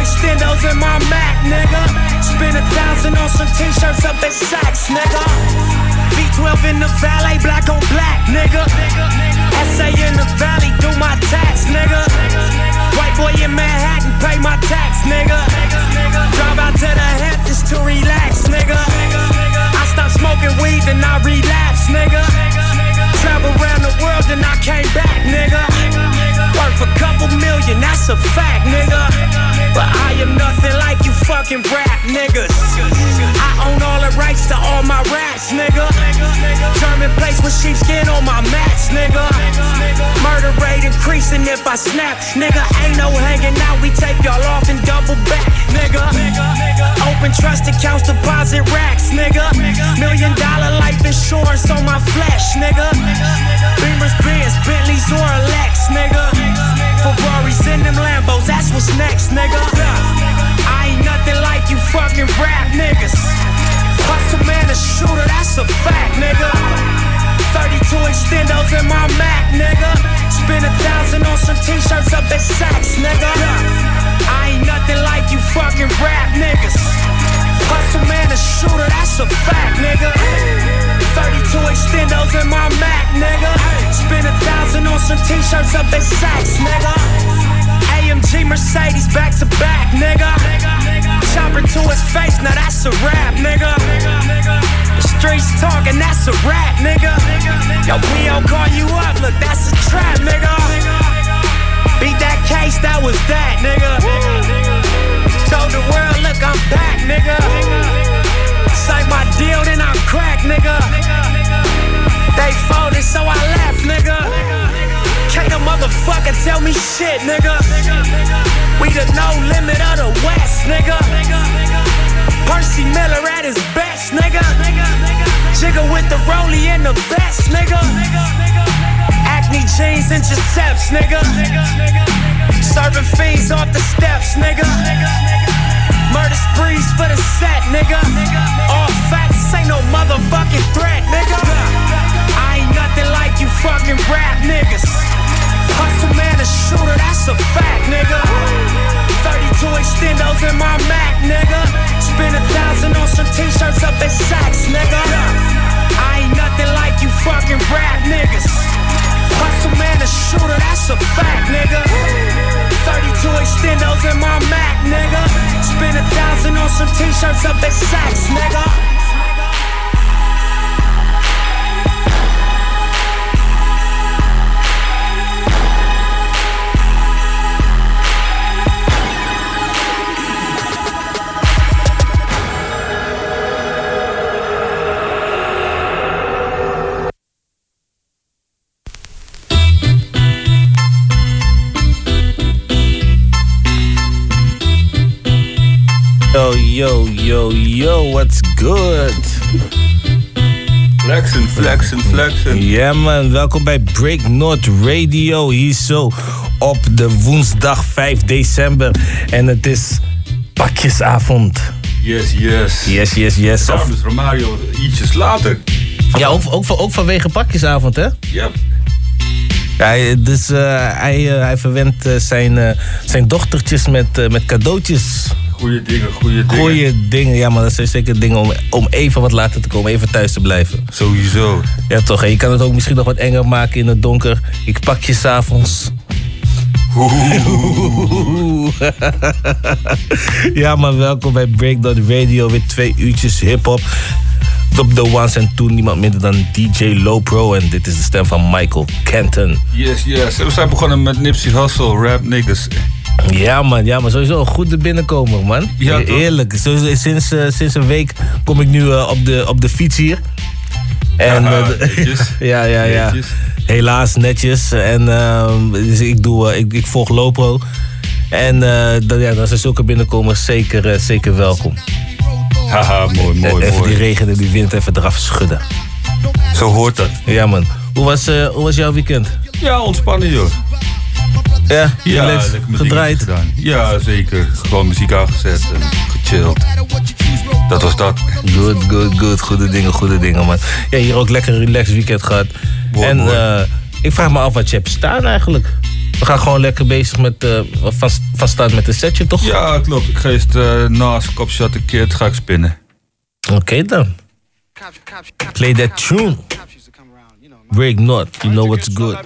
extendos in my Mac, nigga. Spend a thousand on some t-shirts up at Saks, nigga. V12 in the valet, black on black, nigga. SA in the valley, do my tax, nigga. White boy in Manhattan, pay my tax, nigga. Drive out to the Hamptons to relax, nigga. I stopped smoking weed, then I relapse, nigga. Travel around the world, then I came back, nigga. Worth a couple million, that's a fact, nigga. But I am nothing like you fucking rap niggas. I own all the rights to all my raps, nigga. German place with sheepskin on my mats, nigga. Murder rate increasing if I snap, nigga. Ain't no hanging out, we take y'all off and double back, nigga. Open trust accounts, deposit racks, nigga. Million dollar life insurance on my flesh, nigga. Beamers, Benz, Bentleys, or Lex, nigga. Ferraris in them Lambos, that's what's next, nigga. I ain't nothing like you fucking rap niggas. Hustle man, a shooter, that's a fact, nigga. 32 extendos in my Mac, nigga. Spend a thousand on some t-shirts up at Saks, nigga. I ain't nothing like you fucking rap niggas. Hustle man, a shooter, that's a fact, nigga. 32 extendos in my Mac, nigga. Spend a thousand on some t-shirts up at Saks, nigga. AMG Mercedes back to back, nigga. Chopper to his face, now that's a rap, nigga. The streets talking, that's a rap, nigga. Yo, we don't call you up, look, that's a trap, nigga. Beat that case, that was that, nigga. Told the world, look, I'm back, nigga. Sign my deal, then I'm crack, nigga. They folded, so I left, nigga. Can't a motherfucker tell me shit, nigga. We the no limit of the West, nigga. Percy Miller at his best, nigga. Jigger with the rollie and the vest, nigga. Acne jeans and Giuseppe's, nigga. Serving fiends off the steps, nigga. Murder sprees for the set, nigga. All facts ain't no motherfucking threat, nigga. I ain't nothing like you fucking rap niggas. Hustle man, a shooter, that's a fact, nigga. 32 extendos in my Mac, nigga. Spend a thousand on some t-shirts up at Saks, nigga. I ain't nothing like you fucking rap niggas. Hustle man, a shooter, that's a fact, nigga. 32 extendos in my Mac, nigga. Spend a thousand on some t-shirts up at Saks, nigga. Yo, yo, yo, what's good? Flexen, flexen, flexen. Ja man, welkom bij Break North Radio hier zo op de woensdag 5 december. En het is pakjesavond. Yes, yes. Yes, yes, yes. Daarom is Romario ietsjes later. ja, ook, ook, van- ook vanwege pakjesavond hè? Ja. Hij- dus eh, hij, eh, hij verwendt eh, zijn, zijn dochtertjes met, met cadeautjes. Goeie dingen, goeie dingen. Goeie dingen, ja, maar dat zijn zeker dingen om, om even wat later te komen, even thuis te blijven. Sowieso. Ja, toch? En je kan het ook misschien nog wat enger maken in het donker. Ik pak je s'avonds. ja, maar welkom bij Breakdown Radio. Weer twee uurtjes hip-hop. Op de ones en two, niemand minder dan DJ Lopro. En dit is de stem van Michael Kenton. Yes, yes. We zijn begonnen met Nipsey Hussle, rap niggas. Ja, man, ja, maar sowieso een goede binnenkomer, man. Ja, E- toch? Eerlijk. Sowieso, sinds, eh, sinds een week kom ik nu eh, op, de, op de fiets hier. En, eh, de- netjes. ja, ja, ja. Netjes. Helaas netjes. En ehm, dus ik, doe, eh, ik, ik volg Lopro. En eh dan, ja, dan zijn zulke binnenkomers zeker, eh, zeker welkom. Haha, mooi, mooi, even die regen en die wind even eraf schudden. Zo hoort dat. Ja, man. Hoe was, eh, hoe was jouw weekend? Ja, ontspannen joh. Ja, Ja, lekker gedraaid. Ja, zeker. Gewoon muziek aangezet en gechilled. Dat was dat. Good, good, good. Goede dingen, goede dingen, man. Ja, hier ook lekker een relaxed weekend gehad. En eh, ik vraag me af wat je hebt staan eigenlijk. We gaan gewoon lekker bezig met, eh van, van start met een setje, toch? Ja, klopt. Ik ga eerst uh, naast Kopshot een keer, het ga ik spinnen. Oké dan. Play that tune. Break not, you know what's good.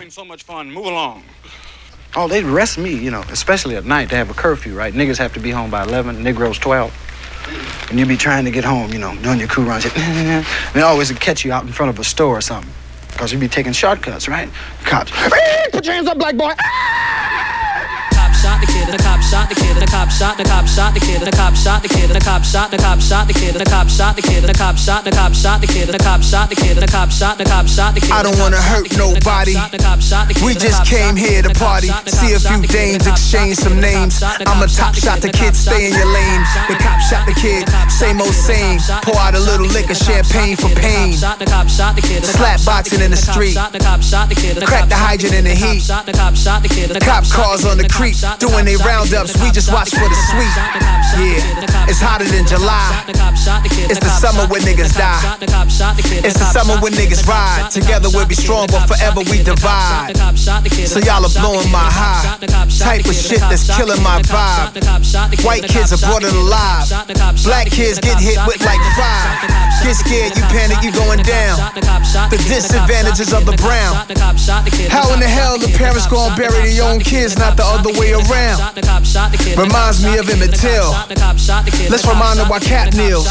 Oh, they'd arrest me, you know, especially at night. They have a curfew, right? Niggas have to be home by 11, Negroes 12. And you be trying to get home, you know, doing your crew runs. and they always catch you out in front of a store or something. Because you be taking shortcuts, right? Cops. Put your hands up, black boy. cop shot the kid, the cop shot the kid, the cop shot the cop shot the kid, the cop shot the kid, the cop shot the cop shot the kid, the cop shot the kid, the cop shot the cop shot the kid, the cop shot the kid, the cop shot the cop shot the kid. I don't wanna hurt nobody. We just came here to party, see a few dames, exchange some names. I'm a top shot the kid, stay in your lane. The cop shot the kid, same old same. Pour out a little liquor, champagne for pain. Slap boxing in the street. Crack the hydrant in the heat. Cop cars on the creek, doing they roundups. We just watch for the sweet. Yeah, it's hotter than July. It's the summer when niggas die. It's the summer when niggas ride. Together we'll be strong, but forever we divide. So y'all are blowing my high. Type of shit that's killing my vibe. White kids are brought it alive. Black kids get hit with like five. Get scared, you panic, you going down. The disadvantages of the brown. How in the hell the parents gonna bury their own kids, not the other way around? Reminds me of Emmett Till. Let's remind them why Cap kneels.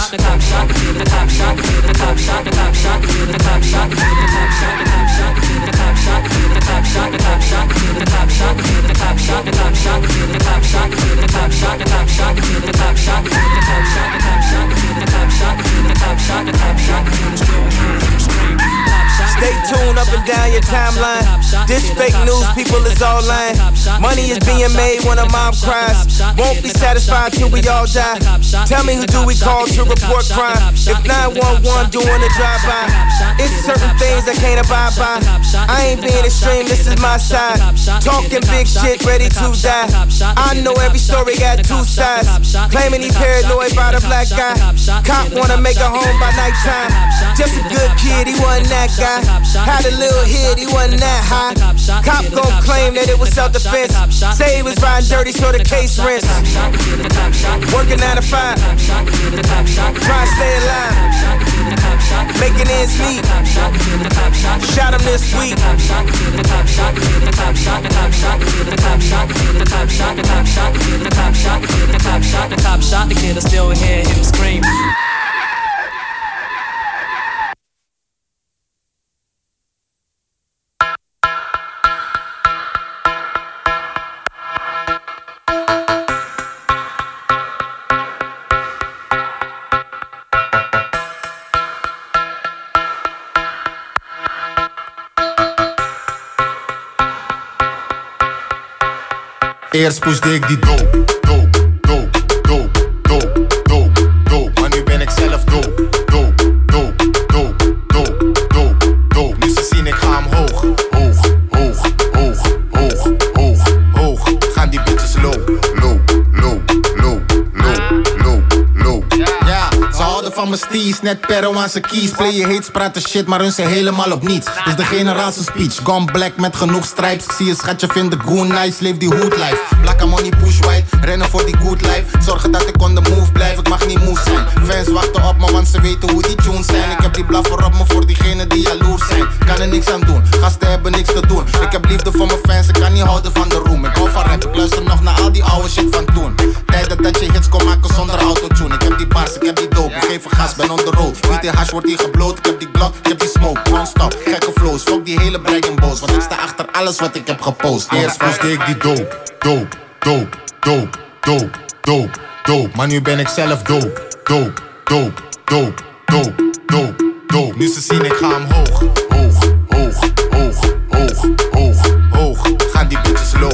Stay tuned up and down your timeline. This fake news, people is all lying. Money is being made when a mom cries. Won't be satisfied till we all die. Tell me who do we call to report crime? If 911 doing a drive-by, it's certain things I can't abide by. I ain't being extreme, this is my side. Talking big shit, ready to die. I know every story got two sides. Claiming he paranoid by the black guy. Cop wanna make a home by nighttime. Just a good kid, he wasn't that guy. Had a little hit, he wasn't that high. Cop gon' claim that it was self-defense. Say he was riding dirty, so the case rents. Working 9 to 5. Trying to stay alive. Making ends meet. Shot him this week. The cop shot the kid, still hear him scream. Eerst pushde ik die dope, dope, dope, steez, net Peruaanse kies. Play je hates, praten shit, maar hun zijn helemaal op niets. Is de generatie speech, gone black met genoeg stripes. Ik zie je schatje, vind de goon nice, leef die hood life. Black money push white, rennen voor die good life. Zorgen dat ik on the move blijf, ik mag niet moe zijn. Fans wachten op me, want ze weten hoe die tunes zijn. Ik heb die blaffer op me voor diegenen die jaloers zijn. Kan er niks aan doen, gasten hebben niks te doen. Ik heb liefde voor mijn fans, ik kan niet houden van de roem. Ik hou van rap, ik luister nog naar al die oude shit van toen. Tijden dat je hits kon maken zonder autotune. Ik heb die bars, ik heb die dope, ik geef een gas, ben on the road. Niet in hash wordt hier gebloot, ik heb die blok, ik heb die smoke, non-stop. Gekke flows, fuck die hele bragging boos. Want ik sta achter alles wat ik heb gepost. Eerst postte ik die dope, dope, dope, dope, dope, dope, dope. Maar nu ben ik zelf dope, dope, dope, dope, dope, dope, dope. Nu ze zien ik ga omhoog, hoog, hoog, hoog, hoog, hoog, hoog. Gaan die bitches low,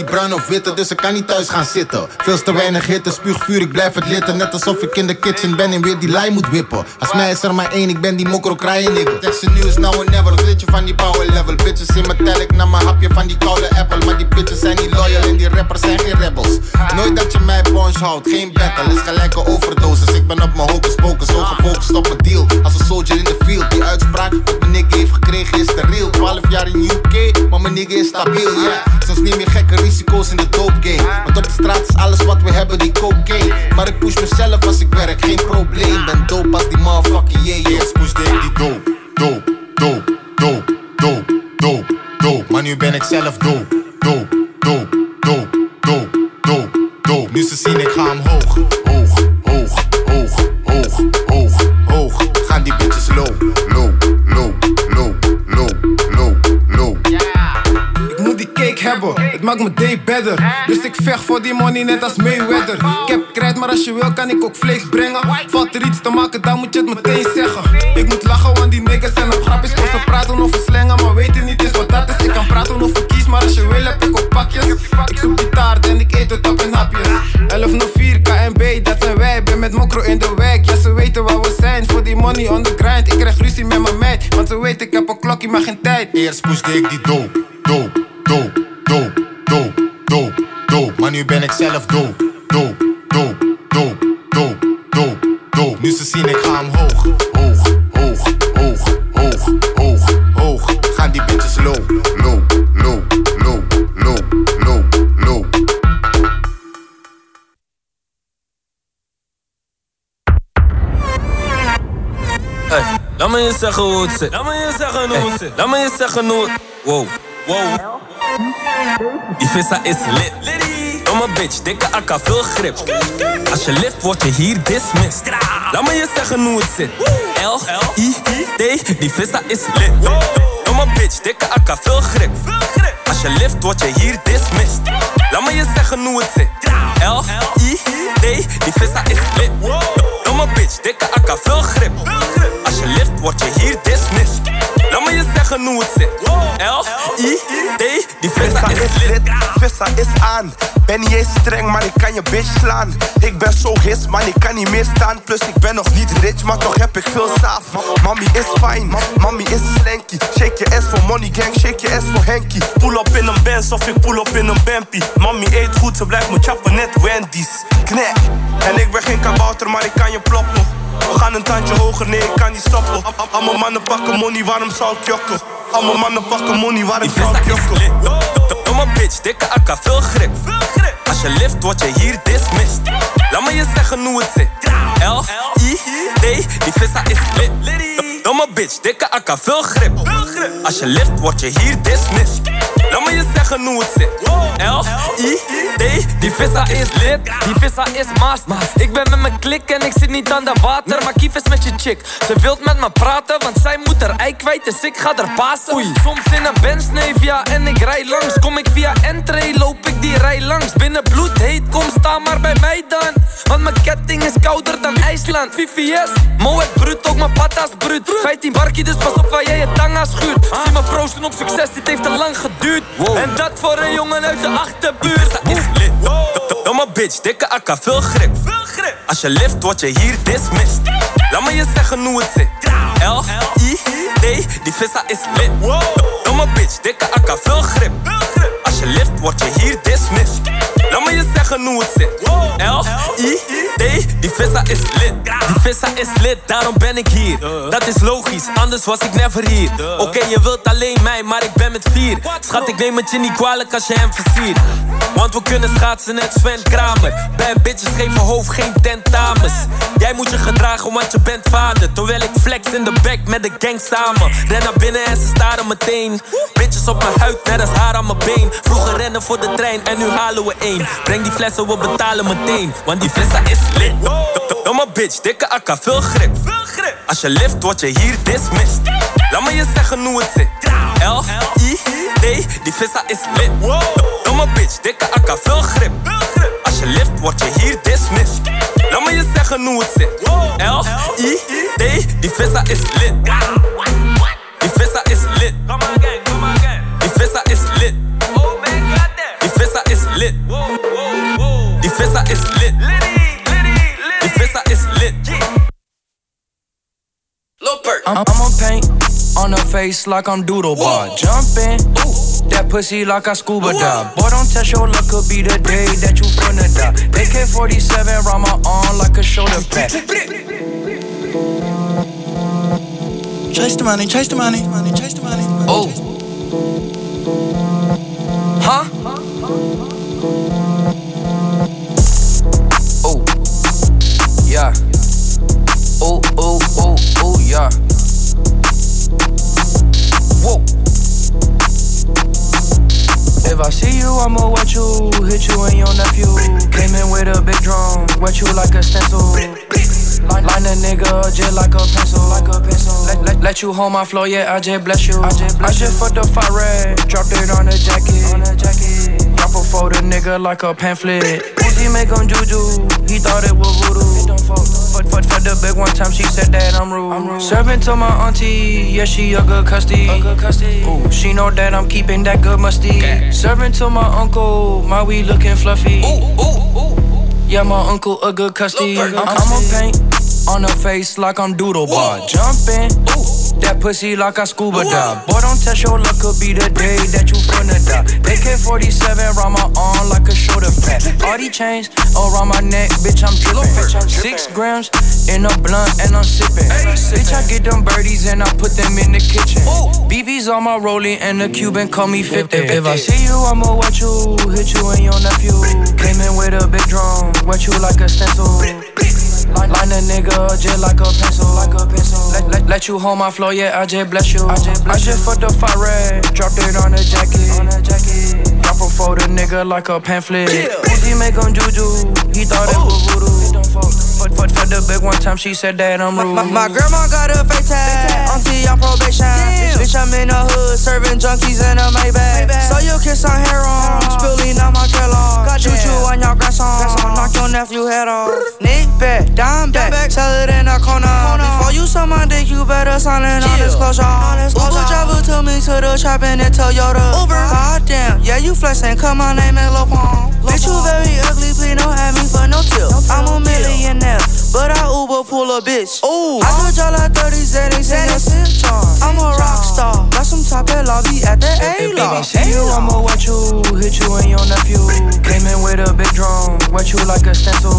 die bruine witten, dus ik kan niet thuis gaan zitten. Veel te weinig hitte, spuugvuur, ik blijf het litten. Net alsof ik in de kitchen ben en weer die lijn moet wippen. Als mij is er maar één, ik ben die mokro kraaien nigga. Teksten nieuws, now or never, weet je van die power level. Bitches in metallic, na mijn hapje van die koude apple. Maar die bitches zijn niet loyal en die rappers zijn geen rebels. Nooit dat je mij punch houdt, geen battle, is gelijke overdosis. Ik ben op mijn hocus pocus, zo gefocust op mijn deal. Als een soldier in de field, die uitspraak wat mijn nigga heeft gekregen is de real. 12 jaar in UK, maar mijn nigga is stabiel, ja. Yeah. Soms neem je gekke risico's in de dope game. Want op de straat is alles wat we hebben, die cocaine. Maar ik push mezelf als ik werk, geen probleem. Ben dope als die motherfucking yeah, yeah. Pushde ik die dope, dope, dope, dope, dope, dope, dope. Maar nu ben ik zelf dope, dope, dope, Dus ik vecht voor die money net als Mayweather. Ik heb krijt, maar als je wil kan ik ook vlees brengen. Valt er iets te maken, dan moet je het meteen zeggen. Ik moet lachen, want die niggas zijn een grapjes. Kon ze praten over slengen, maar weten niet eens wat dat is. Ik kan praten over kies, maar als je wil heb ik ook pakjes. Ik zoek die taart en ik eet het op in hapjes. 1104 KNB, dat zijn wij. Ben met mokro in de wijk, ja ze weten waar we zijn. Voor die money on the grind, ik krijg ruzie met mijn meid. Want ze weten ik heb een klokje, maar geen tijd. Eerst pushde ik die dope, dope, Maar nu ben ik zelf dope, dope, dope, dope, dope, dope, dope. Nu ze zien ik ga omhoog, hoog, hoog, hoog, hoog, hoog, hoog. Gaan die bitches low, low, low, low, low, low, low. Hey, laat me je zeggen hoe het zit. Laat me je zeggen hoe het zit. Laat me je zeggen hoe het... Wow, wow. Die vissa is lit. Domme bitch, dikke akka, veel grip. Als je lift, word je hier dismissed. Laat me je zeggen hoe het zit. L, I, D, die vissa is lit. Domme bitch, dikke akka, veel grip. Als je lift, word je hier dismissed. Laat me je zeggen hoe het zit. L, I, D, die vissa is lit. Domme bitch, dikke akka, veel grip. Als je lift, word je hier dismissed. Laat me je zeggen hoe het zit. L, I, D, die vissa is lit. Vissa is aan. Ben niet eens streng, maar ik kan je bitch slaan. Ik ben zo his, maar ik kan niet meer staan. Plus ik ben nog niet rich, maar toch heb ik veel saaf. Mami is fijn, mami is slanky. Shake je ass voor money gang, shake je ass voor Henky. Pull op in een Benz of ik pull op in een Bempie. Mami eet goed, ze blijft me chappen net Wendy's. Knek. En ik ben geen kabouter, maar ik kan je ploppen. We gaan een tandje hoger, nee ik kan niet stoppen. Al- al- Allemaal mannen pakken money, waarom zou ik jokken? Allemaal mannen pakken money, waarom zou ik jokken? Domme bitch, dikke akka, veel grip. Als je lift, word je hier dismissed. Laat me je zeggen hoe het zit. L, I, D, die vissa is lit. Domme bitch, dikke akka, veel grip. Als je lift, word je hier dismissed. Laat me je zeggen hoe het zit. L, I, D, die vissa is lit. Die vissa is master. Ik ben met mijn klik en ik zit niet aan de water. Maar kief is met je chick. Ze wilt met me praten, want zij moet er ei kwijt. Dus ik ga er pasen. Oei. Soms in een Benz, en ik rij langs. Kom ik via entree, loop ik die rij langs. Binnen bloed heet, kom sta maar bij mij dan. Want mijn ketting is kouder dan IJsland. VVS, Moet bruut, ook mijn patas bruut. 15 barkie, dus pas op waar jij je tanga schuurt. Zie me proosten op succes, dit heeft te lang geduurd. En dat voor een jongen uit de achterbuurt. is lit. Domme bitch, dikke akka, veel grip. Als je lift, word je hier dismissed. Laat me je zeggen hoe het zit. L, I, D, die vissa is lit. Domme bitch, dikke akka, veel grip. Als je lift, word je hier dismissed. Laat me je zeggen hoe het zit. L, I, D, die vissa is lit. Die vissa is lit, daarom ben ik hier. Dat is logisch, anders was ik never hier. Oké, je wilt alleen mij, maar ik ben met vier. Schat, ik neem het je niet kwalijk als je hem versiert. Want we kunnen schaatsen net Sven Kramer. Bij bitches geven hoofd geen tentamens. Jij moet je gedragen, want je bent vader. Terwijl ik flex in de back met de gang samen. Ren naar binnen en ze staren meteen. Bitches op mijn huid, net als haar aan mijn been. Vroeger rennen voor de trein en nu halen we één. Breng die flessen, we betalen meteen. Want die vissa is lit. Domme bitch, dikke akka, veel grip. Als je lift, word je hier dismissed. Laat me je zeggen hoe het zit. L, I, D, die vissa is lit. Domme bitch, dikke akka, veel grip. Als je lift, word je hier dismissed. Laat me je zeggen hoe het zit. L, I, D, die vissa is lit. Die vissa is lit. Die vissa is lit. Die vissa is lit. Die Fässer ist lit. Die Fässer ist lit. I'm, I'ma paint on her face like I'm doodle bar. Jumping, that pussy like I scuba dive. Boy, don't test your luck, could be the day that you finna die. AK 47 round my arm like a shoulder pad. Chase the money, chase the money, chase the money. money oh. Huh? Yeah. Oh, oh, oh, oh, yeah. Whoa. If I see you, I'ma wet you, hit you and your nephew. Came in with a big drum, wet you like a stencil. Line, line a nigga just like a pencil, like a pencil. Let, let, let you hold my flow, yeah, I just bless you. I just, bless I just fucked the fire red, dropped it on a jacket. On a jacket. Drop a for the nigga like a pamphlet. Uzi make him juju, he thought it was voodoo. Fuck, fuck, fuck the big one time, she said that I'm rude. I'm rude. Serving to my auntie, yeah, she a good custody. A good custody. Ooh, she know that I'm keeping that good musty. Serving to my uncle, my weed looking fluffy. Ooh, ooh, ooh. Yeah, my uncle a good custody. I'm, I'ma paint on her face like I'm doodle bar. Jumping, that pussy like I scuba dive. Boy, don't test your luck, could be the day that you finna die. AK 47 round my arm like a shoulder pad. All these chains around my neck, bitch, I'm dripping. Six grams in a blunt and I'm sipping. Bitch, I get them birdies and I put them in the kitchen. BB's on my rollie and the Cuban call me 50. If I see you, I'ma wet you, hit you and your nephew. Came in with a big drum, wet you like a stencil. Line, line a nigga just like a pencil, like a pencil. Let, let, let you hold my flow, yeah, I just bless you. I just, bless I just fucked the fire red, dropped it on a jacket. On a jacket. Drop a the nigga like a pamphlet. Uzi make him juju, he thought it was voodoo. Fuck, fuck, fuck the big one time, she said that I'm rude. My, my grandma got a fake tag, auntie on probation. Bitch, I'm in the hood, serving junkies in a Maybach. So you kiss on hair on, spilling on my Kellogg. Choo choo on your grandson, knock your nephew head off. Nick back, dime back, sell it in a corner. Before you suck my dick, you better sign an honest closure. Uber driver took me to the trap in that Toyota. Uber, goddamn, yeah you flexing, cause my name Lil Pong. Bitch, you very ugly, please don't have me for no tip. I'm a millionaire, but I Uber pull a bitch. Ooh, I could draw like 30 Xanax in your SIM charge. I'm a rock star, got some top at lobby at the I A-Log. see you, I'ma wet you, hit you and your nephew. Came in with a big drum, wet you like a stencil.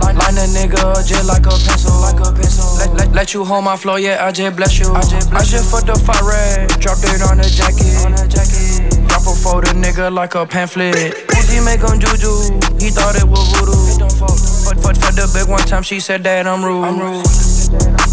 Line, line a nigga just like a pencil, like a pencil. Let, let, let you hold my flow, yeah, I just bless you. I just, I just fucked the fire red, dropped it on a jacket. On a jacket. Drop a for the nigga like a pamphlet. Uzi make him juju, he thought it was voodoo. Fuck, fuck, fuck the big one time, she said that I'm rude. I'm rude.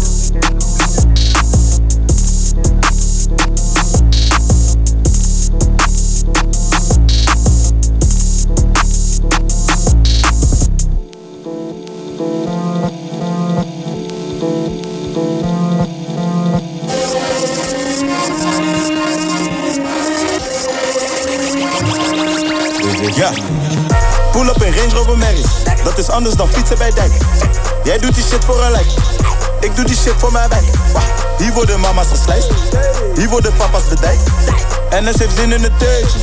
Range Rover Marys. Dat is anders dan fietsen bij dijk. Jij doet die shit voor een like. Ik doe die shit voor mijn wijk. Hier worden mama's geslijst. Hier worden papa's bedijkt. NS heeft zin in het teutje.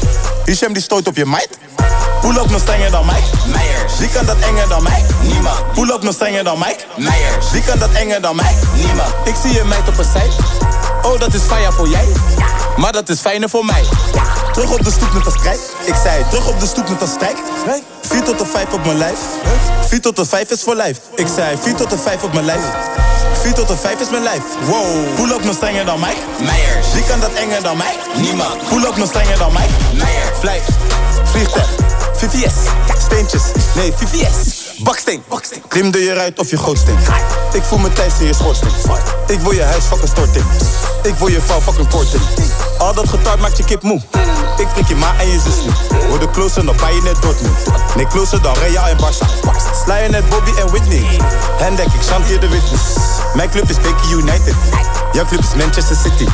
Hisham die stoot op je meid. Pull up nog strenger dan Mike. Meijers. Wie kan dat enger dan mij? Niemand. Pull up nog strenger dan Mike. Meijers. Wie kan dat enger dan mij? Niemand. Ik zie je meid op een site. Oh, dat is fire voor jij. Maar dat is fijner voor mij. Terug op de stoep met als krijg. Ik zei terug op de stoep met als strijk. 4 tot de 5 op mijn lijf. 4 tot de 5 is voor lijf. Ik zei 4 tot de 5 op mijn lijf. 4 tot de 5 is mijn lijf. Wow. Pull up nog strenger dan Mike. Meijers. Wie kan dat enger dan mij? Niemand. Pull up nog strenger dan Mike. Meijer. Vlijt. Vliegtuig. VVS. Steentjes. Nee, VVS. Baksteen. Klim er je uit of je gootsteen. Ik voel me thuis in je schoorsteen. Ik wil je huis fucking storten. Ik wil je vrouw fucking korten. Al dat getart maakt je kip moe. Ik prik je ma en je zus nu. Worden closer dan bij je net Dortmund. Nee, closer dan Real en Barca. Sla je net Bobby en Whitney. Hendek, ik chanteer de witness. Mijn club is Becky United. Jouw club is Manchester City.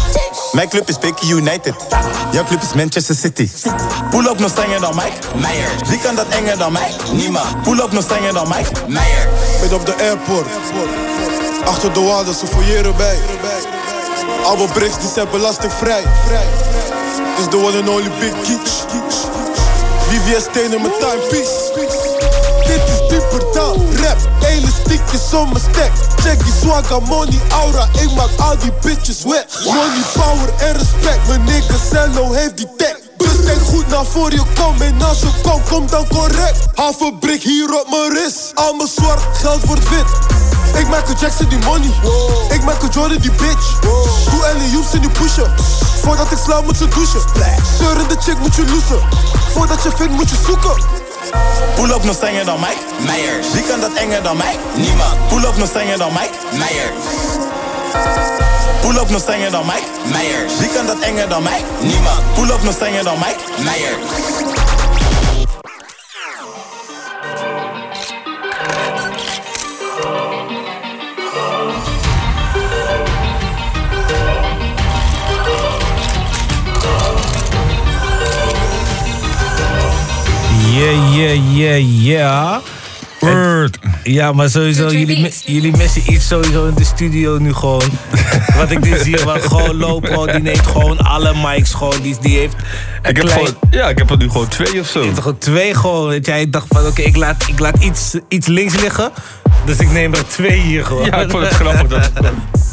Mijn club is Becky United. Jouw club is Manchester City. Pull up nog strenger dan Mike. Meijers. Wie kan dat enger dan mij? Niemand. Pull up nog strenger dan Mike. Meijer. Ben op de airport. Achter de wanden, ze fouilleren bij. Alle bricks die zijn belastingvrij. Dus de one and only Big Geeks. VVS stenen mijn timepiece. Dit is dieper dan rap. Elastiekjes om mijn stek. Check die swagger, money, aura. Ik maak al die bitches wet. Money, power en respect, mijn nigga Cello heeft die tech. Dus kijk goed naar voor je komt en als je komt, kom dan correct. Half een brik hier op mijn wrist, al mijn zwart, geld wordt wit. Ik maak een Jackson die money, ik maak een Jordan die bitch. Doe Ellie Joeps in die pushen, voordat ik sla moet ze douchen. Zeurende chick moet je loesen, voordat je vindt moet je zoeken. Pull up nog strenger dan mij? Meijers. Wie kan dat enger dan mij? Niemand. Pull up nog strenger dan mij? Meijers. Pull up nog strenger dan mij? Meijers. Wie kan dat enger dan mij? Niemand. Pull up nog strenger dan mij? Meijers. Yeah, yeah, yeah, yeah. Word. Ja, maar sowieso, jullie, jullie missen iets sowieso in de studio nu gewoon. Wat ik dus zie, wat gewoon Lopo, die neemt gewoon alle mics gewoon. Die, die heeft Ik heb gewoon, ja, ik heb er nu gewoon twee of zo. Gewoon twee gewoon. Weet jij, ik dacht van oké, ik laat, ik laat iets, iets links liggen. Dus ik neem er twee hier gewoon. Ja, ik vond het grappig dat.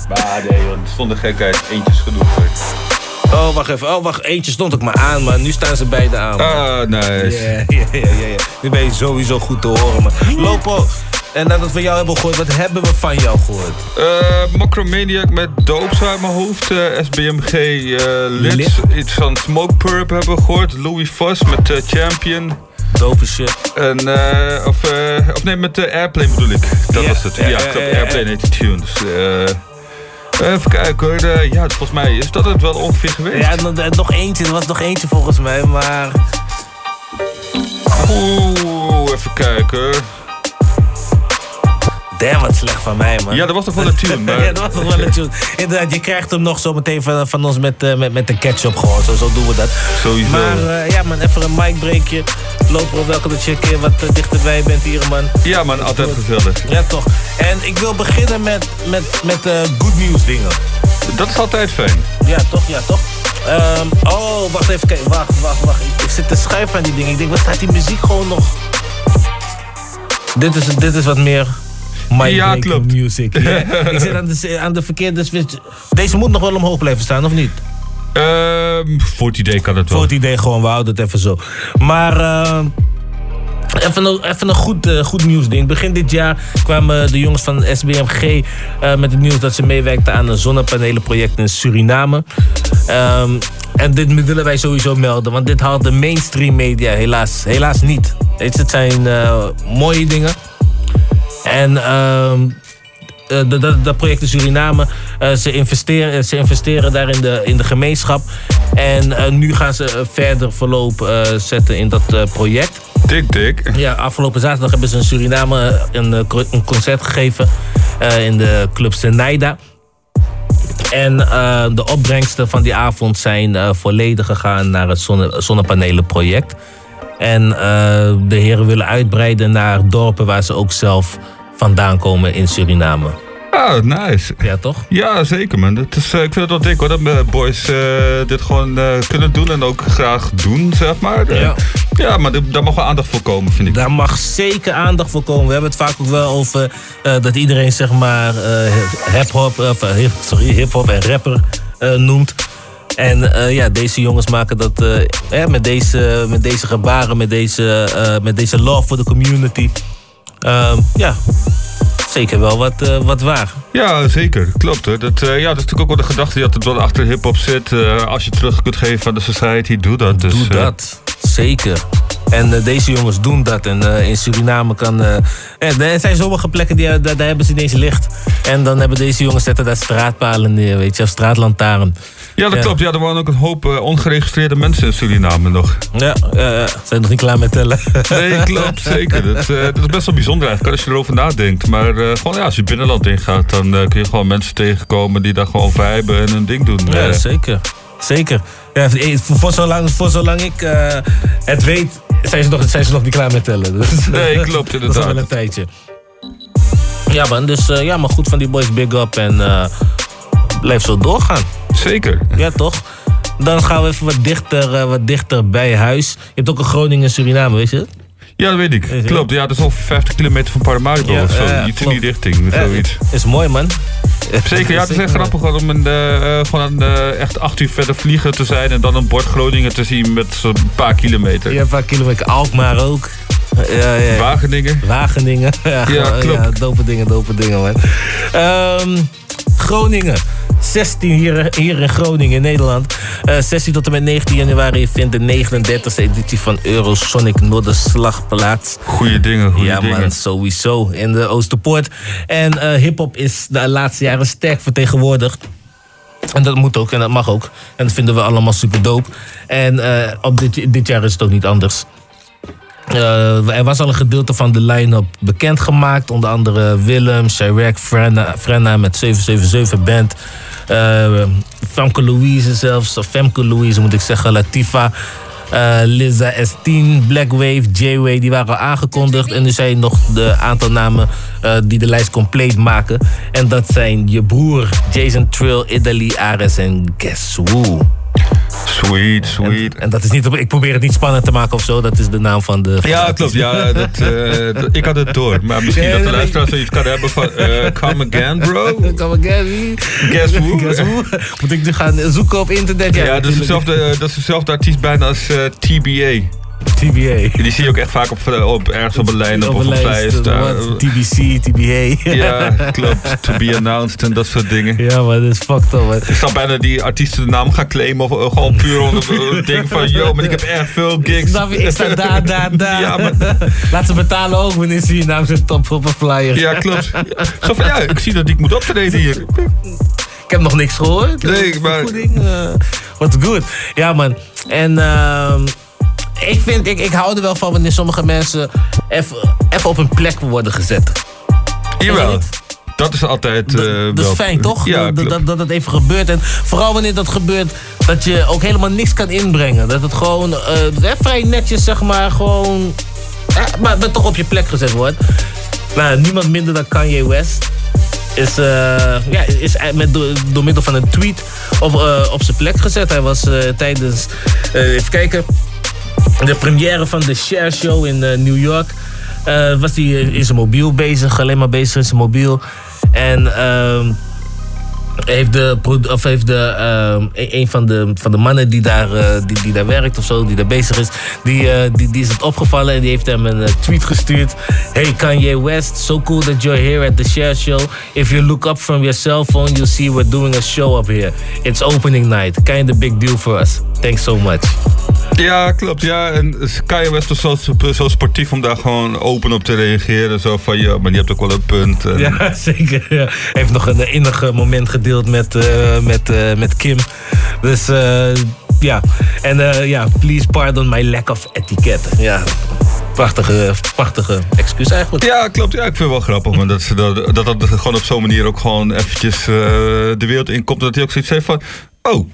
Maar nee, joh, zonder gekheid, eentjes genoeg. Oh, wacht even. Oh, wacht. Eentje stond ook maar aan, maar nu staan ze beide aan. Ah, nice. Ja, ja, ja. Nu ben je sowieso goed te horen, man. Lopo, en nadat we jou hebben gehoord, wat hebben we van jou gehoord? Eh Macromaniac met Dopes uit mijn hoofd. eh, SBMG eh Lids. Lid. Iets van Smoke Purp hebben we gehoord. Louis Voss met Champion. Dope shit. En, eh, of, eh, of nee, met de Airplane bedoel ik. Dat was het. ja, ik ja. Airplane heet die tune. Dus, eh, even kijken hoor. Ja, volgens mij is dat het wel ongeveer geweest. Ja, nog, eh, nog eentje. Er was nog eentje volgens mij, maar... Oeh, even kijken hoor. Damn, wat slecht van mij, man. Ja, dat was toch wel een tune, maar- ja, dat was toch wel een tune. Inderdaad, je krijgt hem nog zo meteen van, van ons met, eh, met, met de ketchup gewoon. Zo, zo doen we dat. Sowieso. Maar eh, ja, man, even een micbreakje. Lopen welke dat je een keer wat eh, dichterbij bent hier, man. Ja, man, altijd gezellig. Ja, toch. En ik wil beginnen met, met, met good news dingen. Dat is altijd fijn. Ja, toch? Ja, toch? Ehm, oh, wacht even. Kijk, wacht, wacht, wacht. Ik, ik zit te schuiven aan die dingen. Ik denk, wat staat die muziek gewoon nog? Dit is, dit is wat meer... My Ja, klopt. Music. Ja. ik zit aan de, aan de verkeerde switch. Deze moet nog wel omhoog blijven staan, of niet? Ehm voor het idee kan het wel. Voor het idee gewoon, we houden het even zo. Maar... ehm, Even een, even een goed, eh, goed nieuwsding. Begin dit jaar kwamen de jongens van SBMG eh, met het nieuws dat ze meewerkten aan een zonnepanelenproject in Suriname. Ehm, en dit willen wij sowieso melden, want dit haalt de mainstream media helaas, helaas niet. Weet je, het zijn eh, mooie dingen. En ehm, eh, dat- project in Suriname, eh, ze, investeren, ze investeren daar in de, in de gemeenschap. En eh, nu gaan ze verder verloop zetten in dat project. Dik, dik. Ja, afgelopen zaterdag hebben ze in Suriname een, een concert gegeven in de club Senaida. En de opbrengsten van die avond zijn volledig gegaan naar het zonne, zonnepanelenproject. En de heren willen uitbreiden naar dorpen waar ze ook zelf vandaan komen in Suriname. Ah, nice. Ja, toch? Ja, zeker man. Dat is, eh, ik vind het wel dik hoor, dat mijn boys eh, dit gewoon eh, kunnen doen en ook graag doen, zeg maar. Eh, Ja. ja, maar daar mag wel aandacht voor komen, vind ik. Daar mag zeker aandacht voor komen. We hebben het vaak ook wel over eh, dat iedereen zeg maar eh, hip-hop, eh, hip- sorry, hip-hop en rapper eh, noemt. En eh, ja, deze jongens maken dat eh, hè, met, deze, met deze gebaren, met deze, eh, met deze love voor de community. Ehm, ja, zeker wel wat, eh, wat waar. Ja, zeker. Klopt hoor. Dat, eh, ja, dat is natuurlijk ook wel de gedachte dat het wel achter hip-hop zit. Eh, als je terug kunt geven aan de society, doe dat. Dus, Doe dat, zeker. En deze jongens doen dat. En in Suriname kan... er zijn sommige plekken, die, daar, daar hebben ze ineens licht. En dan hebben deze jongens zetten daar straatpalen neer, weet je. Of straatlantaarn. Ja, dat klopt. Ja, er wonen ook een hoop eh, ongeregistreerde mensen in Suriname nog. Ja, zijn nog niet klaar met tellen. Nee, klopt, zeker. Dat, eh, dat is best wel bijzonder eigenlijk, als je erover nadenkt. Maar eh, gewoon, ja, als je binnenland ingaat, dan kun je gewoon mensen tegenkomen die daar gewoon viben en hun ding doen. Ja, zeker. Zeker. Ja, voor, zolang, voor zolang ik het weet, zijn ze, nog, zijn ze nog niet klaar met tellen. Dus, Nee, klopt, Dat is wel inderdaad. een tijdje. Ja man, dus ja, maar goed van die boys big up en blijf zo doorgaan. Zeker. Ja, toch? Dan gaan we even wat dichter, eh, wat dichter bij huis. Je hebt ook een Groningen en Suriname, weet je? Ja, dat weet ik. Klopt, ja, dat is ongeveer 50 kilometer van Paramaribo Ja, of zo. Iets in die richting, Ja, zoiets. Is mooi man. Zeker, ja, het is echt grappig om een, eh, eh, gewoon eh, echt acht uur verder vliegen te zijn en dan een bord Groningen te zien met zo'n paar kilometer. Ja, een paar kilometer. Alkmaar ook. Ja, ja. Wageningen. Wageningen. Ja, Ja, klopt. ja, dope dingen, dope dingen, man. Ehm, Groningen. 16 hier, hier in Groningen, in Nederland. Eh 16 tot en met 19 januari vindt de 39e editie van Eurosonic Noorderslag plaats. Goeie dingen, goede ja, dingen. man, sowieso. In de Oosterpoort. En eh hip-hop is de laatste jaren sterk vertegenwoordigd. En dat moet ook en dat mag ook. En dat vinden we allemaal super dope. En eh, op dit, dit jaar is het ook niet anders. Eh, er was al een gedeelte van de line-up bekendgemaakt. Onder andere Willem, Chirac, Frenna, met 777 Band. eh Femke Louise zelfs, Femke Louise moet ik zeggen, Latifa. eh Liza S10, Blackwave, J-Way, die waren aangekondigd. En nu zijn nog de aantal namen eh, die de lijst compleet maken. En dat zijn je broer, Jason Trill, Italy, Ares en Guess Who. Sweet, sweet. En, en dat is niet, ik probeer het niet spannend te maken of zo. Dat is de naam van de. van Ja, klopt. Ja, dat, eh, dat- ik had het door. Maar misschien dat de nee, luisteraar zoiets kan hebben van... eh, come again, bro? Come again? Guess who? Guess who? Moet ik nu gaan zoeken op internet? Ja, Ja, dat, is dezelfde, dat is dezelfde artiest bijna als eh, TBA. TBA. Die zie je ook echt vaak op, op ergens op een lijn of op een lijst, eh, wat, TBC, TBA. Ja, klopt. To be announced en dat soort dingen. Ja, maar dat is fucked up, man. Ik zal bijna die artiesten de naam gaan claimen. Of eh, gewoon puur onder het ding van... Yo, maar ik heb echt veel gigs. Snap je? Ik sta daar, daar, daar. Ja, maar, Laat ze betalen ook wanneer ze je naam zit top op een flyer. ja, klopt. Zo van, ja, ik zie dat ik moet optreden hier. Ik heb nog niks gehoord. Nee, maar- Vergoeding, eh, What's good. Ja, man. En ehm, ik, vind, ik, ik hou er wel van wanneer sommige mensen even even op een plek worden gezet. Jawel. Dat is altijd eh, Dat wel... is fijn, toch? Ja, dat, dat, dat het even gebeurt. En vooral wanneer dat gebeurt, dat je ook helemaal niks kan inbrengen. Dat het gewoon eh, vrij netjes, zeg maar, gewoon... eh, maar, maar toch op je plek gezet wordt. Nou, niemand minder dan Kanye West. Is, eh, ja, is met, door, door middel van een tweet op, op zijn plek gezet. Hij was tijdens, even kijken, de première van de Share Show in eh, New York. eh, was hij in zijn mobiel bezig, alleen maar bezig in zijn mobiel. En ehm, heeft de, of heeft de, ehm, een- een van de, van de mannen die daar, eh, die, die daar werkt of zo, die daar bezig is, die, die, die is het opgevallen en die heeft hem een tweet gestuurd. Hey Kanye West, so cool that you're here at the Share Show. If you look up from your cell phone, you'll see we're doing a show up here. It's opening night. Kind of big deal for us. Thanks so much. Ja, klopt. Ja, en Kanye West was zo, zo sportief om daar gewoon open op te reageren. Zo van, ja, maar je hebt ook wel een punt. En- Ja, zeker. Ja. Hij heeft nog een innig moment gedeeld met, eh, met, eh, met Kim. Dus eh, ja. En eh, ja, please pardon my lack of etiquette. Ja, prachtige, prachtige excuus eigenlijk. Ja, klopt. Ja, ik vind het wel grappig. Maar dat, dat, dat dat gewoon op zo'n manier ook gewoon eventjes eh, de wereld inkomt. Dat hij ook zoiets heeft van, oh,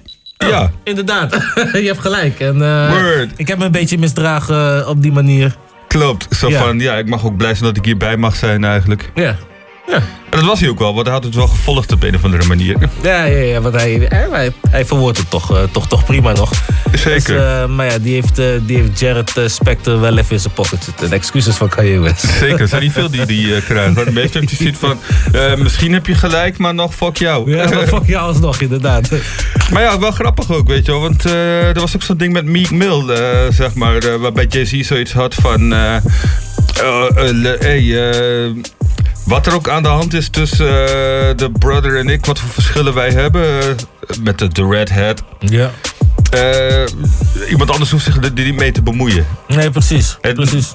ja. Inderdaad, je hebt gelijk. En, eh, Word. Ik heb me een beetje misdragen op die manier. Klopt. Zo Ja. van, ja, ik mag ook blij zijn dat ik hierbij mag zijn eigenlijk. Ja. En dat was hij ook wel, want hij had het wel gevolgd op een of andere manier. Ja, ja, ja want hij, hij, hij, verwoordt het toch, eh, toch, toch prima nog. Zeker. Dus, eh, maar ja, die heeft, eh, die heeft Jared Spector wel even in zijn pocket zitten. De excuses van Kanye West. Zeker, er zijn niet veel die die krijgen. hoor. De meeste heeft ziet van, misschien heb je gelijk, maar nog fuck jou. Ja, maar fuck jou alsnog, inderdaad. Maar ja, wel grappig ook, weet je wel. Want er was ook zo'n ding met Meek Mill, zeg maar. waarbij Jay-Z zoiets had van... hey, eh, wat er ook aan de hand is tussen eh, de brother en ik... wat voor verschillen wij hebben eh, met de, de Red Hat. Ja. Eh, iemand anders hoeft zich er niet mee te bemoeien. Nee, precies. precies.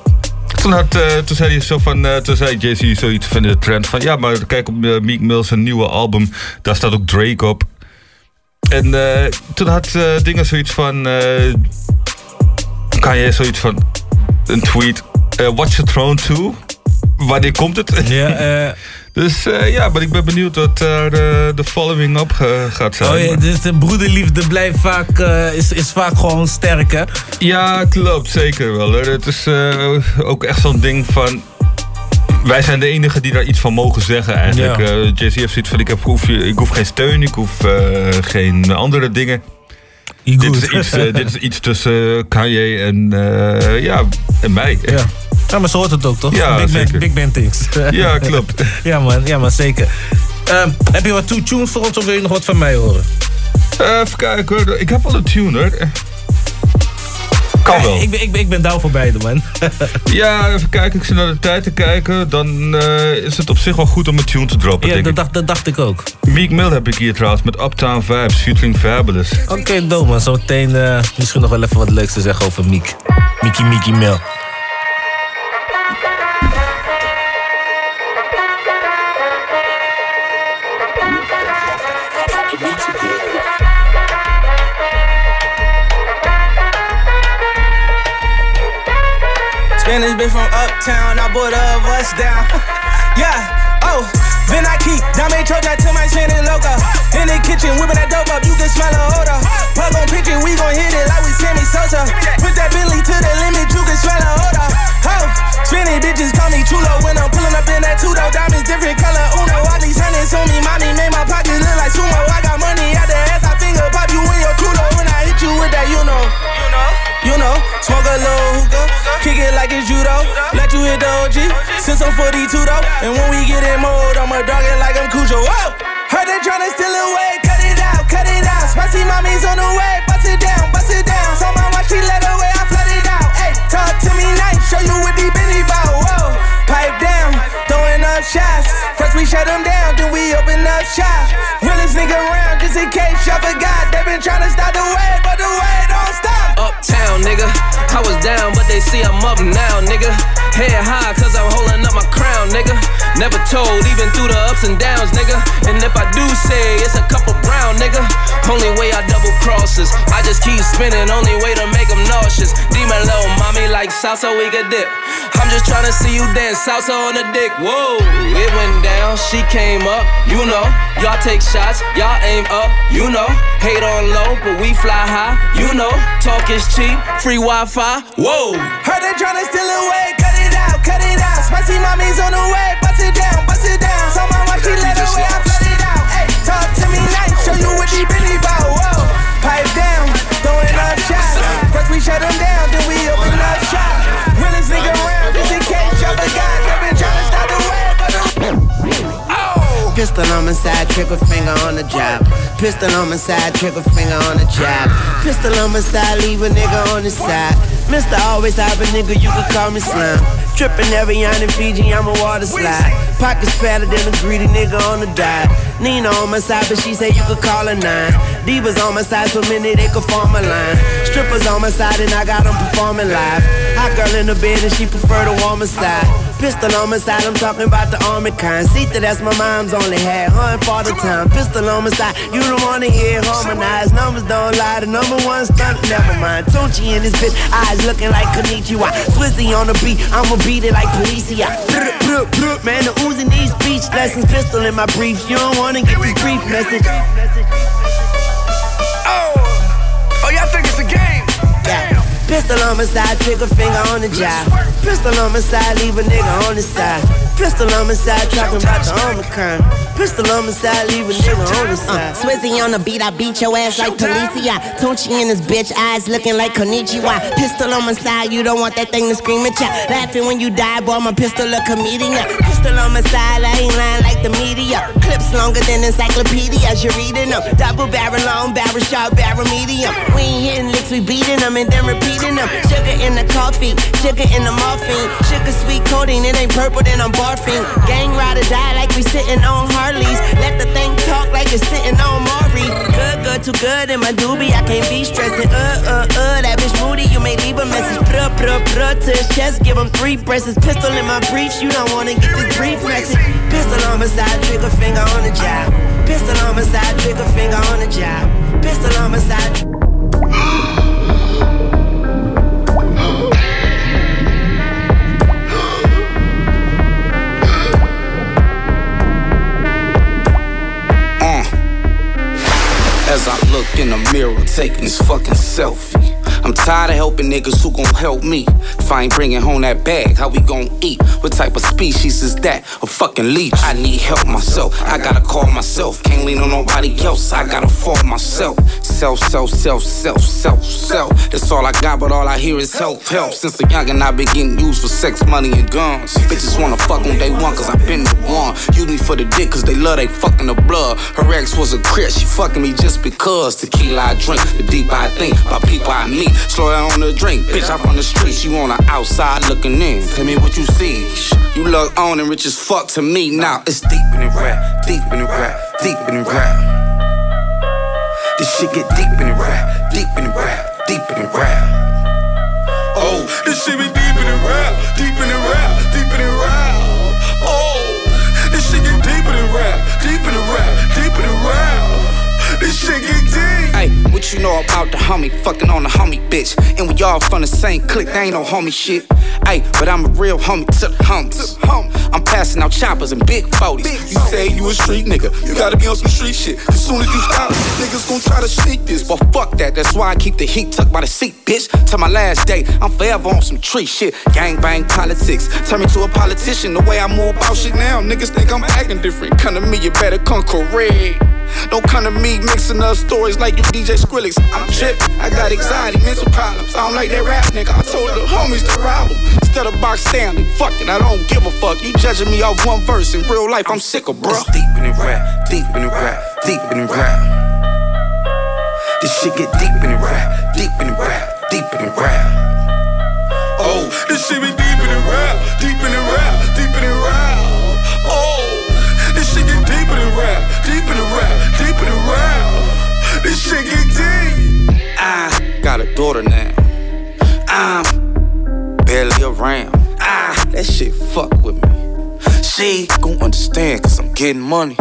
Toen, had, toen zei hij zo van, toen zei Jay-Z zoiets van de trend van, ja, maar kijk op Meek Mill zijn nieuwe album, daar staat ook Drake op. En toen had dingen zoiets van, kan je zoiets van, een tweet, Watch the Throne 2? Wanneer komt het? Ja, eh. Dus eh, ja, maar ik ben benieuwd wat daar eh, de following op gaat zijn. Oh ja, dus de broederliefde blijft vaak, is, is vaak gewoon sterk, hè? Ja, klopt. Zeker wel. Hoor. Het is ook echt zo'n ding van... Wij zijn de enigen die daar iets van mogen zeggen eigenlijk. Ja. Heeft zoiets van, ik, heb, hoef, ik hoef geen steun, ik hoef geen andere dingen. Dit is, iets, dit is iets tussen Kanye en, ja, en mij. Ja. Ja, maar zo hoort het ook, toch? Ja, big, zeker. man, big things. Ja, klopt. ja, man, ja, maar zeker. Ehm, heb je wat two tunes voor ons of wil je nog wat van mij horen? Eh, even kijken. Ik heb wel een tune hoor. Kan wel. Ik ben, ik ben, ik ben down voor beide, man. Ja, even kijken. Ik zit naar de tijd te kijken. Dan eh, is het op zich wel goed om een tune te droppen, Ja, dat ik. dacht, dat dacht ik ook. Meek Mill heb ik hier trouwens met Uptown Vibes featuring Fabulous. Oké, dom man. Zometeen eh, misschien nog wel even wat leuks te zeggen over Miek. Mickey Mickey Mill. Spanish bitch from uptown, I bought a bus down. yeah, oh, then I keep Dame Troja to my Shannon logo. In the kitchen, whipping that dope up, you can smell the odor. Plug on picture, we gon' hit it like we Sammy Sosa. Put that Billy to the limit, you can smell a odor. Oh, spinning bitches call me chulo when I'm pulling up in that two door diamonds, different color Uno. All these hundreds on me, mommy made my pockets look like sumo. I got money out the ass, I finger pop you in your culo when I hit you with that, you know. You know. You know, smoke a little hookah, kick it like it's judo. Let you hit the OG, since I'm 42 though. And when we get in mode, I'ma dog it like I'm Cujo. Whoa! Heard they tryna steal away, cut it out, cut it out. Spicy mommy's on the way, bust it down, bust it down. So my watch, she let away, I flood it out. Hey, talk to me nice, show you what the bow. Whoa, pipe down, throwing up shots. First we shut them down, then we open up shop. Realest nigga around, just in case y'all forgot. They been tryna stop the wave, but the wave don't stop. Uptown, nigga. I was down, but they see I'm up now, nigga. Head high, cause I'm holding up my crown, nigga. Never told, even through the ups and downs, nigga. And if I do say it's a couple brown, nigga. Only way I double crosses. I just keep spinning, only way to make them nauseous. Demon low, mommy like salsa, we could dip. I'm just tryna see you dance salsa on the dick. Whoa, it went down, she came up, you know. Y'all take shots, y'all aim up, you know. Hate on low, but we fly high, you know. Talk is cheap, free Wi Fi, whoa. Heard they tryna steal away, on my side, trigger finger on the job. Pistol on my side, trigger finger on the job. Pistol on my side, leave a nigga on the side. Mister always have a nigga, you can call me Slim. Trippin' every on in Fiji, I'm a water slide. Pockets fatter than a greedy nigga on the dive. Nina on my side, but she say you could call her nine. Divas on my side, so many they could form a line. Strippers on my side, and I got them performing live. Hot girl in the bed, and she prefer the warmer side. Pistol on my side, I'm talking about the army kind. Sita, that's my mom's only had. Her and father time. Pistol on my side, you don't wanna hear harmonized. Numbers don't lie, the number one stunt, never mind. Tunchi in this bitch, eyes looking like Konnichiwa. Swizzy on the beat, I'ma beat it like Policia. Man, the Uzi needs speech lessons. Pistol in my briefs, you don't wanna get this brief message. Pistol on my side, trigger finger on the job. Pistol on my side, leave a nigga on the side. Pistol on my side, talking about the Omicron. Pistol on my side, leave a nigga on the uh, side. Swizzy on the beat, I beat your ass like Policia. Tunchi in his bitch, eyes looking like Konnichiwa. Pistol on my side, you don't want that thing to scream at ya. Laughing when you die, boy, my pistol a comedian. Pistol on my side, I ain't lying like the media. Clips longer than encyclopedias, you're reading them. Double barrel long, barrel short, barrel medium. We ain't hitting licks, we beating them and then repeating them. Sugar in the coffee, sugar in the morphine. Sugar sweet coating, it ain't purple, then I'm barfing. Gang ride or die like we sitting on Harleys. Let the thing talk like it's sitting on Maury. Good, good, too good in my doobie. I can't be stressing. Uh, uh, uh, that bitch moody. You may leave a message. Pruh, pruh, pruh to his chest. Give him three presses. Pistol in my briefs. You don't wanna get this brief message. Pistol on my side, trigger finger on the job. Pistol on my side, trigger finger on the job. Pistol on my side. As I look in the mirror, taking this fucking selfie. I'm tired of helping niggas who gon' help me. If I ain't bringing home that bag, how we gon' eat? What type of species is that? A fucking leech. I need help myself. I gotta call myself. Can't lean on nobody else. I gotta fall myself. self, self, self, self, self, self. That's all I got, but all I hear is help, help. Since a youngin', i been getting used for sex, money, and guns. Bitches wanna fuck on day one, cause I been the one. Use me for the dick, cause they love they fucking the blood. Her ex was a crit, she fucking me just because. Tequila I drink, the deep I think, by people I meet. Slow down on the drink, bitch, I'm from the streets. You on the outside looking in. Tell me what you see. You look on and rich as fuck to me. Now it's deep in the rap, deep in the rap, deep in the rap. This shit get deep in the rap, deep in the rap, deep in the rap. Oh, this shit be deep in the rap, deep in the rap, deep in the rap. Oh, this shit get deep in the rap, deep in the rap, deep in the rap. This shit get deep. Hey, what you know about the homie? Fucking on the homie, bitch. And we all from the same clique, they ain't no homie shit. Hey, but I'm a real homie to the homies. I'm passing out choppers and big 40s. You say you a street nigga, you gotta be on some street shit. As soon as you stop, niggas gon' try to sneak this. But fuck that, that's why I keep the heat tucked by the seat, bitch. To my last day, I'm forever on some tree shit. Gang bang politics, turn me to a politician. The way I move about shit now, niggas think I'm acting different. Come to me, you better come correct. Don't come to me mixing up stories like you DJ Skrillex. I'm trippin', I got anxiety, mental problems. I don't like that rap nigga. I told the homies to rob him. Instead of box Stanley, fuck it, I don't give a fuck. You judging me off one verse. In real life, I'm sick of bro. Deep in the rap, deep in the rap, deep in the rap. This shit get deep in the rap, deep in the rap, deep in the rap. Oh, this shit be deep in the rap, deep in the rap, deep in the rap. Oh, this shit get deep in the rap, deep in the rap, in the rap. This shit get deep. I got a daughter now. I'm barely around. Ah, that shit fuck with me. She gon' understand, cause I'm getting money.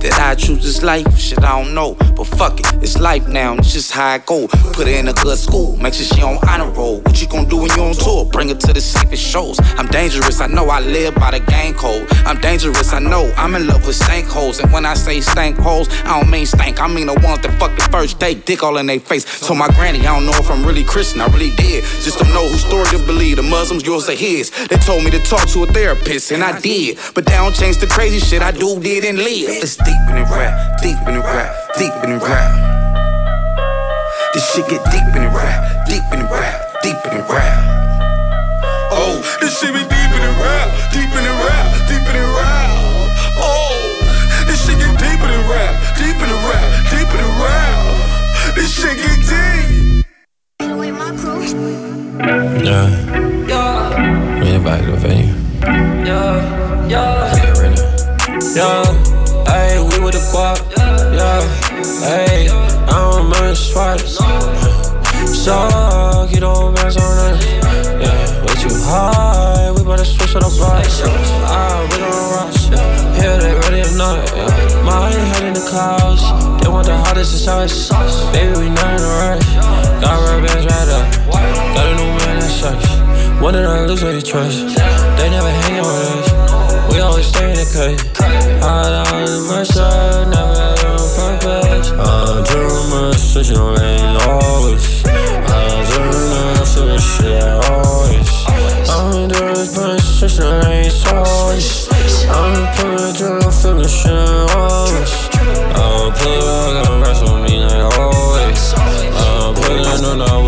That I choose this life, shit I don't know. But fuck it, it's life now, it's just how I go. Put her in a good school, make sure she on honor roll. What you gon' do when you on tour? Bring her to the safest shows. I'm dangerous, I know I live by the gang code. I'm dangerous, I know I'm in love with stank holes. And when I say stank holes, I don't mean stank, I mean the ones that fuck the first day, dick all in their face. So my granny, I don't know if I'm really Christian, I really did. Just don't know whose story to believe. The Muslims, yours or his. They told me to talk to a therapist, and I did. But that don't change the crazy shit I do, did, and live. Deep in the rap, deep in the rap, deep in the rap. This shit get deep in the rap, deep in the rap, deep in the rap. Oh, this shit be deep in the rap, deep in the rap, deep in the rap. Oh, this shit get deep in the rap, deep in the rap, deep in the rap. This shit get deep. Yeah. Bring it back to the venue. Yeah, yeah. Yeah, with the guap. Yeah, ayy, I don't remember swipes. So, keep on bands on us. Yeah, way too high. We to switch to the block. Ah, we gon' rush. Yeah, yeah they ready or not. Yeah, my head in the clouds. They want the hottest of sauce. Baby, we not in a rush. Got rubber bands right up. Got a new man that sucks. One of them lose what you trust. They never hang with us. We always stay in the cut. Hard out in my shirt, never had it on purpose. I'm too much, switching lanes always. I'm too much, switching shit always. I'm doing much, switching lanes always. I'm pulling through, feeling shit always. I'm pulling, gonna rest on me like always. I'm pulling on out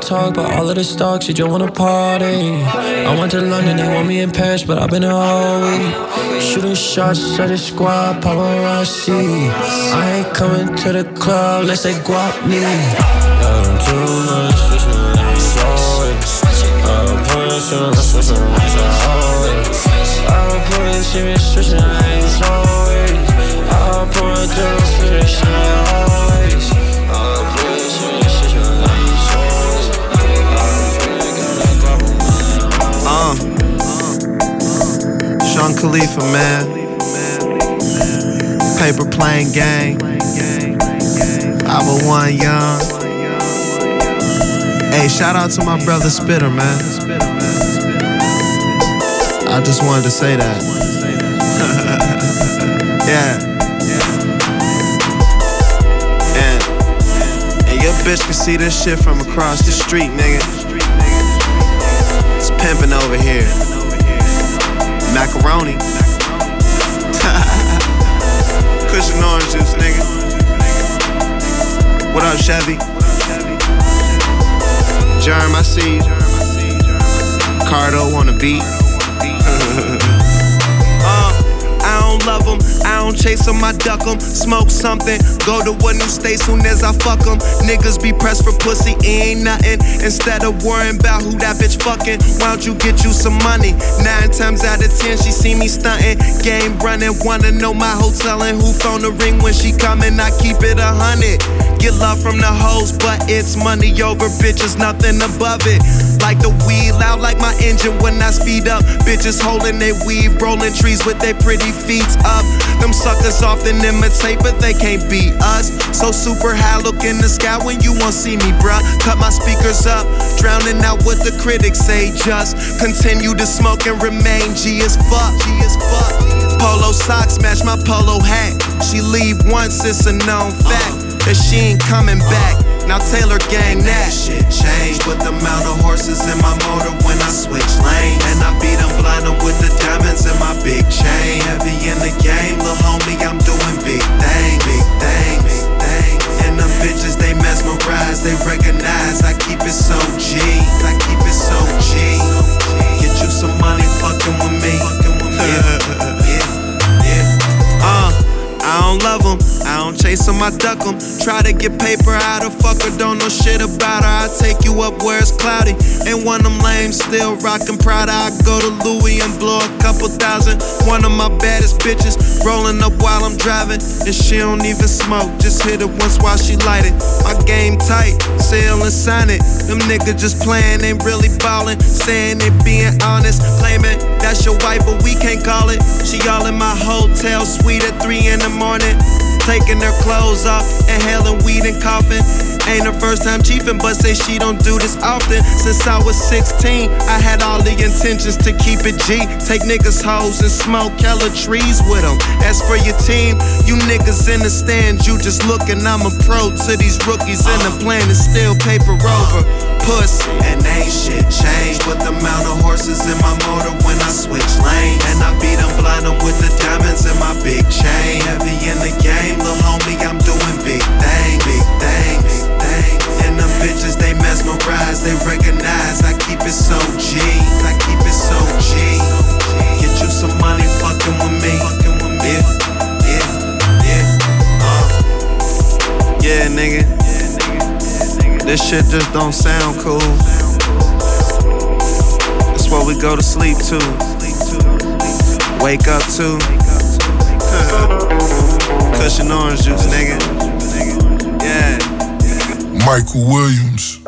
talk about all of the stocks, she just wanna party. I went to London, they want me in Paris, but I've been all week. Shooting shots at the squad, paparazzi. I ain't coming to the club unless they guap me. I'm too much, switching lanes always. I'm pushing, switching lanes always. I'm serious, switching lanes always. I'm putting through, switching always. Uh. Sean Khalifa, man. Paper plane gang. 501 Young. Hey, shout out to my brother Spitter, man. I just wanted to say that. yeah. And, and your bitch can see this shit from across the street, nigga. Pimping over here. Macaroni. Cushion orange juice, nigga. What up, Chevy? Germ, I see. Cardo on the beat. Love them, I don't chase them, I duck them. Smoke something, go to a new state soon as I fuck them. Niggas be pressed for pussy, ain't nothing. Instead of worrying about who that bitch fucking, why don't you get you some money? Nine times out of ten, she see me stunting. Game running, wanna know my hotel and who phone the ring when she coming. I keep it a hundred. Get love from the hoes, but it's money over bitches, nothing above it. Like the weed, loud like my engine when I speed up. Bitches holding their weed, rolling trees with their pretty feet up. Them suckers often imitate, but they can't beat us. So super high, look in the sky when you won't see me, bruh. Cut my speakers up, drowning out what the critics say. Just continue to smoke and remain G as fuck. G as fuck. Polo socks match my polo hat. She leave once, it's a known fact that she ain't coming back. Now Taylor gang that shit changed with the amount of horses in my motor when I switch lanes. And I beat them blind them with the diamonds in my big chain. Heavy in the game, little homie, I'm doing big things, big things, big things. And them bitches, they mesmerize, they recognize. I keep it so G, I keep it so G. Get you some money fucking with me. Yeah. I don't love them, I don't chase them, I duck them. Try to get paper out of fucker, don't know shit about her. I take you up where it's cloudy. Ain't one of them lame, still rockin' Prada. I go to Louis and blow a couple thousand. One of my baddest bitches rolling up while I'm driving. And she don't even smoke, just hit it once while she light it. My game tight, sell and sign it. Them niggas just playing, ain't really ballin'. Saying they being honest, claiming that's your wife, but we can't call it. She all in my hotel suite at 3 in the morning. Taking their clothes off, inhaling weed and coughing. Ain't her first time chiefing, but say she don't do this often. Since I was 16, I had all the intentions to keep it G. Take niggas' hoes and smoke hella trees with them. As for your team, you niggas in the stand, you just looking. I'm a pro to these rookies, and the plan is still paper over. Pussy. And ain't shit changed with the amount of horses in my motor when I switch lanes. And I beat them blind them with the diamonds in my big chain. Heavy in the game, little homie, I'm doing big things, big things, big things. And them bitches, they mesmerize, they recognize. I keep it so G, I keep it so G. Get you some money fucking with me. Yeah, yeah, yeah. Uh. Yeah, nigga. This shit just don't sound cool. That's what we go to sleep to. Wake up to. Cushion orange juice, nigga. Yeah. Michael Williams.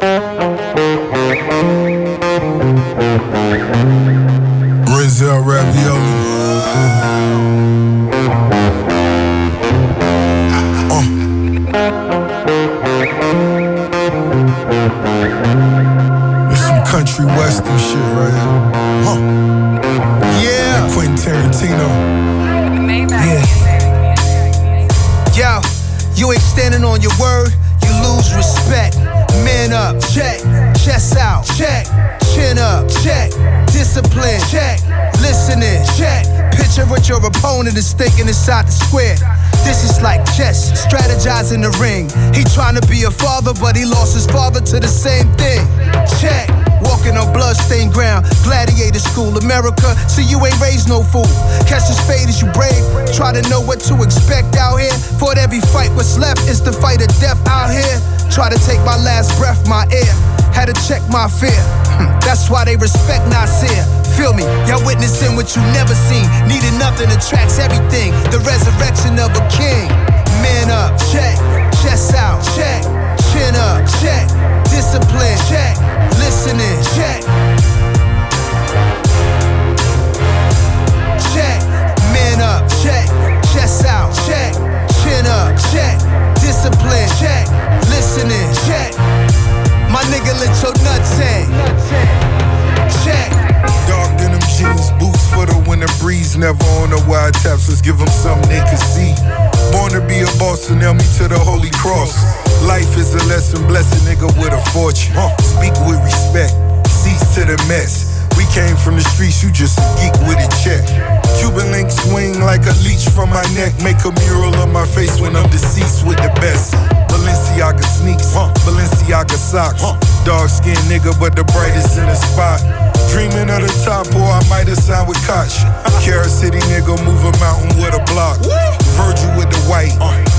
Renzel Ravioli. Thinking inside the square. This is like chess, strategizing the ring. He trying to be a father, but he lost his father to the same thing. Check. Walking on bloodstained ground, gladiator school, America. See, you ain't raised no fool. Catch the spade as you brave. Try to know what to expect out here. Fought every fight, what's left is the fight of death out here. Try to take my last breath, my air. Had to check my fear. Hmm, That's why they respect Nasir. Feel me? Y'all witnessing what you never seen. Needed nothing attracts everything. The resurrection of a king. Man up, check. Chest out, check. Chin up, check. Discipline, check. Listening, check. Check. Man up, check. Chest out, check. Chin up, check. Discipline, check. Listening, check. My nigga let your nuts hang. Check. Dark denim jeans, boots for the winter breeze. Never on the wide taps, let's give them something they can see. Born to be a boss and nail me to the holy cross. Life is a lesson, bless a nigga with a fortune. Speak with respect, cease to the mess. We came from the streets, you just a geek with a check. Cuban link swing like a leech from my neck. Make a mural of my face when I'm deceased with the best. Balenciaga sneaks, Balenciaga socks. Dark skinned nigga, but the brightest in the spot. Dreaming of the top, or I might have signed with Koch. Carrot City nigga, move a mountain with a block. Virgil with the white,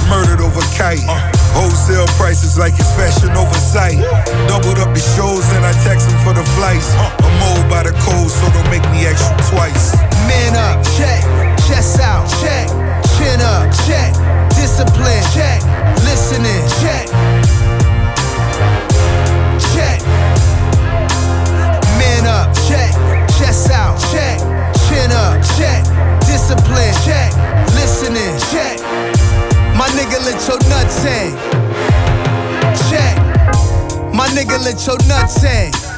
murdered over kite. Wholesale prices like it's fashion oversight. Doubled up the shows, and I text him for the flights. I'm old by the code, so don't make me ask you twice. Man up, check. Chest out, check. Chin up, check. Discipline, check. Listening. Check. Chest out, check. Chin up, check. Discipline, check. Listening, check. My nigga let your nuts hang. Check. My nigga let your nuts hang.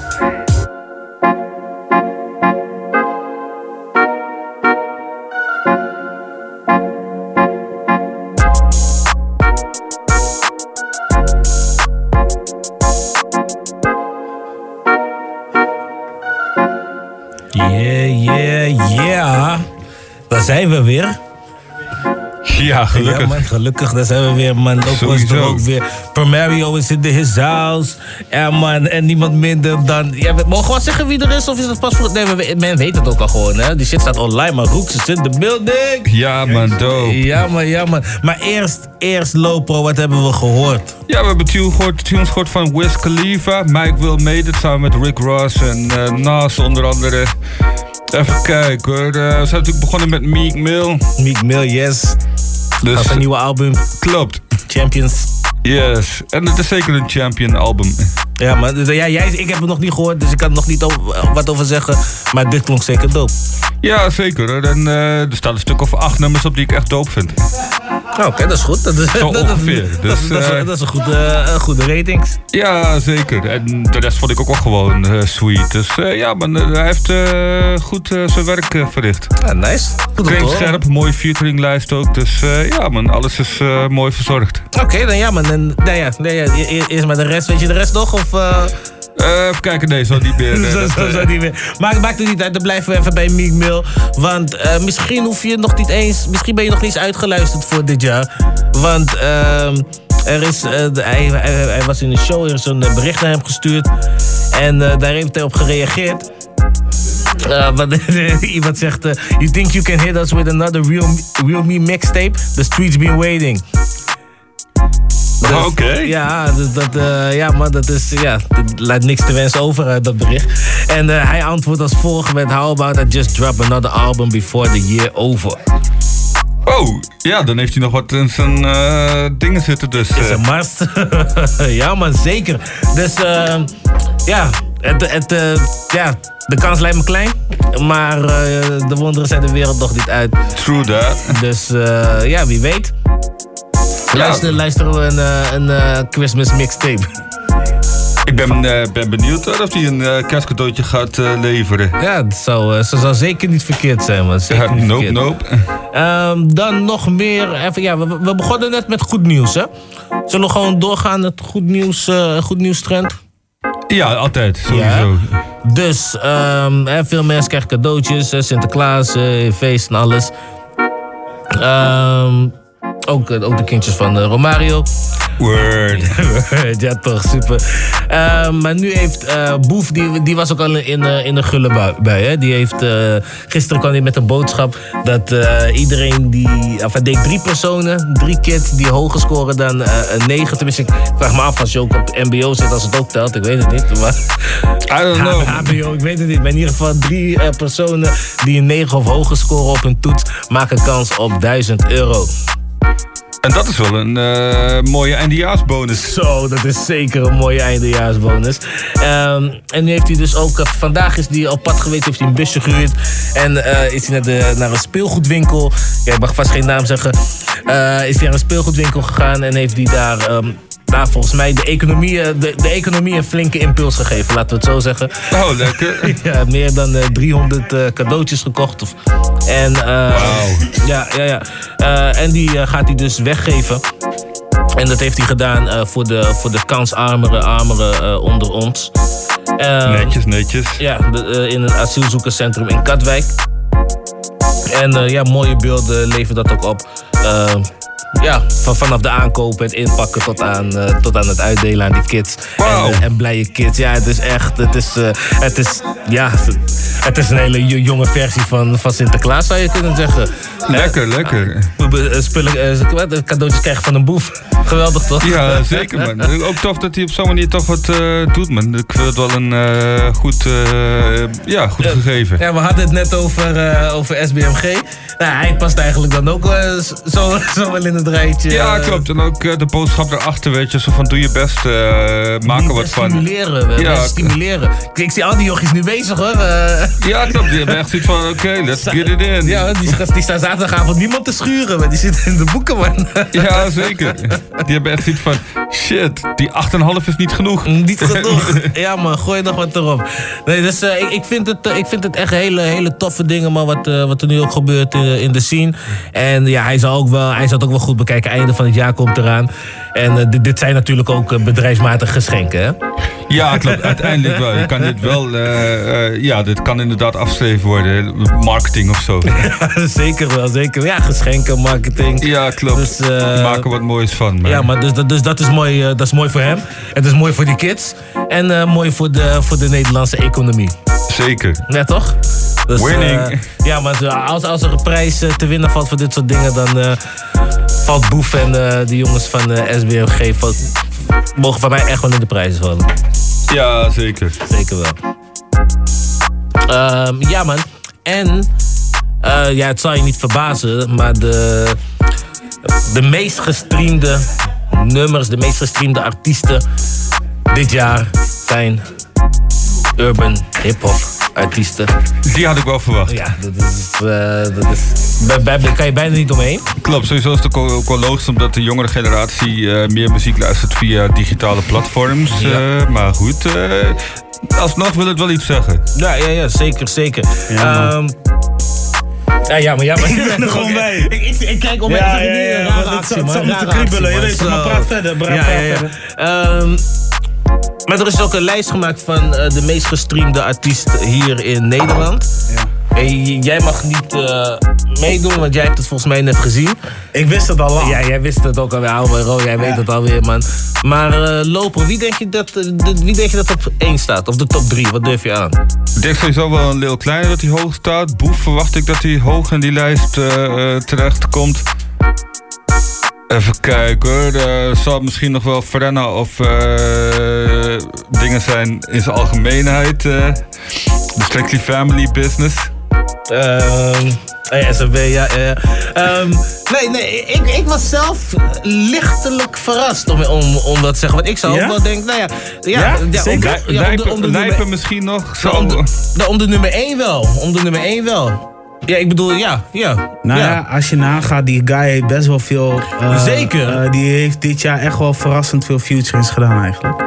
We weer. Ja, gelukkig. Ja, man, gelukkig, daar zijn we weer, man. Loco is er ook weer. Permario is in de his house. Ja, man, en niemand minder dan... Ja, we- mogen we zeggen wie er is, of is dat pas voor... Nee, we- men weet het ook al gewoon, hè. Die shit staat online, maar Rooks is in de building. Ja, man, dope. Ja, man, ja, man. Maar eerst, eerst Lopo, wat hebben we gehoord? Ja, we hebben tune gehoord, tunes gehoord van Wiz Khalifa. Mike Will Made It samen met Rick Ross en eh, Nas onder andere. Even kijken hoor. Eh, we zijn natuurlijk begonnen met Meek Mill. Meek Mill, yes. Dus, Dat is een nieuwe album. Klopt. Champions. Yes. En het is zeker een champion album. Ja, maar dus, ja, jij, ik heb het nog niet gehoord, dus ik kan er nog niet over- wat over zeggen. Maar dit klonk zeker dope. Ja, zeker. En eh, er staan een stuk of acht nummers op die ik echt dope vind. Oh, Oké, dat is goed. Dat is, Zo ongeveer. Dat, Dus, dat, is, eh, dat is een goede, een goede ratings. Ja, zeker. En de rest vond ik ook wel gewoon eh, sweet. Dus eh, ja, man, eh, hij heeft eh, goed eh, zijn werk eh, verricht. Ja, nice. Goed Klinkt scherp, mooie featuringlijst ook. Dus eh, ja, man, alles is eh, mooi verzorgd. Oké, dan ja, man. Dan, nou ja, nou ja, e- e- eerst maar de rest. Weet je de rest nog? Of, Eh, even kijken, nee, zo niet meer. zo, eh, zo niet meer. Maar maakt het niet uit, dan blijven we even bij Meek Mill. Want eh, misschien hoef je nog niet eens... Misschien ben je nog niet eens uitgeluisterd voor dit jaar. Want ehm, er is, hij, hij, hij was in een show, er is een bericht naar hem gestuurd. En daar heeft hij op gereageerd. Uh, wat iemand zegt, you think you can hit us with another Real, real Me mixtape? The streets been waiting. Dus, Oké. Ja, dat, dat, eh, ja, maar dat is, ja, dat laat niks te wensen over, eh, dat bericht. En eh, hij antwoordt als volgt met, how about I just drop another album before the year over? Oh, ja, dan heeft hij nog wat in zijn dingen zitten. Dus, Is een must. ja, man, zeker. Dus eh, ja, het, het, ja, de kans lijkt me klein. Maar de wonderen zijn de wereld nog niet uit. True that. Dus ja, wie weet. Luister, luisteren we een, eh, een eh, Christmas mixtape. ik ben, eh, ben benieuwd of hij een kerstcadeautje gaat leveren. Ja, dat zou, dat zou zeker niet verkeerd zijn, man. Zeker niet nope, verkeerd. nope. Ehm, dan nog meer. Even, ja, we, we begonnen net met goed nieuws, hè? Zullen we gewoon doorgaan met goed nieuws, goed nieuws trend? Ja, altijd, sowieso. Dus ehm, hè, veel mensen krijgen cadeautjes, hè, Sinterklaas, feest en alles. Ehm, ook, eh, ook de kindjes van eh, Romario. Word. ja, toch, super. Ehm, maar nu heeft eh Boef, die, die was ook al in, eh, in de gulle bui. bui, hè? Die heeft, eh, gisteren kwam hij met een boodschap dat eh, iedereen die... Of hij deed drie personen, drie kids die hoger scoren dan eh, een negen. Tenminste, ik vraag me af als je ook op mbo zit, als het ook telt. Ik weet het niet. Maar... I don't know. HBO, ik weet het niet. Maar in ieder geval drie eh, personen die een 9 of hoger scoren op hun toets... maken kans op 1000 euro. En dat is wel een eh, mooie eindejaarsbonus. Zo, dat is zeker een mooie eindejaarsbonus. Ehm, en nu heeft hij dus ook... eh, vandaag is hij op pad geweest, heeft hij een busje gehuurd. En eh, is hij naar, naar een speelgoedwinkel. Ik mag vast geen naam zeggen. Is hij naar een speelgoedwinkel gegaan en heeft hij daar... ehm, nou, volgens mij de economie, eh, de, de economie een flinke impuls gegeven, laten we het zo zeggen. Oh, lekker. ja, meer dan eh, 300 eh, cadeautjes gekocht. Of, en, eh, Ja, ja, ja. En die gaat hij dus weggeven. En dat heeft hij gedaan voor, de, voor de kansarmere armeren eh, onder ons. Eh, netjes, netjes. Ja, de, in een asielzoekerscentrum in Katwijk. En eh, ja, mooie beelden levert dat ook op. eh, ja, van, vanaf de aankopen, het inpakken tot aan, eh, tot aan het uitdelen aan die kids. En, eh, en blije kids. Ja, het is echt, het is, het is, ja, het is een hele jo- jonge versie van, van Sinterklaas zou je kunnen zeggen. Lekker, lekker. Spullen, cadeautjes krijgen van een boef. Geweldig toch? Ja, zeker man. Ook tof dat hij op zo'n manier toch wat doet man. Ik vind het wel een goed, ja, goed gegeven. Ja, we hadden het net over, over Nou, hij past eigenlijk dan ook eh, zo, zo wel in het rijtje. Ja, klopt. En ook eh, de boodschap daarachter, weet je. Zo van, doe je best, eh, maak er wat van. Stimuleren, we Ja, stimuleren. Ik, ik zie al die jochies nu bezig hoor. Ja, klopt. Die hebben echt zoiets van, oké, let's get it in. Ja, die, die staan zaterdagavond niemand te schuren, maar die zitten in de boeken, man. Ja, zeker. Die hebben echt zoiets van, shit, die 8,5 is niet genoeg. Niet genoeg. Ja, man, gooi nog wat erop. Nee, dus ik, ik, vind het, ik vind het echt hele, hele toffe dingen, man, wat, wat er nu ook gebeurt in, in de scene. En ja, hij zal, ook wel, hij zal het ook wel goed bekijken. Einde van het jaar komt eraan. En eh, dit, dit zijn natuurlijk ook eh, bedrijfsmatige geschenken, hè? Ja, klopt. Uiteindelijk wel. Je kan dit wel, eh, eh, ja, dit kan inderdaad afgeschreven worden. Marketing of zo. zeker wel, zeker. Ja, geschenken, marketing. Ja, klopt. Dus, eh, Maak er wat moois van. Maar. Ja, maar dus, dat- dus dat, is mooi, eh, dat is mooi voor hem. Het is mooi voor die kids. En eh, mooi voor de, voor de Nederlandse economie. Zeker. Ja, toch? Dus, Winning. eh, ja, maar als, als er een prijs eh, te winnen valt voor dit soort dingen, dan eh, valt Boef en de jongens van SBMG valt- mogen van mij echt wel in de prijzen vallen. Ja, zeker. Zeker wel. Ehm, ja, man. En, ja, het zal je niet verbazen, maar de, de meest gestreamde nummers, de meest gestreamde artiesten dit jaar zijn urban hip-hop artiesten. Die had ik wel verwacht. Ja, dat is. eh, dat is bij, bij, daar kan je bijna niet omheen. Klopt, sowieso is het ook wel- wel logisch omdat de jongere generatie eh, meer muziek luistert via digitale platforms. eh, maar goed, alsnog wil het wel iets zeggen. Ja, ja, ja zeker, zeker. Ja, Ehm, ja, ja, maar ja, maar Ik ben er gewoon bij. Ik, ik, ik kijk om Ja, even ja, ja, een ja, rare want het actie, zat- man. zat me te kriebelen, je weet, maar praat verder, praat- verder. Maar er is ook een lijst gemaakt van eh, de meest gestreamde artiest hier in Nederland. En j- jij mag niet eh, meedoen, want jij hebt het volgens mij net gezien. Ik wist het al lang. Ja, jij wist het ook alweer, ouwe Ro, jij weet het alweer, man. Maar eh Loper, wie denk, je dat, de- wie denk je dat op 1 staat? Of de top 3? Wat durf je aan? Ik denk sowieso wel een Lil Kleine dat hij hoog staat. Boef verwacht ik dat hij hoog in die lijst terecht komt. Even kijken hoor. Er zal misschien nog wel Frenna of eh, dingen zijn in zijn algemeenheid. eh de Strictly Family Business. Ehm eh, SMW, ja. ja, ja. Ehm, nee, nee, ik, ik was zelf lichtelijk verrast om, om, om dat te zeggen. Want ik zou Ja? ook wel denken, nou ja... Ja, ja, om de- zeker. ja, om de- om de Lijpen nummer- misschien nog. nou, om, Zo. de, nou, om de nummer 1 wel. Om de nummer 1 wel. Ja, ik bedoel, ja, ja. Nou ja. als je nagaat, die guy heeft best wel veel... eh, Zeker. eh, die heeft dit jaar echt wel verrassend veel featurings gedaan eigenlijk.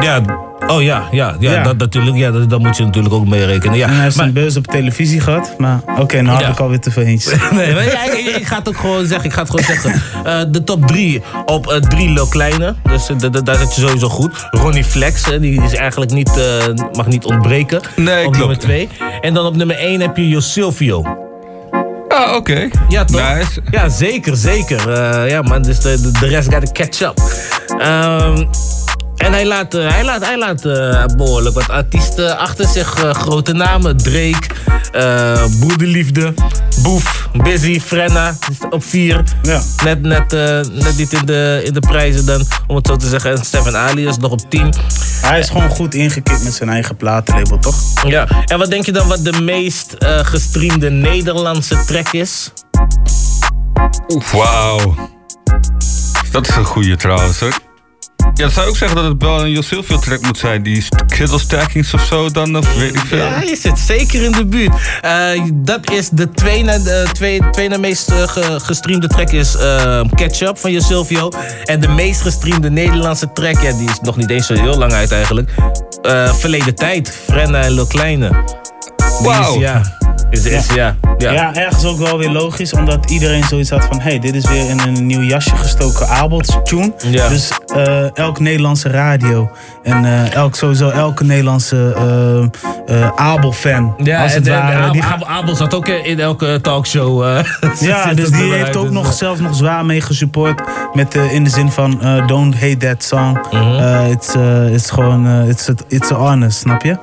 Ja, oh ja, ja, ja, Ja. Dat, natuurlijk, ja dat, dat moet je natuurlijk ook meerekenen. Ja, en hij heeft maar- zijn beurs op televisie gehad. Maar oké, nou had ik alweer te veel eens. Nee, maar ja, ik, ik ga het ook gewoon zeggen. Ik ga het gewoon zeggen. Eh, de top 3 op eh, drie Lil Kleine. Dus eh, da- da- daar zit je sowieso goed. Ronnie Flex, hè, die is eigenlijk niet, eh, mag niet ontbreken. Nee, op klopt. nummer 2. En dan op nummer 1 heb je Jo Silvio. Ah, oké. Ja, toch? Ja, zeker, zeker. Eh, ja, man, dus de, de, de rest gaat catch up. Ehm, en hij laat, eh, hij laat, hij laat eh, behoorlijk wat artiesten achter zich. eh, grote namen. Drake, eh Broederliefde, Boef, Busy, Frenna. Op vier. Ja. Net, net, eh, net niet in de, in de prijzen dan, om het zo te zeggen. En Stefan Alias nog op 10. Hij is gewoon goed ingekikt met zijn eigen platenlabel, toch? Ja, en wat denk je dan wat de meest eh, gestreamde Nederlandse track is? Oef, wauw. Dat is een goede trouwens hoor. Ja, zou ook zeggen dat het wel een Jos Silvio track moet zijn. Die Kiddle Stackings of zo dan, of weet ik veel. Ja, je zit zeker in de buurt. Eh, dat is de twee na, de twee, twee na meest eh, ge- gestreamde track is eh, Catch Up van je Silvio. En de meest gestreamde Nederlandse track, ja, die is nog niet eens zo heel lang uit eigenlijk. Verleden Tijd, Frenna en Lil Kleine. Is, ja, Is, is, ja. Ja. Ja. ergens ook wel weer logisch, omdat iedereen zoiets had van: hey, dit is weer in een nieuw jasje gestoken Abels tune. Ja. Dus eh, elk Nederlandse radio en eh, elk, sowieso elke Nederlandse eh, eh, Abel-fan, Ja, als het de, ware. de, die Abel, Abel zat ook in elke talkshow. eh, Ja, dus die heeft ook dus, nog zelf nog zwaar mee gesupport. Met, in de zin van don't hate that song. Mhm. Eh, it's, it's gewoon, it's, a, it's a honest, snap je?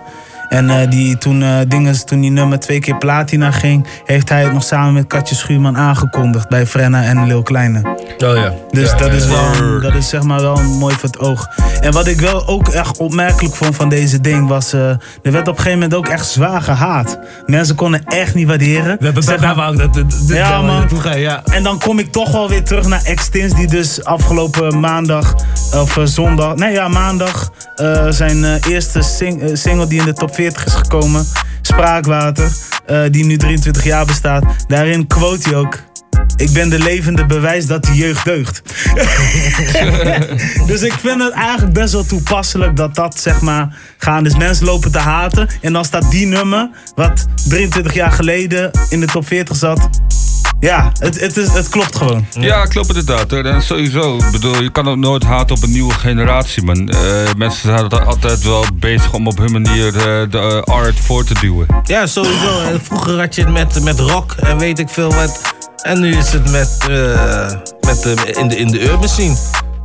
En eh, die, toen, dinges, toen die nummer twee keer platina ging, heeft hij het nog samen met Katje Schuurman aangekondigd bij Frenna en Lil Kleine. Oh ja. Dus Ja, dat, ja, is wel, dat is zeg maar wel mooi voor het oog. En wat ik wel ook echt opmerkelijk vond van deze ding was... eh, er werd op een gegeven moment ook echt zwaar gehaat. Mensen konden echt niet waarderen. Dat, dat, Zeg daar maar- ik dat, dat, dat- ja, man. gaan, ja. En dan kom ik toch wel weer terug naar Extins, die dus afgelopen maandag, of zondag, nee ja, maandag, zijn eerste sing- single die in de top 40 is gekomen, Spraakwater, eh, die nu 23 jaar bestaat. Daarin quote hij ook. Ik ben de levende bewijs dat de jeugd deugt. dus ik vind het eigenlijk best wel toepasselijk dat dat zeg maar gaan. Dus mensen lopen te haten. En dan staat die nummer, wat 23 jaar geleden in de top 40 zat. Ja, het, het, is, het klopt gewoon. Ja, klopt inderdaad. En sowieso, ik bedoel, je kan ook nooit haten op een nieuwe generatie, man. Eh, mensen zijn altijd- wel bezig om op hun manier eh, de eh, art voor te duwen. Ja, sowieso. En Vroeger had je het met, met rock en weet ik veel wat. En nu is het met, met in, de, in de urban scene.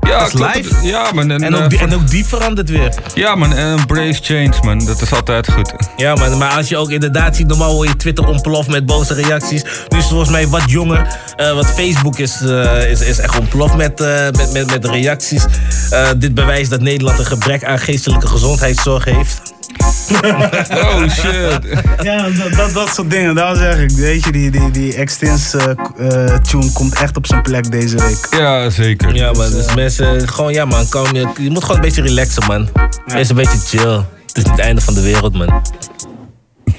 Ja, Dat is klopt. live. Ja, man. En, En ook, die, voor- en ook die verandert weer. Ja, man. En embrace change, man. Dat is altijd goed. Ja, man, maar als je ook inderdaad ziet, normaal hoor je Twitter ontploft met boze reacties. Nu is het volgens mij wat jonger. Eh, wat Facebook is, eh, is, is echt ontploft met, eh, met, met, met reacties. Dit bewijst dat Nederland een gebrek aan geestelijke gezondheidszorg heeft. Oh shit. Ja, dat, dat, dat soort dingen. Daarom zeg ik, weet je, die, die, die Extins eh, tune komt echt op zijn plek deze week. Ja, zeker. Ja, man, dus mensen, gewoon, ja, man, kalm je, je moet gewoon een beetje relaxen, man. Wees een beetje chill. Het is niet het einde van de wereld, man.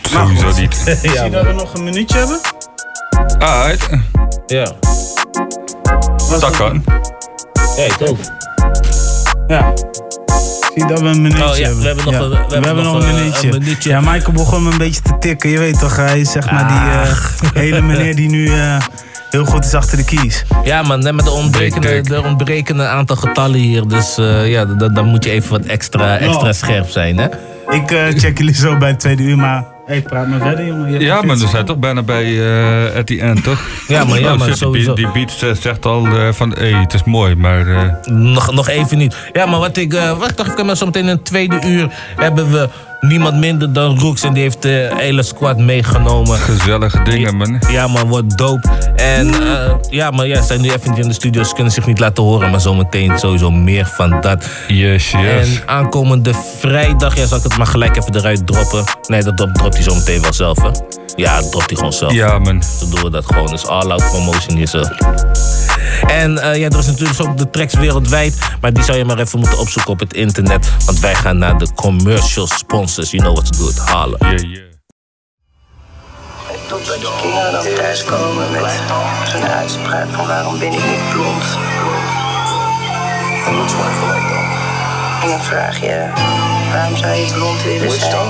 Sowieso niet. Zie je dat we nog een minuutje hebben? Ah, uit. Ja. Dat kan. Ja, ik ook. Ja. Zie dat we een minuutje Oh, ja, hebben? we hebben nog Ja, een- we hebben nog nog een minuutje. een minuutje. Ja, Michael begon me een beetje te tikken. Je weet toch, hij is zeg maar die eh, hele meneer die nu eh, heel goed is achter de keys. Ja, man, met de ontbrekende, de ontbrekende aantal getallen hier. Dus eh, ja, dan, moet je even wat extra, extra scherp zijn, hè? Ik eh, check jullie zo bij het tweede uur, maar hey, praat maar verder, jongen. Ja, maar we zijn toch bijna bij eh at the end, toch? Ja, maar- ja, Oh, maar die sowieso. beat- Die beat zegt al eh, van, hé, het is mooi, maar... eh, Nog, nog even niet. Ja, maar wat ik, eh, wat ik dacht, ik maar zometeen in het tweede uur hebben we niemand minder dan Rooks. En die heeft de hele squad meegenomen. Gezellige dingen, man. Ja, man, wordt dope. En eh, ja, maar ja, ze zijn nu even in de studio. Ze kunnen zich niet laten horen. Maar zometeen sowieso meer van dat. Yes, yes. En aankomende vrijdag, ja, zal ik het maar gelijk even eruit droppen. Nee, dat drop- dropt hij zometeen wel zelf, hè? Ja, dat dropt hij gewoon zelf. Ja, man. Dan doen we dat gewoon. Dus all-out promotion zo. En eh, ja, er is natuurlijk ook de tracks wereldwijd. Maar die zou je maar even moeten opzoeken op het internet. Want wij gaan naar de commercial sponsors. You know what to do, het halen. Yeah, yeah. Totdat je kinderen dan thuiskomen met zo'n uitspraak van waarom ben ik niet blond. En dan vraag je, waarom zou je blond willen zijn?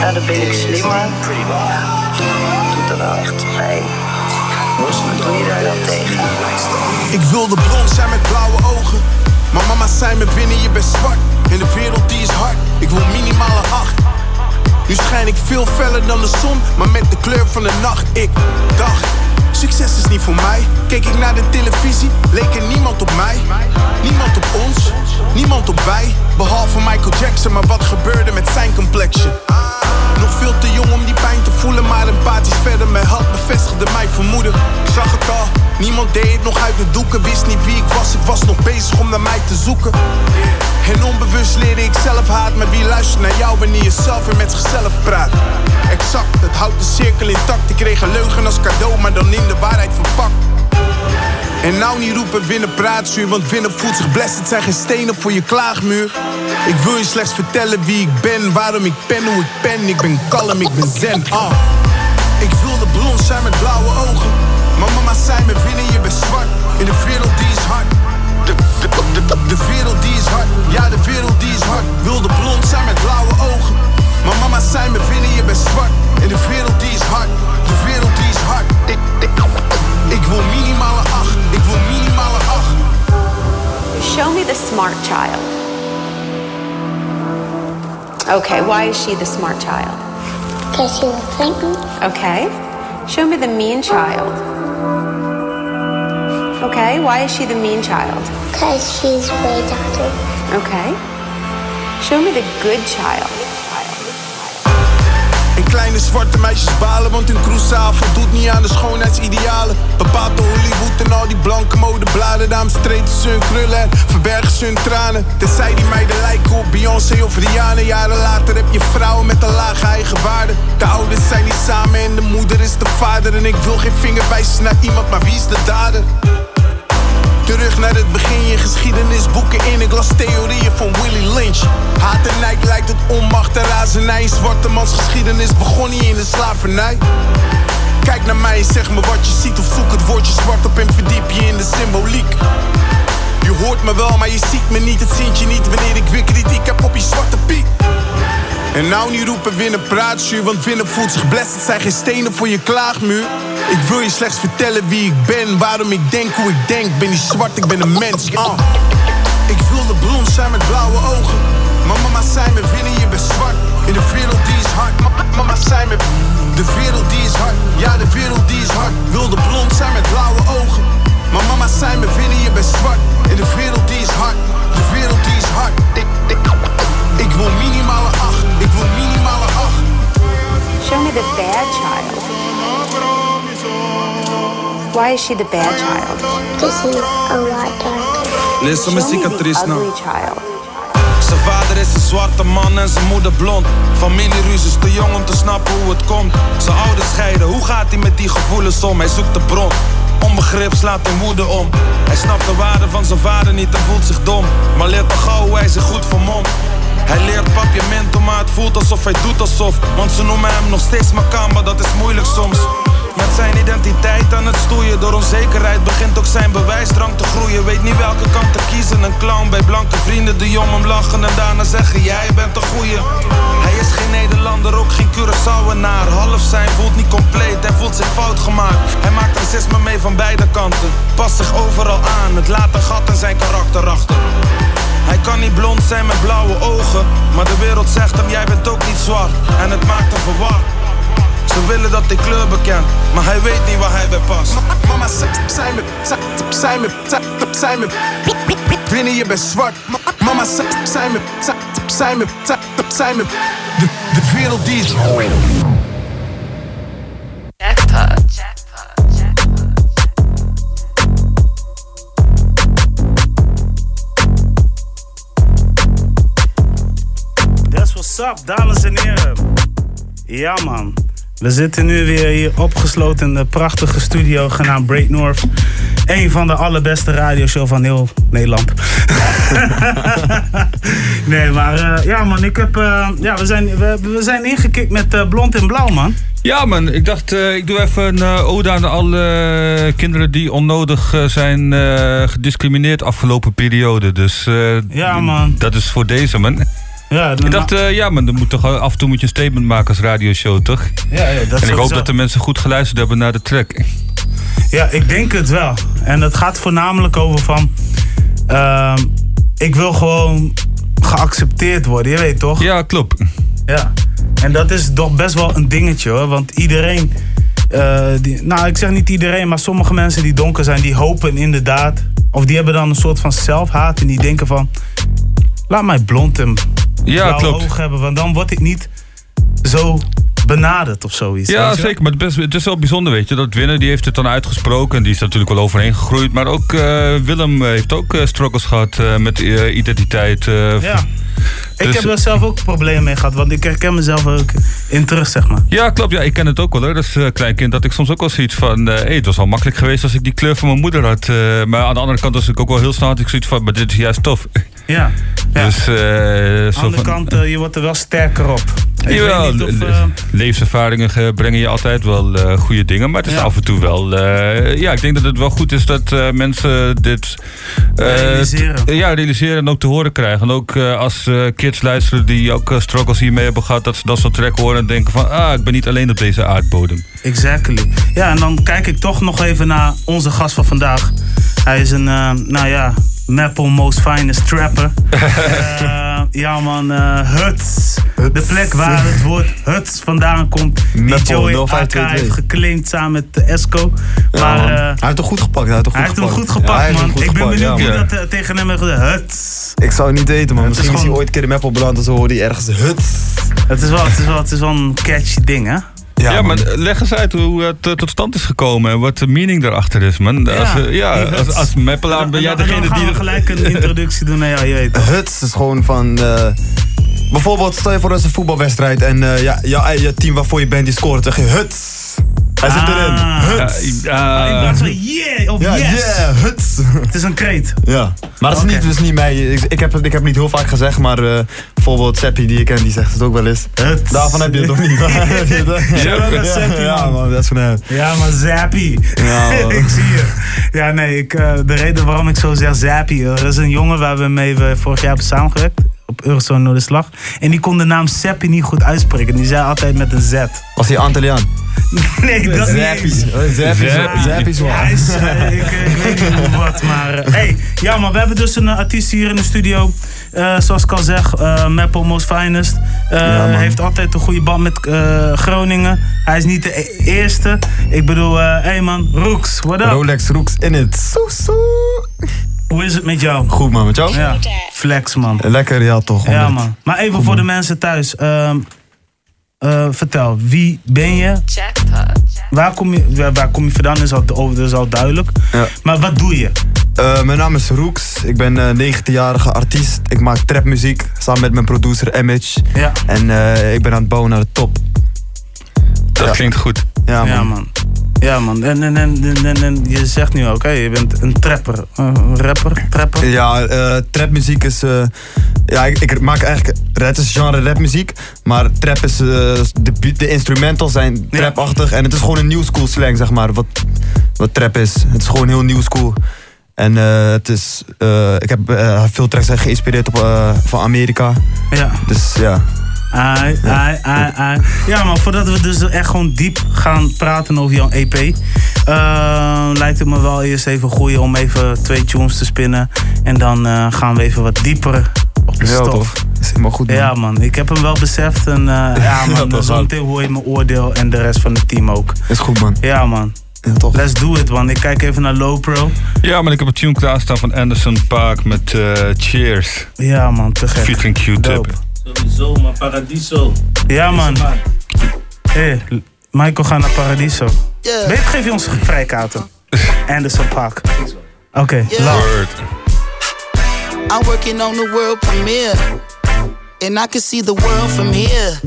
Nou, dan ben ik slimmer. Dat doet er wel echt pijn. Wat doe je daar? Ik zijn met blauwe ogen. Maar mama zei me binnen je bent zwart. En de wereld die is hard. Ik wil minimale acht. Nu schijn ik veel feller dan de zon. Maar met de kleur van de nacht. Ik dacht, succes is niet voor mij. Keek ik naar de televisie, leek er niemand op mij. Niemand op ons, niemand op wij. Behalve Michael Jackson, maar wat gebeurde met zijn complexion? Nog veel te jong om die pijn te voelen, maar empathisch verder. Mijn hart bevestigde mijn vermoeden. Ik zag het al, niemand deed het nog uit de doeken. Wist niet wie ik was, ik was nog bezig om naar mij te zoeken. En onbewust leerde ik zelf haat, maar wie luistert naar jou wanneer je zelf weer met zichzelf praat? Exact, het houdt de cirkel intact. Ik kreeg een leugen als cadeau, maar dan de waarheid verpakt. En nou niet roepen winnen praatzuur, want winnen voelt zich blessed. Het zijn geen stenen voor je klaagmuur. Ik wil je slechts vertellen wie ik ben, waarom ik pen, hoe ik pen. Ik ben kalm, ik ben zen. Ah. Ik wilde blond zijn met blauwe ogen. Maar mama zei me winnen, je bent zwart. In de wereld die is hard. De, de, de, de, de wereld die is hard. Ja, de wereld die is hard. Wilde blond zijn met blauwe ogen. Maar mama zei me winnen, je bent zwart. In de wereld die is hard. wil minimale acht, ik wil minimale acht. Show me the smart child. Okay, why is she the smart child? Because she was. Okay. Show me the mean child. Okay, why is she the mean child? Because she's way daughter. Okay. Show me the good child. Kleine zwarte meisjes balen, want hun cruisezaal voldoet niet aan de schoonheidsidealen. Bepaald door Hollywood en al die blanke modebladen. Daarom streten ze hun krullen en verbergen ze hun tranen. Tenzij die meiden lijken op Beyoncé of Rihanna. Jaren later heb je vrouwen met een lage eigenwaarde. De ouders zijn niet samen en de moeder is de vader. En ik wil geen vinger wijzen naar iemand, maar wie is de dader? Terug naar het begin, je geschiedenisboeken in. Ik las theorieën van Willie Lynch. Haat en nijd lijkt het onmacht en razernij. Zwarte mans geschiedenis begon niet in de slavernij. Kijk naar mij en zeg me wat je ziet. Of zoek het woordje zwart op en verdiep je in de symboliek. Je hoort me wel, maar je ziet me niet. Het ziet je niet wanneer ik weer kritiek heb op je zwarte piek. En nou niet roepen winnen praatje, want winnen voelt zich blessed. Het zijn geen stenen voor je klaagmuur. Ik wil je slechts vertellen wie ik ben, waarom ik denk hoe ik denk. Ben niet zwart, ik ben een mens. Ah. Ik wilde blond zijn met blauwe ogen. Maar mama zei me winnen, je bent zwart. In de wereld die is hard. Ma- Mama zei me, Why is she the bad child? Because she's a lot darker. Listen, mijn Show me the cicatrice nou. ugly child. Zijn vader is een zwarte man en zijn moeder blond. Familieruzie is te jong om te snappen hoe het komt. Zijn ouders scheiden, hoe gaat hij met die gevoelens om? Hij zoekt de bron. Onbegrip slaat in woede om. Hij snapt de waarde van zijn vader niet en voelt zich dom. Maar leert al gauw hoe hij zich goed vermomt. Hij leert papiamento, maar het voelt alsof hij doet alsof. Want ze noemen hem nog steeds Makamba, dat is moeilijk soms. Met zijn identiteit aan het stoeien, door onzekerheid begint ook zijn bewijsdrang te groeien. Weet niet welke kant te kiezen, een clown bij blanke vrienden die om hem lachen en daarna zeggen: Jij bent een goeie. Hij is geen Nederlander, ook geen Curaçaoenaar. Half zijn voelt niet compleet, hij voelt zich fout gemaakt. Hij maakt racisme mee van beide kanten, past zich overal aan. Het laat een gat in zijn karakter achter. Hij kan niet blond zijn met blauwe ogen, maar de wereld zegt hem: Jij bent ook niet zwart. En het maakt hem verward. Ze willen dat hij kleur bekent, maar hij weet niet waar hij bij past. Mama zei me, zei- zei me, zei- zei me. Binnen je bent zwart. Ma- Mama zei zei me, zei- zei me, zei- zei me. De, de wereld die is. That's what's up, dames en heren. Ja man, we zitten nu weer hier opgesloten in de prachtige studio genaamd Break North. Een van de allerbeste radioshow van heel Nederland. nee, maar eh, ja man, ik heb, eh, ja, we, zijn, we, we zijn ingekikt met eh, blond en blauw man. Ja man, ik dacht ik doe even een ode aan alle kinderen die onnodig zijn gediscrimineerd afgelopen periode. Dus Ja, man. dat is voor deze man. Ja, ik dacht, eh, ja man, dan moet toch af en toe moet je een statement maken als radioshow, toch? Ja, ja, dat en ik hoop dat de mensen goed geluisterd hebben naar de track. Ja, ik denk het wel. En het gaat voornamelijk over van... ehm, ik wil gewoon geaccepteerd worden, je weet toch? Ja, klopt. Ja. En dat is toch best wel een dingetje hoor. Want iedereen... eh, die, nou, ik zeg niet iedereen, maar sommige mensen die donker zijn... die hopen inderdaad... of die hebben dan een soort van zelfhaat... en die denken van... laat mij blond en Ja, klopt. ogen hebben... want dan word ik niet zo benaderd of zoiets. Ja, zeker. Maar het, best- het is wel bijzonder, weet je. Dat Winnen, die heeft het dan uitgesproken. En die is natuurlijk wel overheen gegroeid. Maar ook eh, Willem eh, heeft ook eh, struggles gehad eh, met identiteit. Ja. Ik Dus- heb er zelf ook problemen mee gehad, want ik herken mezelf ook in terug, zeg maar. Ja, klopt. Ja, ik ken het ook wel hoor. Dat is uh, klein kind. Dat ik soms ook wel zoiets van. eh hey, het was wel makkelijk geweest als ik die kleur van mijn moeder had. maar aan de andere kant was ik ook wel heel snel. Had ik zoiets van. Maar dit is juist tof. Ja. Dus. eh Aan de zo andere van, kant, eh, je wordt er wel sterker op. Ik Jawel, weet niet of, eh, levenservaringen brengen je altijd wel goede dingen. Maar het is Ja. af en toe wel... ja, ik denk dat het wel goed is dat mensen dit... Realiseren. ja, realiseren en ook te horen krijgen. En ook als kids luisteren die ook struggles hiermee hebben gehad... dat ze dat soort track horen en denken van... ah, ik ben niet alleen op deze aardbodem. Exactly. Ja, en dan kijk ik toch nog even naar onze gast van vandaag. Hij is een, nou ja, Maple Most Finest Trapper. Eh, ja man, eh, Huts. De plek waar het woord Huts vandaan komt. Die Maple, Joey AK 0522. heeft geclaimd samen met de Esco. Maar Ja, eh, hij heeft hem goed gepakt. Hij heeft hem hij goed heeft hem gepakt. goed Ja, hij gepakt hem man. goed Ik ben benieuwd ja, wie dat tegen hem heeft gezegd. Huts. Ik zou het niet weten, man. Het is Misschien is hij ooit een keer in Meppel beland en zo hoorde hij ergens huts. Het is wel, het is wel, het is wel een catchy ding hè. Ja, maar leg eens uit hoe het eh, tot stand is gekomen en wat de meaning daarachter is, man. Als, eh, ja, als, als meppelaar ben jij degene die... we gelijk een introductie doen naar jou, je weet? Huts is gewoon van... eh, bijvoorbeeld, stel je voor dat is een voetbalwedstrijd en eh, ja, ja, je team waarvoor je bent, die scoort. Dan zeg je huts. Hij zit erin. Huts. Ah, in plaats van yeah of Ja, yes. yeah, huts. Het is een kreet. Ja, maar dat is niet, dus niet mij. Ik, ik, heb, het- ik heb niet heel vaak gezegd, maar eh, bijvoorbeeld Seppi die ik ken, die zegt het ook wel eens. Daarvan heb je het toch niet? Seppi, ja, man. dat is van hem. Ja, maar Zappy. Ja, ik zie je. Ja, nee, ik, eh, de reden waarom ik zo zeg Zappy. Er is een jongen waar we mee we vorig jaar hebben samengewerkt. Op Eurozone Noorderslag. En die kon de naam Seppi niet goed uitspreken. Die zei altijd met een Z. Was hij Antilliaan? Nee, dat niet Zappy. eens. Oh, Zappy. Zappy is. Ja, is, eh, ik, ik weet niet wat, maar... eh, hey, ja, maar we hebben dus een artiest hier in de studio. Zoals ik al zeg, Maple Most Finest. Ja, heeft altijd een goede band met Groningen. Hij is niet de e- eerste. Ik bedoel, eh hey man, Roeks, what up? Rolex Rooks in het. Soe, soe. Hoe is het met jou? Goed man, met jou? Ja, flex man. Lekker, ja toch. Ja 100. man. Maar even voor de mensen thuis. ehm, eh, vertel, wie ben je? Waar kom je, waar, waar kom je vandaan is al, dat is al duidelijk. Ja. Maar wat doe je? Eh, mijn naam is Rooks. Ik ben eh 19-jarige artiest. Ik maak trapmuziek samen met mijn producer Image. Ja. En eh, ik ben aan het bouwen naar de top. Dat klinkt goed. Ja man. Ja, man. Ja, man. En, en, en, en, en- en je zegt nu, oké, je bent een trapper. Een rapper, trapper. Ja, eh, trapmuziek is. eh, ja, ik, ik maak eigenlijk. Het is genre rapmuziek. Maar trap is. eh, de, de instrumentals zijn trapachtig. En het is gewoon een new school slang, zeg maar. Wat, wat trap is. Het is gewoon heel new school. En het is. ik heb veel tracks zijn geïnspireerd op, van Amerika. Ja. Dus ja. Ai, ai, ai, ai. Ja, maar voordat we dus echt gewoon diep gaan praten over jouw EP, eh, lijkt het me wel eerst even goed om even twee tunes te spinnen. En dan eh, gaan we even wat dieper op de stof. toch? Dat is helemaal goed, man. Ja, man. Ik heb hem wel beseft. En eh, ja, man. dat is Zometeen hoor je mijn oordeel en de rest van het team ook. Is goed, man. Ja, man. Ja, toch. Let's do it, man. Ik kijk even naar Low Pro. Ja, maar ik heb een tune klaarstaan van Anderson Park met eh, Cheers. Ja, man. Te gek. Featuring Q-Tip. Sowieso, maar Paradiso. Ja, man. Hé, hey, Michael gaat naar Paradiso. Weet geef je ons vrijkaarten. Anderson Park. Oké, love. I'm working on the world premiere. And I can see the world from here.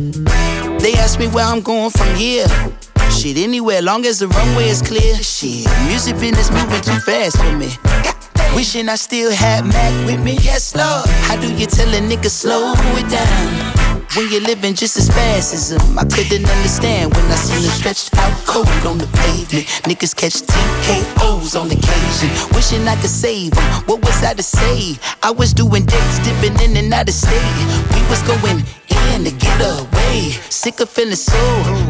They ask me where I'm going from here. Shit, anywhere, long as the runway is clear. Shit, music business moving too fast for me. Wishing I still had Mac with me. Yes, Lord. How do you tell a nigga slow it down? When you're living just as fast as them. I couldn't understand when I seen them stretched out cold on the pavement. Niggas catch TKOs on occasion. Wishing I could save them. What was I to say? I was doing dates, dipping in and out of state. We was going in. Sick of feeling so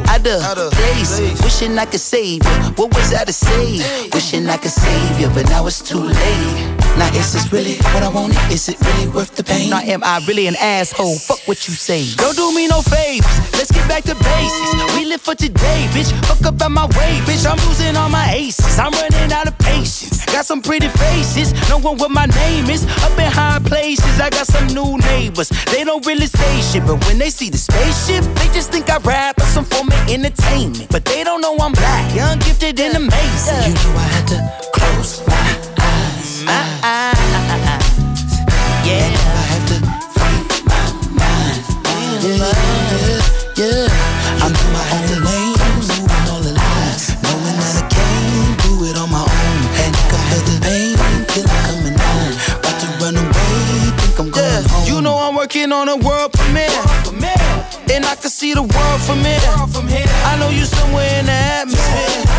out of place. Wishing I could save you. What was I to say? Wishing I could save you, but now it's too late. Now is this really what I wanted? Is it really worth the pain? Now am I really an asshole? Fuck what you say. Don't do me no favors. Let's get back to basics. We live for today, bitch. Fuck up out my way, bitch. I'm losing all my aces. I'm running out of patience. Got some pretty faces. No one what my name is. Up in high places. I got some new neighbors. They don't really say shit, but when they see the spaceship, they just think I rap or some form of entertainment. But they don't know I'm black, young, gifted, and amazing. You know I had to close my eyes. My eyes. Yeah. I have to free my mind. Yeah, yeah, yeah. I'm in my own lane, moving all the lies. Knowing that I can't do it on my own. And I can feel the pain killer coming on. About to run away, think I'm going home. You know I'm working on a world premiere. And I can see the world from here. I know you somewhere in the atmosphere.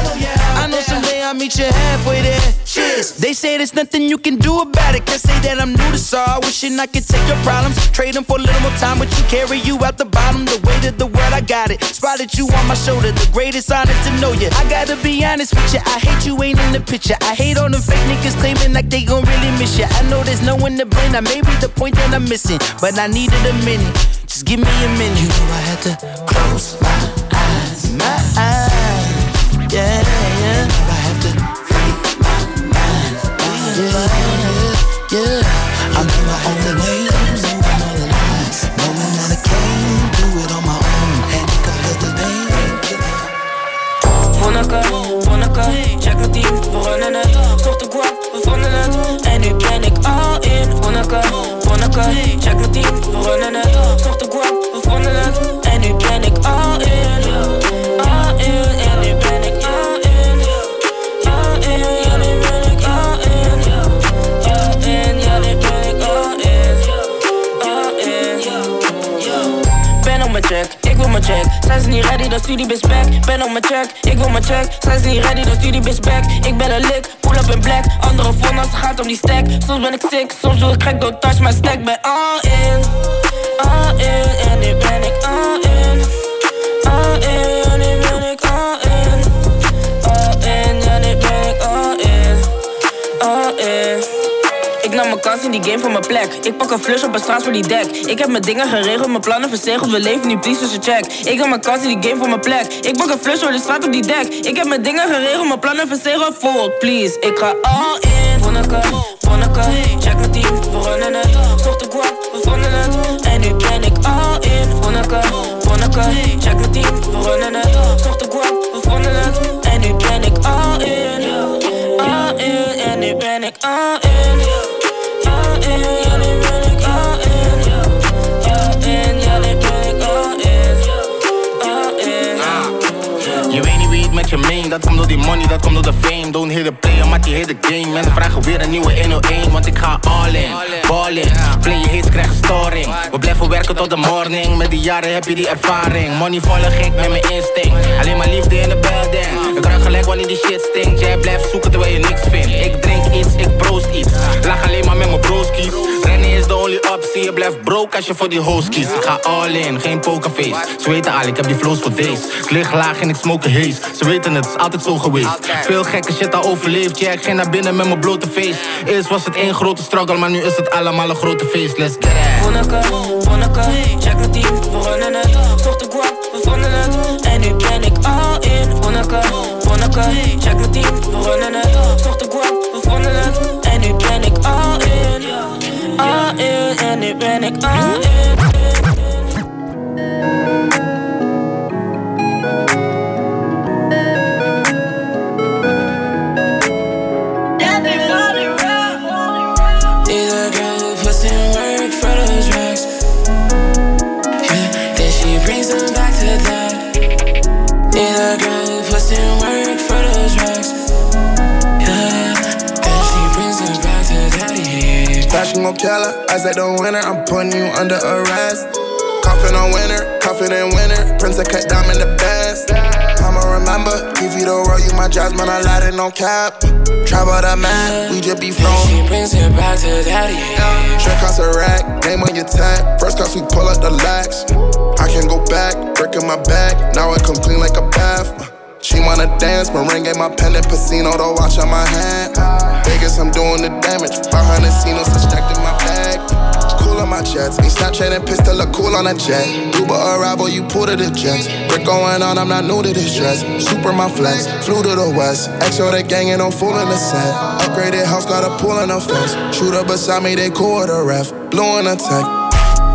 I I know someday I'll meet you halfway there. Cheers. They say there's nothing you can do about it. Can't say that I'm new to sorrow. Wishing I could take your problems, trade them for a little more time, but you carry you out the bottom. The weight of the world, I got it. Spotted you on my shoulder, the greatest honor to know you. I gotta be honest with you, I hate you ain't in the picture. I hate all them fake niggas claiming like they gon' really miss you. I know there's no one to blame, that may be the point that I'm missing, but I needed a minute. Just give me a minute. You know I had to close my eyes, my eyes, yeah. I to free my mind, yeah, yeah. I'm on my own way. I'm all the that I can't do it on my own. And it could feel the pain. Vonneke, Vonneke, check mijn team, we runnen het Zocht we vonden het in check mijn team, runnen het mijn check. Niet ready, dan stuur die bitch back. Ben op mijn check, ik wil mijn check. Zijn ze niet ready, dan stuur die bitch back. Ik ben een lik, pull up in black. Andere phone als het gaat om die stack. Soms ben ik sick, soms doe ik gek Don't touch my stack, ben all in. All in, en nu ben ik all in mijn kans in die game van mijn plek. Ik pak een flush op een straat voor die dek. Ik heb mijn dingen geregeld, mijn plannen verzegeld. We leven nu, please, dus je check. Ik nam mijn kans in die game van mijn plek. Ik pak een flush voor de straat op die dek. Ik heb mijn dingen geregeld, mijn plannen verzegeld. Vol, please, ik ga all in. Vonneke, Vonneke, check mijn team, we runnen het. Zocht de guap, we vonden het. En nu ben ik all in. Vonneke, Vonneke, check mijn team, we runnen het. Zocht de guap, we vonden het. En nu ben ik all in. All in, en nu ben ik all in. Dat komt door die money, dat komt door de fame. Don't hit the player, maar die hit the game. Mensen vragen weer een nieuwe 101, want ik ga all in. Ball in, play je hits, krijg storing. We blijven werken tot de morning, met die jaren heb je die ervaring. Money volg ik met mijn instinct, alleen maar liefde in de building. Ik ruik gelijk wanneer die shit stinkt, jij blijft zoeken terwijl je niks vindt. Ik drink iets, ik proost iets, lach alleen maar met mijn broskies. Je blijft broke als je voor die host kiest. Ik ga all in, geen pokerface. Ze weten al, ik heb die flows voor days. Ik lig laag en ik smoke haze. Ze weten het, is altijd zo geweest. Veel gekke shit al overleefd, ja, ik ging naar binnen met mijn blote face. Eerst was het één grote struggle, maar nu is het allemaal een grote feest. Let's get it. Vonneke, Vonneke, check mijn team, we runnen het. Zocht de guap, we vonden het. En nu ben ik all in. Vonneke, Vonneke, check mijn team, we runnen het. Zocht de guap, we vonden het. En nu ben ik in. Fashion gon' kill her. I said the winner, I'm putting you under arrest. Coughing on winner, confident winner. Prince of cut diamond the best. I'ma remember, give you don't roll, you my jasmine, I light it, no cap. Travel the map, we just be flowing. She brings it back to daddy. Straight cost a rack, name on your tag. First class, we pull up the lax. I can go back, breaking my back. Now I come clean like a bath. She wanna dance, my ring ain't my pendant, Casino, the watch on my hand. Vegas, I'm doing the damage. 500 Cinos, stacked in my bag. Cool on my chest, ain't Snapchatting, pistol, look cool on a jet. Uber arrival, you pull to the jets. Brick going on, I'm not new to this dress. Super my flex, flew to the west. Exo the gang and I'm full in the set. Upgraded house, got a pool in the fence. Shooter beside me, they cool with a ref. Blue in a tech.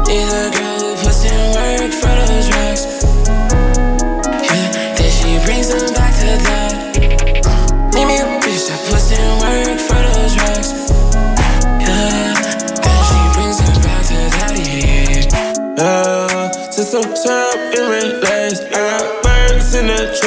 A who puts in work for those racks. Yeah, brings them back to that. Need me a bitch that puts in work for those racks. Yeah, then she brings them back to daddy. Uh, since I'm top in relax, I got birds in the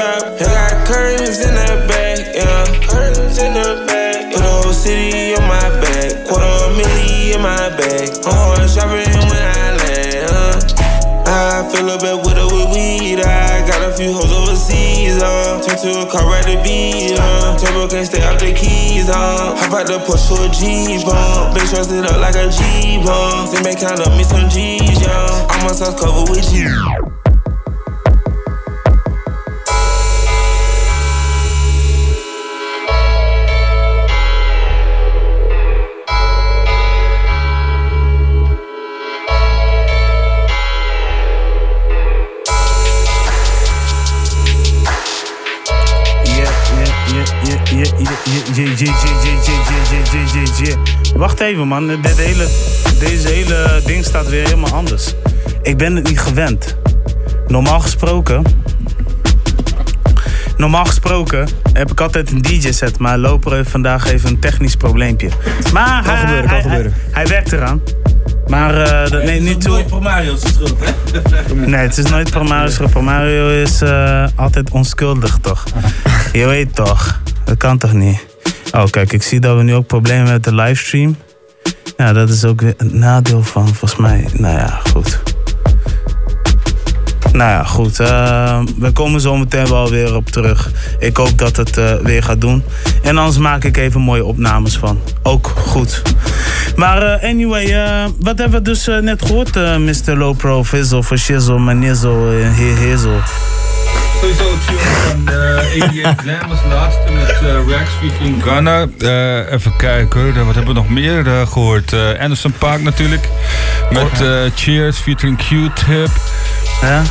a car right to beat on. Turbo can't stay off the keys on. Hop out the push for a G bomb. Bitch, trust it up like a G bomb. Say, make count up me some G's, young. I'm on sauce cover with G. Wacht even man, dit hele, deze hele ding staat weer helemaal anders. Ik ben het niet gewend. Normaal gesproken. Normaal gesproken heb ik altijd een DJ-set, maar Loper heeft vandaag even een technisch probleempje. Maar Kan hij, gebeuren, kan hij, gebeuren. Hij, hij werkt eraan. Maar eh, dat neemt niet toe. Nooit Mario's schuld, hè? Nee, het is nooit Promario's schuld. Promario is eh, altijd onschuldig, toch? Je weet toch? Dat kan toch niet? Oh, kijk, ik zie dat we nu ook problemen hebben met de livestream. Ja, dat is ook weer een nadeel van, volgens mij. Nou ja, goed. Nou ja, goed. eh, we komen zo meteen wel weer op terug. Ik hoop dat het eh, weer gaat doen. En anders maak ik even mooie opnames van. Ook goed. Maar eh, anyway, wat hebben we dus net gehoord, eh, Mr. Low Pro, Fizzle, for Shizzle, Manizzle, en Heer? Sowieso een tune van uh, ADM Glam als laatste met uh, Rex featuring Ghana. Eh, even kijken, wat hebben we nog meer eh, gehoord? Eh, Anderson Park natuurlijk. Met Cheers featuring Q-Tip. Ja?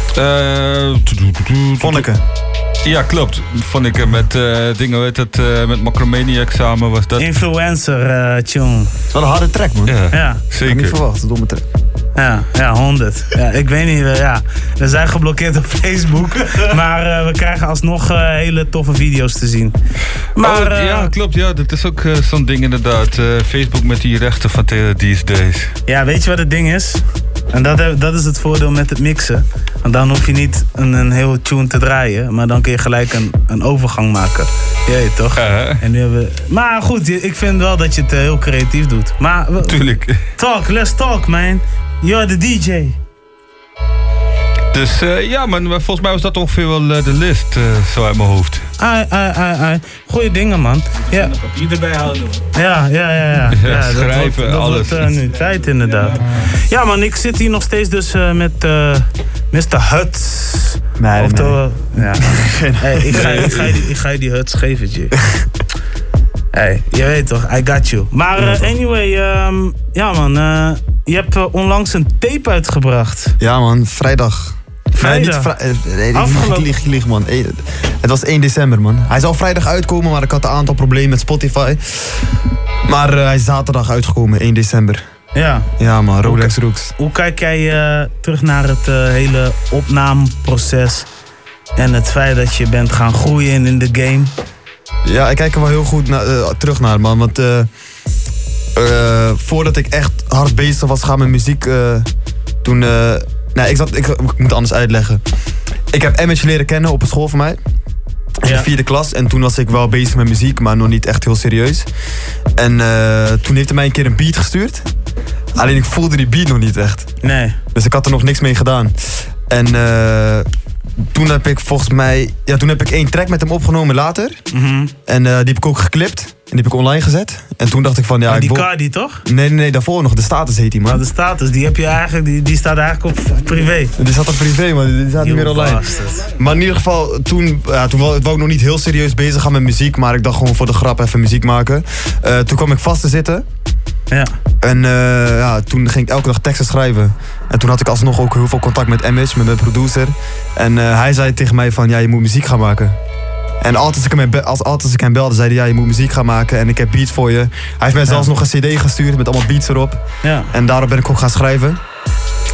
Vonneke. Ja, klopt. Vonneke met eh, dingen, weet het, eh, met Macromaniac samen was dat. Influencer eh, tune. Dat is wel een harde track, man. Ja, Ja. Ik had zeker. niet verwacht, een domme track. Ja, ja, 100. Ja, ik weet niet, eh, ja. We zijn geblokkeerd op Facebook. maar eh, we krijgen alsnog eh, hele toffe video's te zien. Maar Oh, ja, klopt. Ja, dat is ook zo'n ding inderdaad. Facebook met die rechten van these days. Ja, weet je wat het ding is? En dat, dat is het voordeel met het mixen. Want dan hoef je niet een, een heel tune te draaien, maar dan kun je gelijk een, een overgang maken. Jee, toch? En nu hebben we... Maar goed, ik vind wel dat je het heel creatief doet. Maar Tuurlijk. talk, let's talk, man. You're the DJ. Dus eh, ja, man, maar volgens mij was dat ongeveer wel eh, de list, eh, zo uit mijn hoofd. Ai, ai, ai, ai. Goeie dingen, man. Ja. Papier erbij houden. Ja, ja, ja. ja. Ja, schrijven, wordt, dat alles. wordt, eh, nu tijd, inderdaad. Ja, man, ik zit hier nog steeds dus eh, met eh Mr. Huts. Nee, nee, Oftewel, ja. Hey, ik, ga, ik, ga je die, ik ga je die Huts geven. Hey, je weet toch, I got you. Maar eh, anyway, ehm, ja man, eh, je hebt eh, onlangs een tape uitgebracht. Ja, man, vrijdag. Vrijdag? Nee, niet vrij- nee, ik Afgelopen- lieg, ik lieg, man. Het was 1 december, man. Hij zou vrijdag uitkomen, maar ik had een aantal problemen met Spotify. Maar hij is zaterdag uitgekomen, 1 december. Ja. Ja, man, Rolex Rooks. Hoe kijk jij eh, terug naar het hele opnameproces en het feit dat je bent gaan groeien in de game? Ja, ik kijk er wel heel goed na- eh, terug naar, man. Want eh, eh, voordat ik echt hard bezig was gaan met muziek, toen... nee, ik, zat, ik, ik moet anders uitleggen. Ik heb Image leren kennen op een school van mij. In de vierde klas. En toen was ik wel bezig met muziek, maar nog niet echt heel serieus. En toen heeft hij mij een keer een beat gestuurd. Alleen ik voelde die beat nog niet echt. Nee. Dus ik had er nog niks mee gedaan. En eh, toen heb ik volgens mij... Ja, toen heb ik één track met hem opgenomen later. Mhm. En eh, die heb ik ook geklipt. En die heb ik online gezet. En toen dacht ik van ja... Maar ik die wil- Cardi toch? Nee, nee, nee, daarvoor nog. De status heet die, man. Maar de status, die heb je eigenlijk, die, die staat eigenlijk op privé. Die zat op privé, man. Die staat niet meer online. bastard. Maar in ieder geval, toen, ja, toen wou, wou ik nog niet heel serieus bezig gaan met muziek. Maar ik dacht gewoon voor de grap even muziek maken. Eh, toen kwam ik vast te zitten. Ja. En eh, ja, toen ging ik elke dag teksten schrijven. En toen had ik alsnog ook heel veel contact met Image, met mijn producer. En eh, hij zei tegen mij van, ja, je moet muziek gaan maken. En altijd als ik hem, als, altijd als ik hem belde, zei hij, ja, je moet muziek gaan maken. En ik heb beats voor je. Hij heeft mij zelfs nog een cd gestuurd met allemaal beats erop. Ja. En daarop ben ik ook gaan schrijven.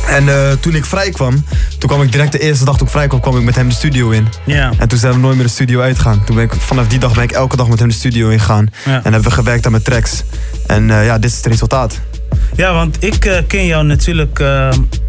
En eh, toen ik vrij kwam, toen kwam ik direct de eerste dag toen ik vrij kwam, kwam ik met hem de studio in. Ja. En toen zijn we nooit meer de studio uitgegaan. Toen ben ik, vanaf die dag ben ik elke dag met hem de studio ingegaan. Ja. En hebben we gewerkt aan mijn tracks. En eh, ja, dit is het resultaat. Ja, want ik eh, ken jou natuurlijk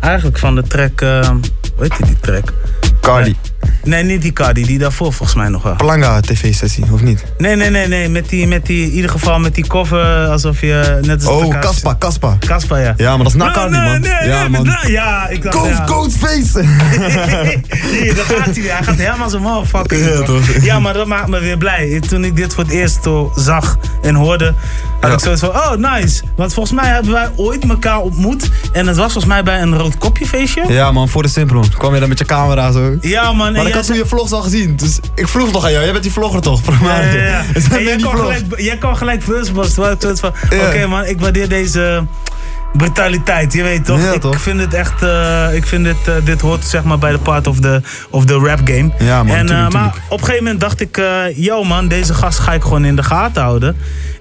eigenlijk van de track. hoe heet die, die track? Cardi. Nee, niet die Cardi, die daarvoor volgens mij nog wel. Planga tv-sessie, of niet? Nee, nee, nee, nee. Met die, met die, in ieder geval met die cover alsof je net als Oh, Kaspa, Kaspa. Kaspa, ja. Ja, maar dat is na Cardi, Nee, man. nee, nee, ja, man. ja, ik dacht, Coach, ja. face. nee, daar gaat hij. Hij gaat helemaal zijn motherfucker. Ja, Ja, toch? ja, maar dat maakt me weer blij. Toen ik dit voor het eerst zo zag en hoorde, had ik zoiets van, oh nice. Want volgens mij hebben wij ooit elkaar ontmoet. En het was volgens mij bij een rood kopjefeestje. Ja, man, voor de Simplon. Kwam je dan met je camera zo? Ja, man. en Maar ik jij had toen je vlogs al gezien. Dus ik vroeg nog aan jou. Jij bent die vlogger toch? Ja, ja, En jij, kan gelijk, jij kan gelijk first was. Ik zoiets van, Ja. oké man, ik waardeer deze brutaliteit. Je weet toch? Ja, ik toch? vind het echt, eh, ik vind dit, eh, dit hoort zeg maar bij de part of the, of the rap game. Ja, man, En, eh, tuurlijk, maar op een gegeven moment dacht ik, eh yo man, deze gast ga ik gewoon in de gaten houden.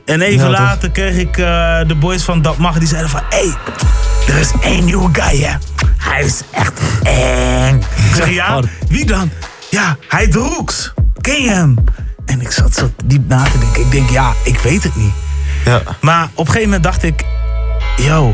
En even Ja, toch? later kreeg ik eh, de boys van Dat Mag, die zeiden van, hé, hey, er is één nieuwe guy hè. Hij is echt eng. Ik zeg, ja, wie dan? Ja, hij drooks. Ken je hem? En ik zat zo diep na te denken. Ik denk, ja, ik weet het niet. Ja. Maar op een gegeven moment dacht ik, yo,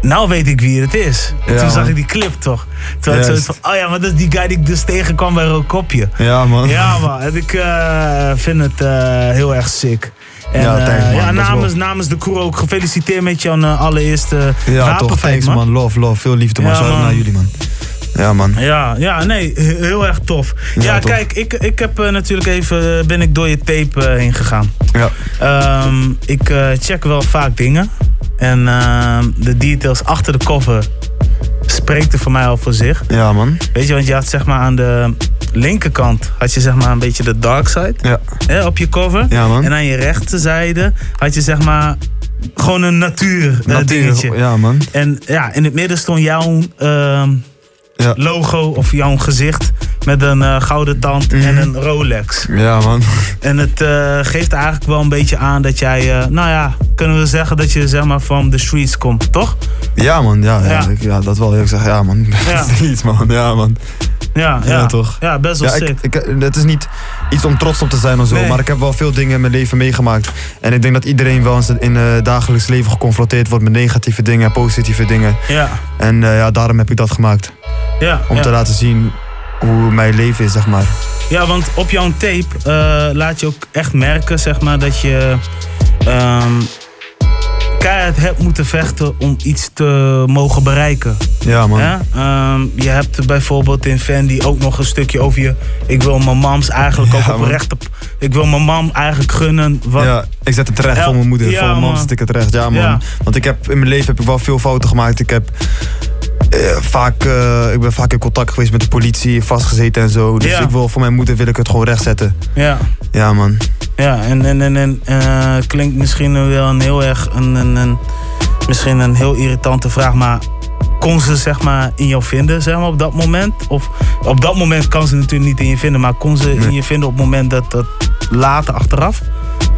nou weet ik wie het is. En Ja, toen zag man. ik die clip toch. Toen had ik zoiets van, oh ja, maar dat is die guy die ik dus tegenkwam bij Rookopje. Ja, man. Ja, man. En ik eh, vind het eh, heel erg sick. En, Ja, eh, thanks, man. ja, Dat is namens, de crew ook gefeliciteerd met jouw eh, allereerste Ja, toch. Thanks, man. Love, love. Veel liefde, man. Ja, man. naar jullie, man. Ja, man. Ja, ja, nee, he- heel erg tof. Ja, Ja, tof. kijk, ik, ik heb eh, natuurlijk even, ben ik door je tape heen gegaan. Ja. Ehm, ik check wel vaak dingen. En ehm, de details achter de cover spreekt er voor mij al voor zich. Ja, man. Weet je, want je had zeg maar aan de linkerkant had je zeg maar een beetje de dark side Ja. hè, op je cover. Ja, man. En aan je rechterzijde had je zeg maar gewoon een natuur, eh, Natuur, dingetje. ja, man. En ja, in het midden stond jouw ehm, Ja. logo of jouw gezicht met een eh, gouden tand Mhm. en een Rolex. Ja, man. En het eh, geeft eigenlijk wel een beetje aan dat jij, eh, nou ja, kunnen we zeggen dat je zeg maar van de streets komt, toch? Ja, man. Ja, ja. Ja. ik- ja dat wel. Ik zeg, ja, man. Ja. Man. Ja, man. Ja, ja. Ja, toch? Ja, best wel Ja, sick. ik, ik, het is niet iets om trots op te zijn of zo, Nee. maar ik heb wel veel dingen in mijn leven meegemaakt. En ik denk dat iedereen wel eens in het dagelijks leven geconfronteerd wordt met negatieve dingen en positieve dingen. Ja, En ja, daarom heb ik dat gemaakt. Ja. Om ja. te laten zien hoe mijn leven is, zeg maar. Ja, want op jouw tape eh, laat je ook echt merken, zeg maar, dat je ehm keihard hebt moeten vechten om iets te mogen bereiken. Ja, man. Hè? Ehm, je hebt bijvoorbeeld in Fendi ook nog een stukje over je. Ik wil mijn mams eigenlijk ook Ja, op man. recht. op- Ik wil mijn mam eigenlijk gunnen. Wat, Ja, ik zet het terecht Ja, voor mijn moeder. ja, voor mijn mam zet ik het terecht. Ja, man. Ja. Want ik heb, in mijn leven heb ik wel veel fouten gemaakt. Ik heb eh, vaak, eh, ik ben vaak in contact geweest met de politie, vastgezeten en zo. Dus Ja. ik wil, voor mijn moeder wil ik het gewoon rechtzetten. ja. Ja, man. Ja, en, en, en, en eh, klinkt misschien wel een heel erg een, een, een, misschien een heel irritante vraag, maar kon ze zeg maar in jou vinden zeg maar, op dat moment? Of op dat moment kan ze natuurlijk niet in je vinden, maar kon ze in je vinden op het moment dat dat later achteraf?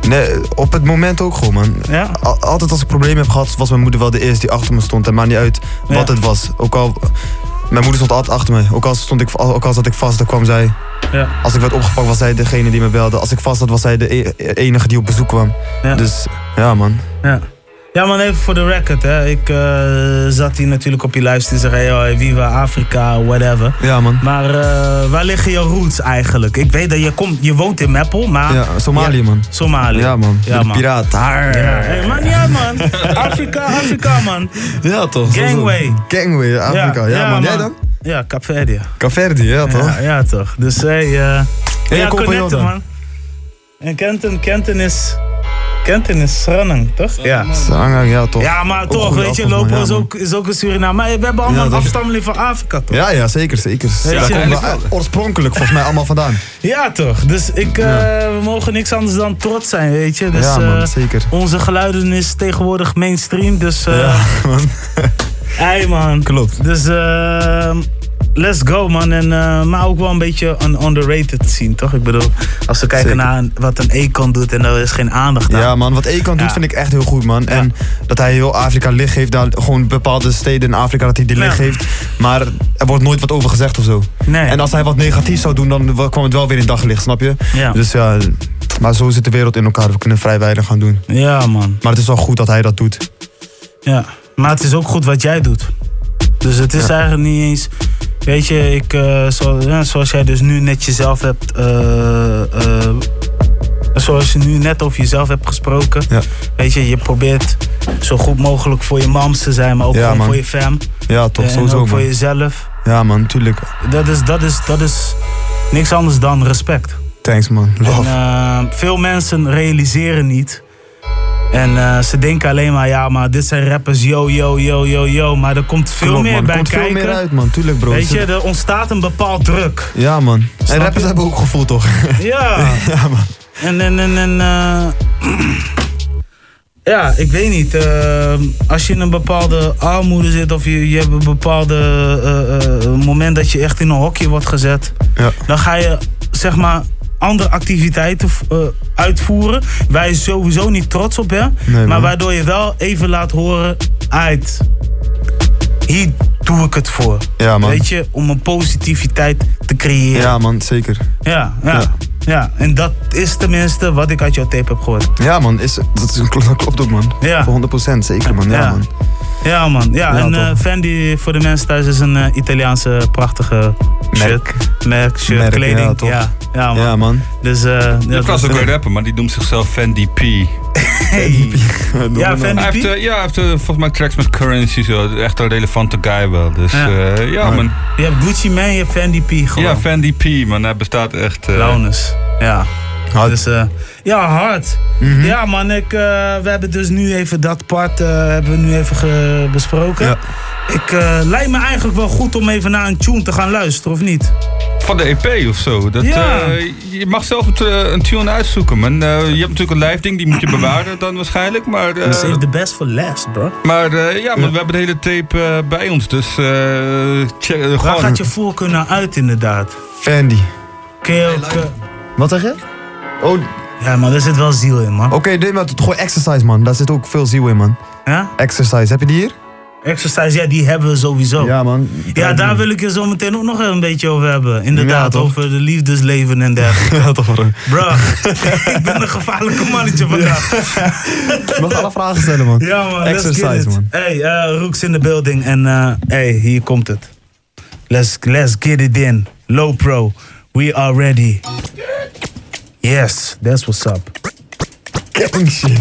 Nee, op het moment ook gewoon, man. Ja. Al- Altijd als ik problemen heb gehad, was mijn moeder wel de eerste die achter me stond. En maakt niet uit wat Ja. het was. Ook al, mijn moeder stond altijd achter me. Ook al, stond ik, ook al zat ik vast, dan kwam zij. Ja. Als ik werd opgepakt, was zij degene die me belde. Als ik vast zat, was zij de e- enige die op bezoek kwam. Dus ja, man. Ja. Ja, man, even voor de record. Hè. Ik eh, zat hier natuurlijk op je luister en zeggen: hey, Viva Afrika, whatever. Ja, man. Maar eh, waar liggen je roots eigenlijk? Ik weet dat je, komt, je woont in Meppel, maar. Ja, Somalië, man. Somalië. Ja, man. Ja, man. piraat. Ja, hey, ja, man. Afrika, Afrika, man. Ja, toch? Gangway. Gangway, Afrika. Ja, man. Jij dan? Ja, Capverdi. Caverdi, ja, toch? Ja, ja, toch. Dus hey, eh Hey, ja, connecten, man. En Kenton, Kenton is. Kenton is Sranang, toch? Ja. Zangang, ja, toch? Ja, maar toch, weet je. Lopo Ja, is ook, is ook een Suriname. Maar we hebben allemaal Ja, een afstammeling van Afrika, toch? Ja, ja, zeker, zeker. Daar we oorspronkelijk volgens mij allemaal vandaan. Ja, toch. Dus ik, eh, we mogen niks anders dan trots zijn, weet je. Dus, Ja, man, eh, zeker. Onze geluiden is tegenwoordig mainstream, dus... eh Ja, man. Hey, man. Klopt. Dus, eh, let's go, man. En, eh, maar ook wel een beetje een underrated scene, toch? Ik bedoel, als we kijken Zeker. naar wat een Econ doet en er is geen aandacht aan. Ja, man, wat Ekan doet Ja. vind ik echt heel goed, man. En dat hij heel Afrika licht geeft, daar gewoon bepaalde steden in Afrika dat hij die licht Ja. geeft. Maar er wordt nooit wat over gezegd of zo. Nee. En als hij wat negatief zou doen, dan wa- kwam het wel weer in daglicht, snap je? Ja. Dus ja, maar zo zit de wereld in elkaar. We kunnen vrij weinig gaan doen. Ja, man. Maar het is wel goed dat hij dat doet. Ja, maar het is ook goed wat jij doet. Dus het is eigenlijk niet eens. Weet je, ik, eh, zo, ja, zoals jij dus nu net jezelf hebt. eh, eh, zoals je nu net over jezelf hebt gesproken. Weet je, je probeert zo goed mogelijk voor je mams te zijn, maar ook Ja, voor je fam. Ja, toch, en sowieso, ook voor man. jezelf. Ja man, tuurlijk. Dat is, dat, is, dat is niks anders dan respect. Thanks man, love. En, veel mensen realiseren niet. En eh, ze denken alleen maar, ja, maar dit zijn rappers, yo, yo, yo, yo, yo. Maar er komt veel Klopt, meer man. Er bij komt veel kijken. meer uit, man. Tuurlijk, bro. Weet je, er ontstaat een bepaald druk. Ja man. En rappers je? hebben ook gevoel toch? Ja. ja man. En, en, en, en eh, ja, ik weet niet. eh, als je in een bepaalde armoede zit of je, je hebt een bepaalde moment dat je echt in een hokje wordt gezet, dan ga je zeg maar andere activiteiten eh, uitvoeren waar je sowieso niet trots op bent, Nee, maar waardoor je wel even laat horen uit. Hier doe ik het voor. Ja, man. Weet je, om een positiviteit te creëren. Ja man, zeker. Ja, ja, ja. En dat is tenminste wat ik uit jouw tape heb gehoord. Ja man, is, dat, is, dat klopt ook man. Ja. Voor 100% zeker man. Ja, Ja. man. Ja, man. Ja, Ja, en eh Fendi voor de mensen thuis is een eh, Italiaanse prachtige shirt. Merk, shirt, Merk, kleding. ja, Ja, toch. ja, man. Ja, man. Dus, eh ja, Ik dat was ook een rapper, maar die noemt zichzelf Fendi P. Hey. Ja, Fendi hij P? heeft, ja, hij heeft eh, volgens mij tracks met Currency, zo. echt een relevante guy wel. Dus Ja. ja, ja man. Je hebt Gucci Mane, je hebt Fendi P gewoon. Ja, Fendi P, man. Hij bestaat echt... eh, Launus. Ja. Dus, eh, ja, hard. Mhm. Ja, man, ik, eh, we hebben dus nu even dat part eh, hebben we nu even besproken. Ik eh, lijkt me eigenlijk wel goed om even naar een tune te gaan luisteren, of niet? Van de EP of zo. Dat, Ja. eh, je mag zelf het, een tune uitzoeken, man. Eh, je hebt natuurlijk een live ding, die moet je bewaren dan waarschijnlijk. Maar, eh, Save the best for last, bro. maar eh, ja, maar we hebben de hele tape bij ons. Dus eh check, Waar gewoon... gaat je voorkeur naar uit, inderdaad? Fendi. Kun je ook... eh, Wat zeg je? Oh. Ja, maar daar zit wel ziel in, man. Oké, nee, maar gewoon exercise man. Daar zit ook veel ziel in man. Ja? Exercise, heb je die hier? Exercise, ja, die hebben we sowieso. Ja, man. Ja, daar wil ik je zo meteen ook nog een beetje over hebben. Inderdaad, over de liefdesleven en dergelijke. Ja, toch bro. Bro, ik ben een gevaarlijke mannetje vandaag. Je mag alle vragen stellen man. Ja, man. Exercise man. Hey, eh Roeks in de building. En eh hey, hier komt het. Let's, let's get it in. Low pro. We are ready. Yes, that's what's up. Gang shit.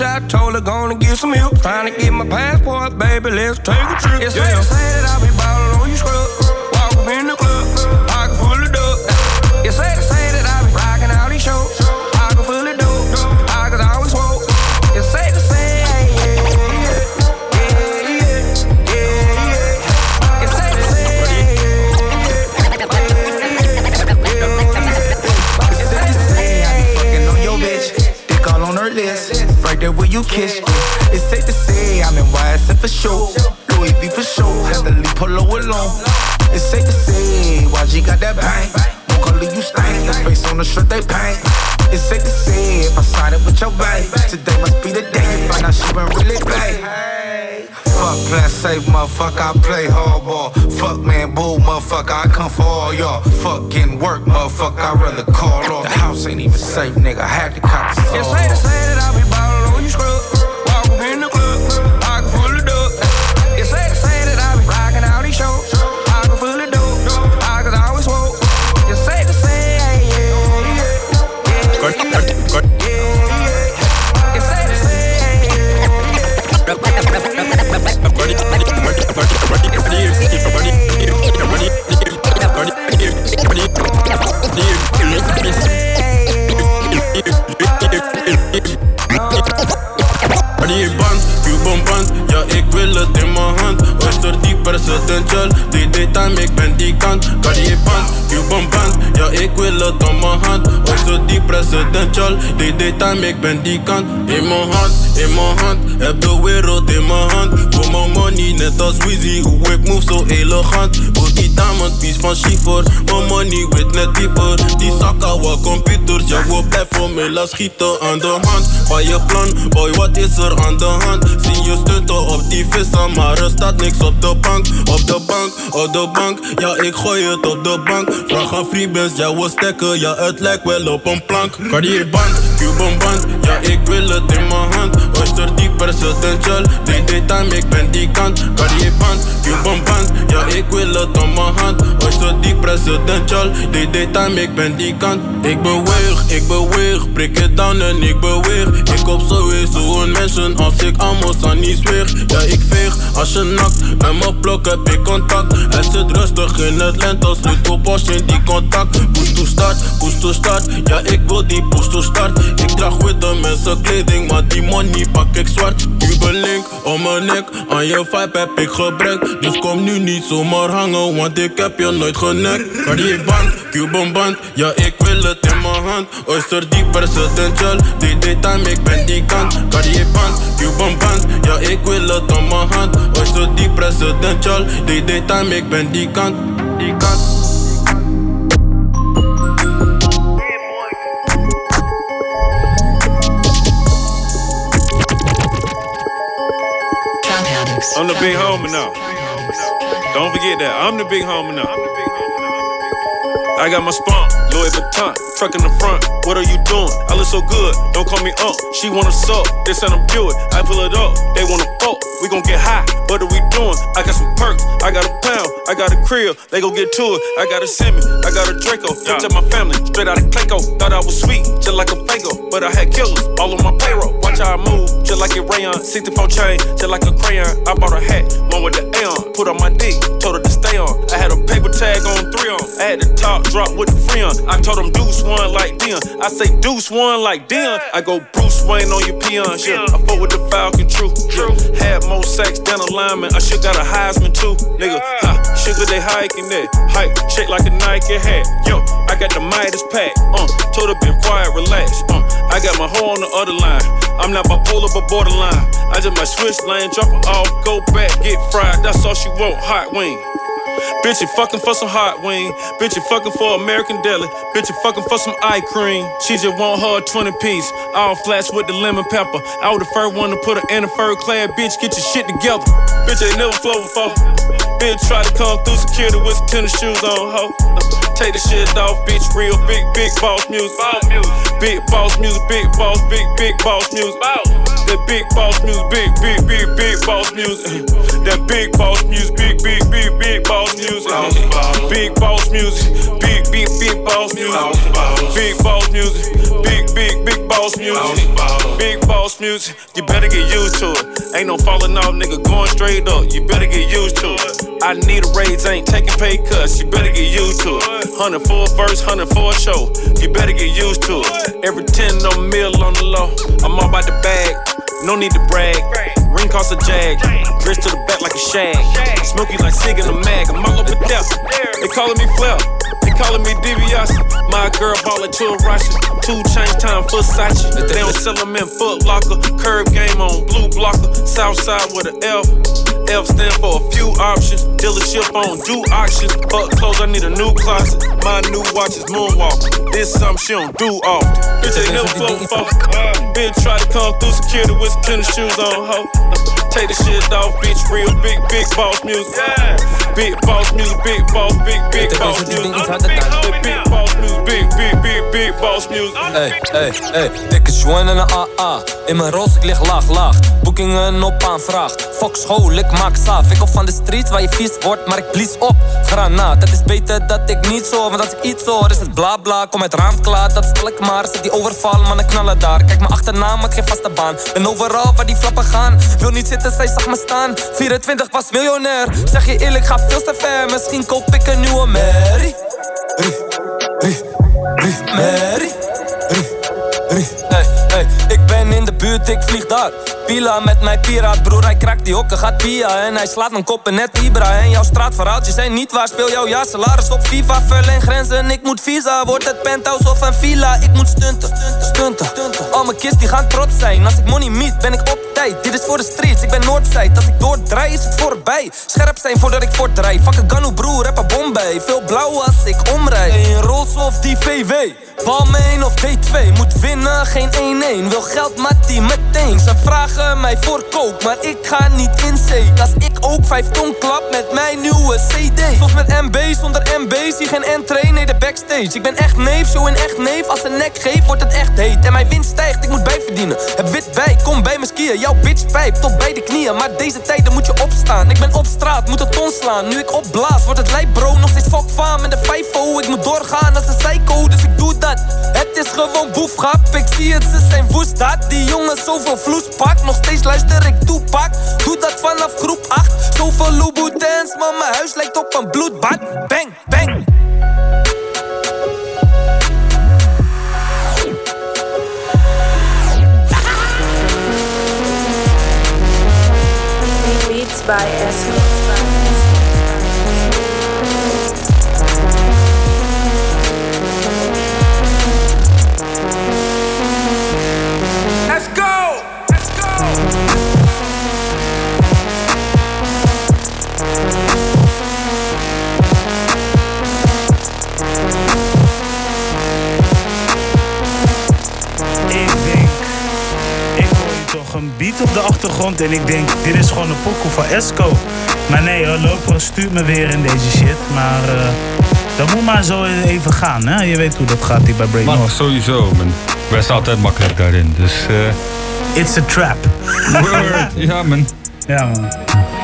shot, told her gonna get some help. Trying to get my passport, baby, let's take a trip. It's safe to say that I be motherfucker, I play hardball. Fuck man, bull, motherfucker, I come for all y'all. Fuck getting work, motherfucker, I rather call off. The house ain't even safe, nigga, I had to cop die presidential, DD time ik ben die kant Cartier band, Cuban band, ja ik wil het in mijn hand. Oyster die presidential, DD time ik ben die kant In mijn hand, in mijn hand, heb de wereld in mijn hand. Voor mijn money net als Weezy, hoe ik move zo elegant die diamond piece van Schiefer, mijn money weet net dieper. Die zakken wat computers, ja we me laat schieten aan de hand. Van je plan, boy wat is er aan de hand? Zie je stunten op die vissen, maar er staat niks op de bank. Op de bank, op de bank, ja ik gooi het op de bank. Vraag aan freebase, ja we stekken, ja het lijkt wel op een plank. Cartier. Band, Cuban band, ja ik wil het in mijn hand. Oyster die presidential, DD time ik ben die kant. Cartier band, Cuban band, ja ik wil het op mijn hand. Oyster die presidential, DD time ik ben die kant. Ik beweeg, ik beweeg, prik het down en ik beweeg. Ik op sowieso een mensen als ik amos aan niet zweeg. Ja ik veeg, als je nakt, met mijn blok heb ik contact. Hij zit rustig in het lente, als niet op als in die contact. Push to start, push to start, ja ik wil die push to start. Ik draag witte mensen kleding, maar die money pak ik zwart. Jubelink om mijn nek, aan je vibe heb ik gebrek Dus kom nu niet zomaar hangen, want ik heb je nooit genekt. Cartier band, Cuban band, ja ik wil het in mijn hand. Oyster die presidential, DD time ik ben die kant. Cartier band, Cuban band, ja ik wil het op mijn hand. Oyster die presidential, DD time ik ben die kant. Die kant. I'm the big homie now. Don't forget that. I'm the big homie now. I got my spunk, Louis Vuitton, truck in the front. What are you doing? I look so good, don't call me up. She wanna suck, they said I'm Buick. I pull it up, they wanna fuck. We gon' get high, what are we doing? I got some perks, I got a pound, I got a crib, they gon' get to it. I got a Semi, I got a Draco. Don't tell my family, straight out of Clayco. Thought I was sweet, just like a Fago, but I had killers all on my payroll. Watch how I move, just like a rayon. 64 chain, just like a crayon. I bought a hat, one with the A on. Put on my dick, told her to stay on. I had a paper tag on three on. I had to top drop with the free on. I told him deuce one like Dion. I say deuce one like Dion. I go Bruce Wayne on your peons, yeah. I fought with the Falcon, true. Yeah. Had more sex than a lineman. I should got a Heisman too, nigga. Ha, sugar they hiking that. Hike, shake like a Nike hat. Yo, I got the Midas pack. Uh, told her been quiet, relax. Uh, I got my hoe on the other line. I'm not bipolar, but borderline. I just might switch lane, drop her off, go back, get fried. That's all she want, hot wing. Bitch, you fucking for some hot wing. Bitch, you fucking for American deli. Bitch, you fucking for some eye cream. She just want her 20 piece. All flats with the lemon pepper. I was the first one to put her in a fur clad bitch. Get your shit together. Bitch, ain't never flow before. Bitch, try to come through security with tennis shoes on, ho. Take the shit off, bitch. Real big, big boss music. Big boss music, big boss, big, big boss music. That big boss music, big, big, big, big boss music. That big boss music, big, big, big, big boss music. Big boss music, big, big, big boss music. Big boss music, big, big, big boss music. Big boss music, you better get used to it. Ain't no falling off, nigga, going straight up. You better get used to it. I need a raise, ain't taking pay cuts. You better get used to it. 100 for a verse, 100 for a show. You better get used to it. Every 10 on mill on the low. I'm all about the bag, no need to brag. Ring cost a jag, wrist to the back like a shag. Smoky like Sig in the mag, I'm all over death. They calling me they calling me DiBiase. My girl ballin' to a Russian, two change time for Sachi. They don't sell them in Foot Locker, curb game on blue blocker. South side with an F. F stand for a few options. Dealership on do auctions. Fuck clothes, I need a new closet. My new watch is moonwalk. This something she don't do often. Bitch ain't never flow before. Bitch try to come through security with tennis shoes on, ho. Take the shit off, bitch. Real big, big boss music. Big boss music, big boss, big, big boss music. Big boss music, big, big, big, big boss music. Ey, ey, ey, dikke joint en een AA. In mijn roze, ik lig laag, laag. Boekingen op aanvraag. Fuck school, ik maak saaf. Ik kom van de streets waar je vies wordt, maar ik blies op. Granaat, het is beter dat ik niet zo. Want als ik iets hoor, is het bla bla. Kom uit raam klaar, dat stel ik maar. Zet die overval, mannen knallen daar. Kijk me achterna, maar ik geen vaste baan. Ben overal waar die flappen gaan. Wil niet zitten, zij zag me staan. 24 was miljonair. Zeg je eerlijk, ga veel te ver. Misschien koop ik een nieuwe Mary. Rie, rie, Mary. Ik vlieg daar. Pila met mijn piraat, broer, hij kraakt die hokken, gaat pia. En hij slaat mijn koppen net Ibra. En jouw straatverhaaltjes zijn niet waar, speel jouw ja, salaris op FIFA. Verleen grenzen, ik moet visa. Wordt het penthouse of een villa, ik moet stunten. Stunten, al mijn kids die gaan trots zijn. Als ik money meet, ben ik op tijd. Dit is voor de streets, ik ben Noordzijde. Als ik doordraai, is het voorbij. Scherp zijn voordat ik voortdraai. Fuck een Ganu, broer, heb een bom bij. Veel blauw als ik omrijd. Een Rolls of die VW. Balmain of D2, moet winnen, geen 1-1. Wil geld, Ze vragen mij voor kook, maar ik ga niet in zee. Als ik ook vijf ton klap met mijn nieuwe CD. Soms met MB, zonder MB, zie geen entree, nee de backstage. Ik ben echt neef, zo in echt neef. Als een nek geeft, wordt het echt heet. En mijn winst stijgt, ik moet bijverdienen. Heb wit bij, kom bij me skiën. Jouw bitch pijp tot bij de knieën. Maar deze tijden moet je opstaan. Ik ben op straat, moet een ton slaan. Nu ik opblaas, wordt het lijp bro. Nog steeds fuck van met de 5 Ik moet doorgaan als een psycho, dus ik doe dat. Het is gewoon boefgrap, ik zie het, ze zijn woest dat Die jongen zoveel vloes pakt, nog steeds luister ik toepak. Doe dat vanaf groep 8, zoveel Louboutins Maar mijn huis lijkt op een bloedbad Bang, bang. Beat op de achtergrond en ik denk, dit is gewoon een pokoe van Esco. Maar nee hoor, Loper stuurt me weer in deze shit. Maar eh, dat moet maar zo even gaan, hè? Je weet hoe dat gaat hier bij Break Maar North. sowieso, man. Wij zijn altijd makkelijk daarin, dus... eh It's a trap. Word, ja man. Ja man.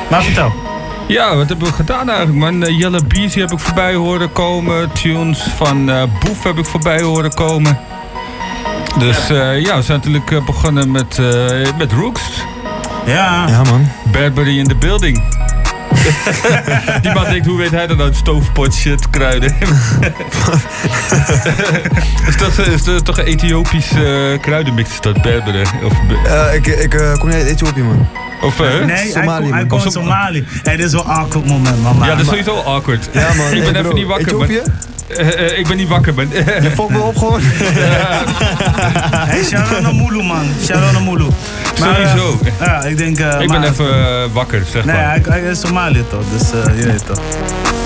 Maar vertel. Ja, wat hebben we gedaan eigenlijk, man? Eh, Yellow Beezy heb ik voorbij horen komen. Tunes van eh Boef heb ik voorbij horen komen. Dus eh, ja, we zijn natuurlijk eh, begonnen met, eh, met Rooks. Ja. Ja, man. Badbury in the building. Die man denkt, hoe weet hij dat nou? Stoofpot, shit, kruiden. is, dat, is dat toch een Ethiopisch eh, kruidenmix, is dat Badbury? Of, Eh, ik ik eh, kom niet uit Ethiopië, man. of eh? Nee, hij, Somalië, komt- hij man. komt uit Somalië. Hey, dit is wel een awkward moment, man. Ja, dat is sowieso awkward. Ja, man. ik ben Hey, even niet wakker. Ethiopië? Maar, Eh, eh, ik ben niet wakker, man. Je fokt me op gewoon. Hey, shout-out naar Mulu, man. Shout-out naar Mulu. Maar, eh, Sowieso. ja, ik denk... eh, ik ben maar- even eh, wakker, zeg Nee, maar. hij, hij is Somalië toch, dus eh, je weet toch.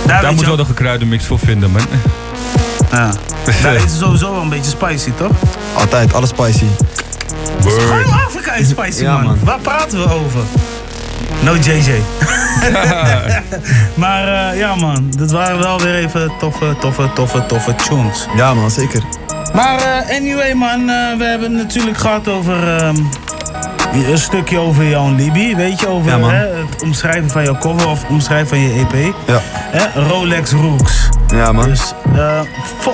Daar, Daar moet je wel een kruidenmix voor vinden, man. Ja. Daar is het sowieso wel een beetje spicy, toch? Altijd, alles spicy. Gewoon Afrika is spicy, Ja, man. man. Waar praten we over? No JJ. maar eh, ja, man. Dit waren wel weer even toffe, toffe, toffe, toffe tunes. Ja, man, zeker. Maar eh, anyway, man. eh, we hebben het natuurlijk gehad over... ehm, een stukje over jouw Libi, weet je, over Ja, hè, het omschrijven van jouw cover of omschrijven van je EP. Ja. Hè, Rolex Rooks. Ja, man. Dus eh,